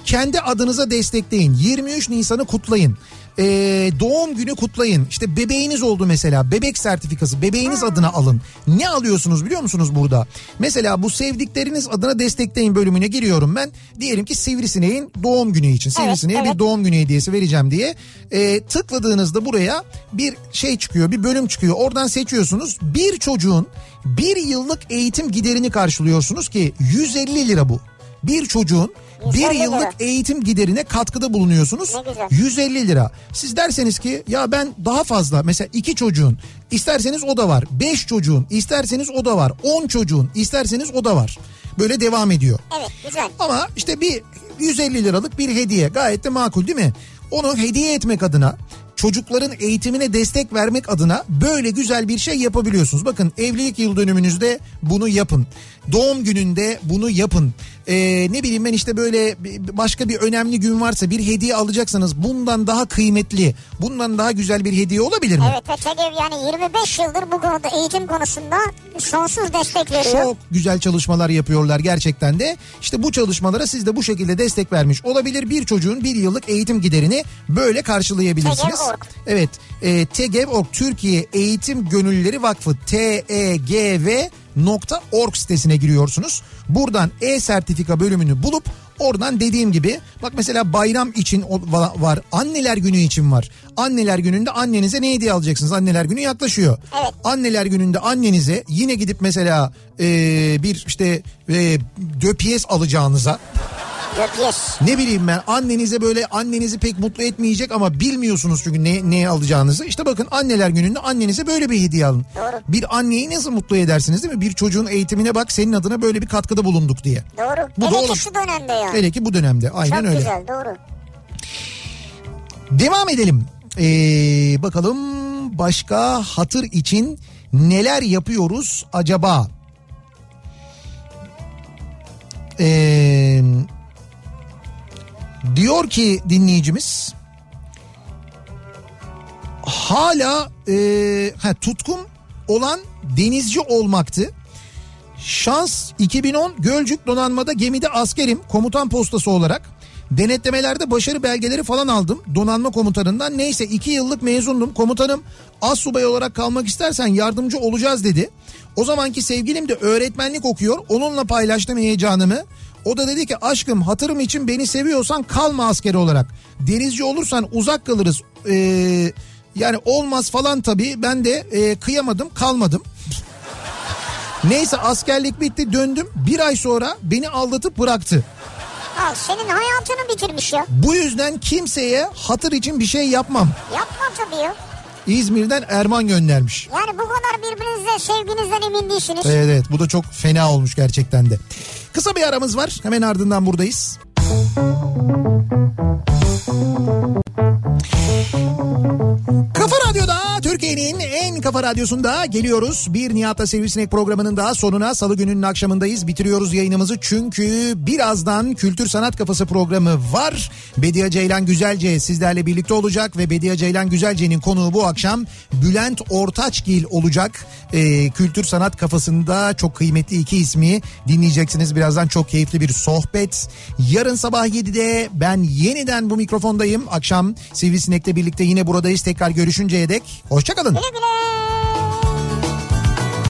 Kendi adınıza destekleyin. 23 Nisan'ı kutlayın. Ee, doğum günü kutlayın. İşte bebeğiniz oldu mesela. Bebek sertifikası. Bebeğiniz adına alın. Ne alıyorsunuz biliyor musunuz burada? Mesela bu sevdikleriniz adına destekleyin bölümüne giriyorum ben. Diyelim ki Sivrisineğin doğum günü için. Sivrisineğe evet. bir doğum günü hediyesi vereceğim diye. Ee, tıkladığınızda buraya bir şey çıkıyor. Bir bölüm çıkıyor. Oradan seçiyorsunuz. Bir çocuğun bir yıllık eğitim giderini karşılıyorsunuz ki 150 lira bu. Bir çocuğun bir 150 lira. yıllık eğitim giderine katkıda bulunuyorsunuz. Ne güzel. 150 lira. Siz derseniz ki ya ben daha fazla mesela iki çocuğun isterseniz o da var. Beş çocuğun isterseniz o da var. On çocuğun isterseniz o da var. Böyle devam ediyor. Evet güzel. Ama işte bir 150 liralık bir hediye gayet de makul değil mi? Onu hediye etmek adına çocukların eğitimine destek vermek adına böyle güzel bir şey yapabiliyorsunuz. Bakın evlilik yıl dönümünüzde bunu yapın. Doğum gününde bunu yapın. Ee, ne bileyim ben işte böyle başka bir önemli gün varsa bir hediye alacaksanız bundan daha kıymetli, bundan daha güzel bir hediye olabilir mi? Evet ve TEGEV yani 25 yıldır bu konuda eğitim konusunda sonsuz destek veriyor. Çok güzel çalışmalar yapıyorlar gerçekten de. İşte bu çalışmalara siz de bu şekilde destek vermiş olabilir. Bir çocuğun bir yıllık eğitim giderini böyle karşılayabilirsiniz. TGV.org. Evet. E, TGV.org Türkiye Eğitim Gönüllüleri Vakfı tegv.org sitesine giriyorsunuz. Buradan e-sertifika bölümünü bulup Oradan dediğim gibi bak mesela bayram için var. Anneler günü için var. Anneler gününde annenize ne hediye alacaksınız? Anneler günü yaklaşıyor. Evet. Anneler gününde annenize yine gidip mesela e, bir işte e, döpiyes alacağınıza Ne bileyim ben annenize böyle annenizi pek mutlu etmeyecek ama bilmiyorsunuz çünkü ne, ne alacağınızı. İşte bakın anneler gününde annenize böyle bir hediye alın. Doğru. Bir anneyi nasıl mutlu edersiniz değil mi? Bir çocuğun eğitimine bak senin adına böyle bir katkıda bulunduk diye. Doğru. Bu Hele doğru. ki şu dönemde ya. Hele ki bu dönemde aynen Çok öyle. güzel doğru. Devam edelim. Ee, bakalım başka hatır için neler yapıyoruz acaba? Ee, diyor ki dinleyicimiz hala e, ha, tutkum olan denizci olmaktı. Şans 2010 Gölcük donanmada gemide askerim komutan postası olarak. Denetlemelerde başarı belgeleri falan aldım donanma komutanından. Neyse 2 yıllık mezundum. Komutanım az subay olarak kalmak istersen yardımcı olacağız dedi. O zamanki sevgilim de öğretmenlik okuyor. Onunla paylaştım heyecanımı. O da dedi ki aşkım hatırım için beni seviyorsan kalma askeri olarak. Denizci olursan uzak kalırız. Ee, yani olmaz falan tabii. Ben de e, kıyamadım kalmadım. (laughs) Neyse askerlik bitti döndüm. Bir ay sonra beni aldatıp bıraktı. Al senin hayatını bitirmiş ya. Bu yüzden kimseye hatır için bir şey yapmam. Yapma tabii ya. İzmir'den Erman göndermiş. Yani bu kadar birbirinizle sevginizden emin değilsiniz. Evet evet bu da çok fena olmuş gerçekten de. Kısa bir aramız var. Hemen ardından buradayız. Kafa Radyo'da Türkiye'nin en kafa radyosunda geliyoruz. Bir Nihat'la Sivrisinek programının daha sonuna salı gününün akşamındayız. Bitiriyoruz yayınımızı çünkü birazdan Kültür Sanat Kafası programı var. Bediye Ceylan Güzelce sizlerle birlikte olacak ve Bediye Ceylan Güzelce'nin konuğu bu akşam Bülent Ortaçgil olacak. Ee, Kültür Sanat Kafası'nda çok kıymetli iki ismi dinleyeceksiniz. Birazdan çok keyifli bir sohbet. Yarın sabah 7'de ben yeniden bu mikrofondayım. Akşam Sivrisinek'le birlikte yine buradayız. Tekrar görüşünceye dek hoşçakalın. Güle güle.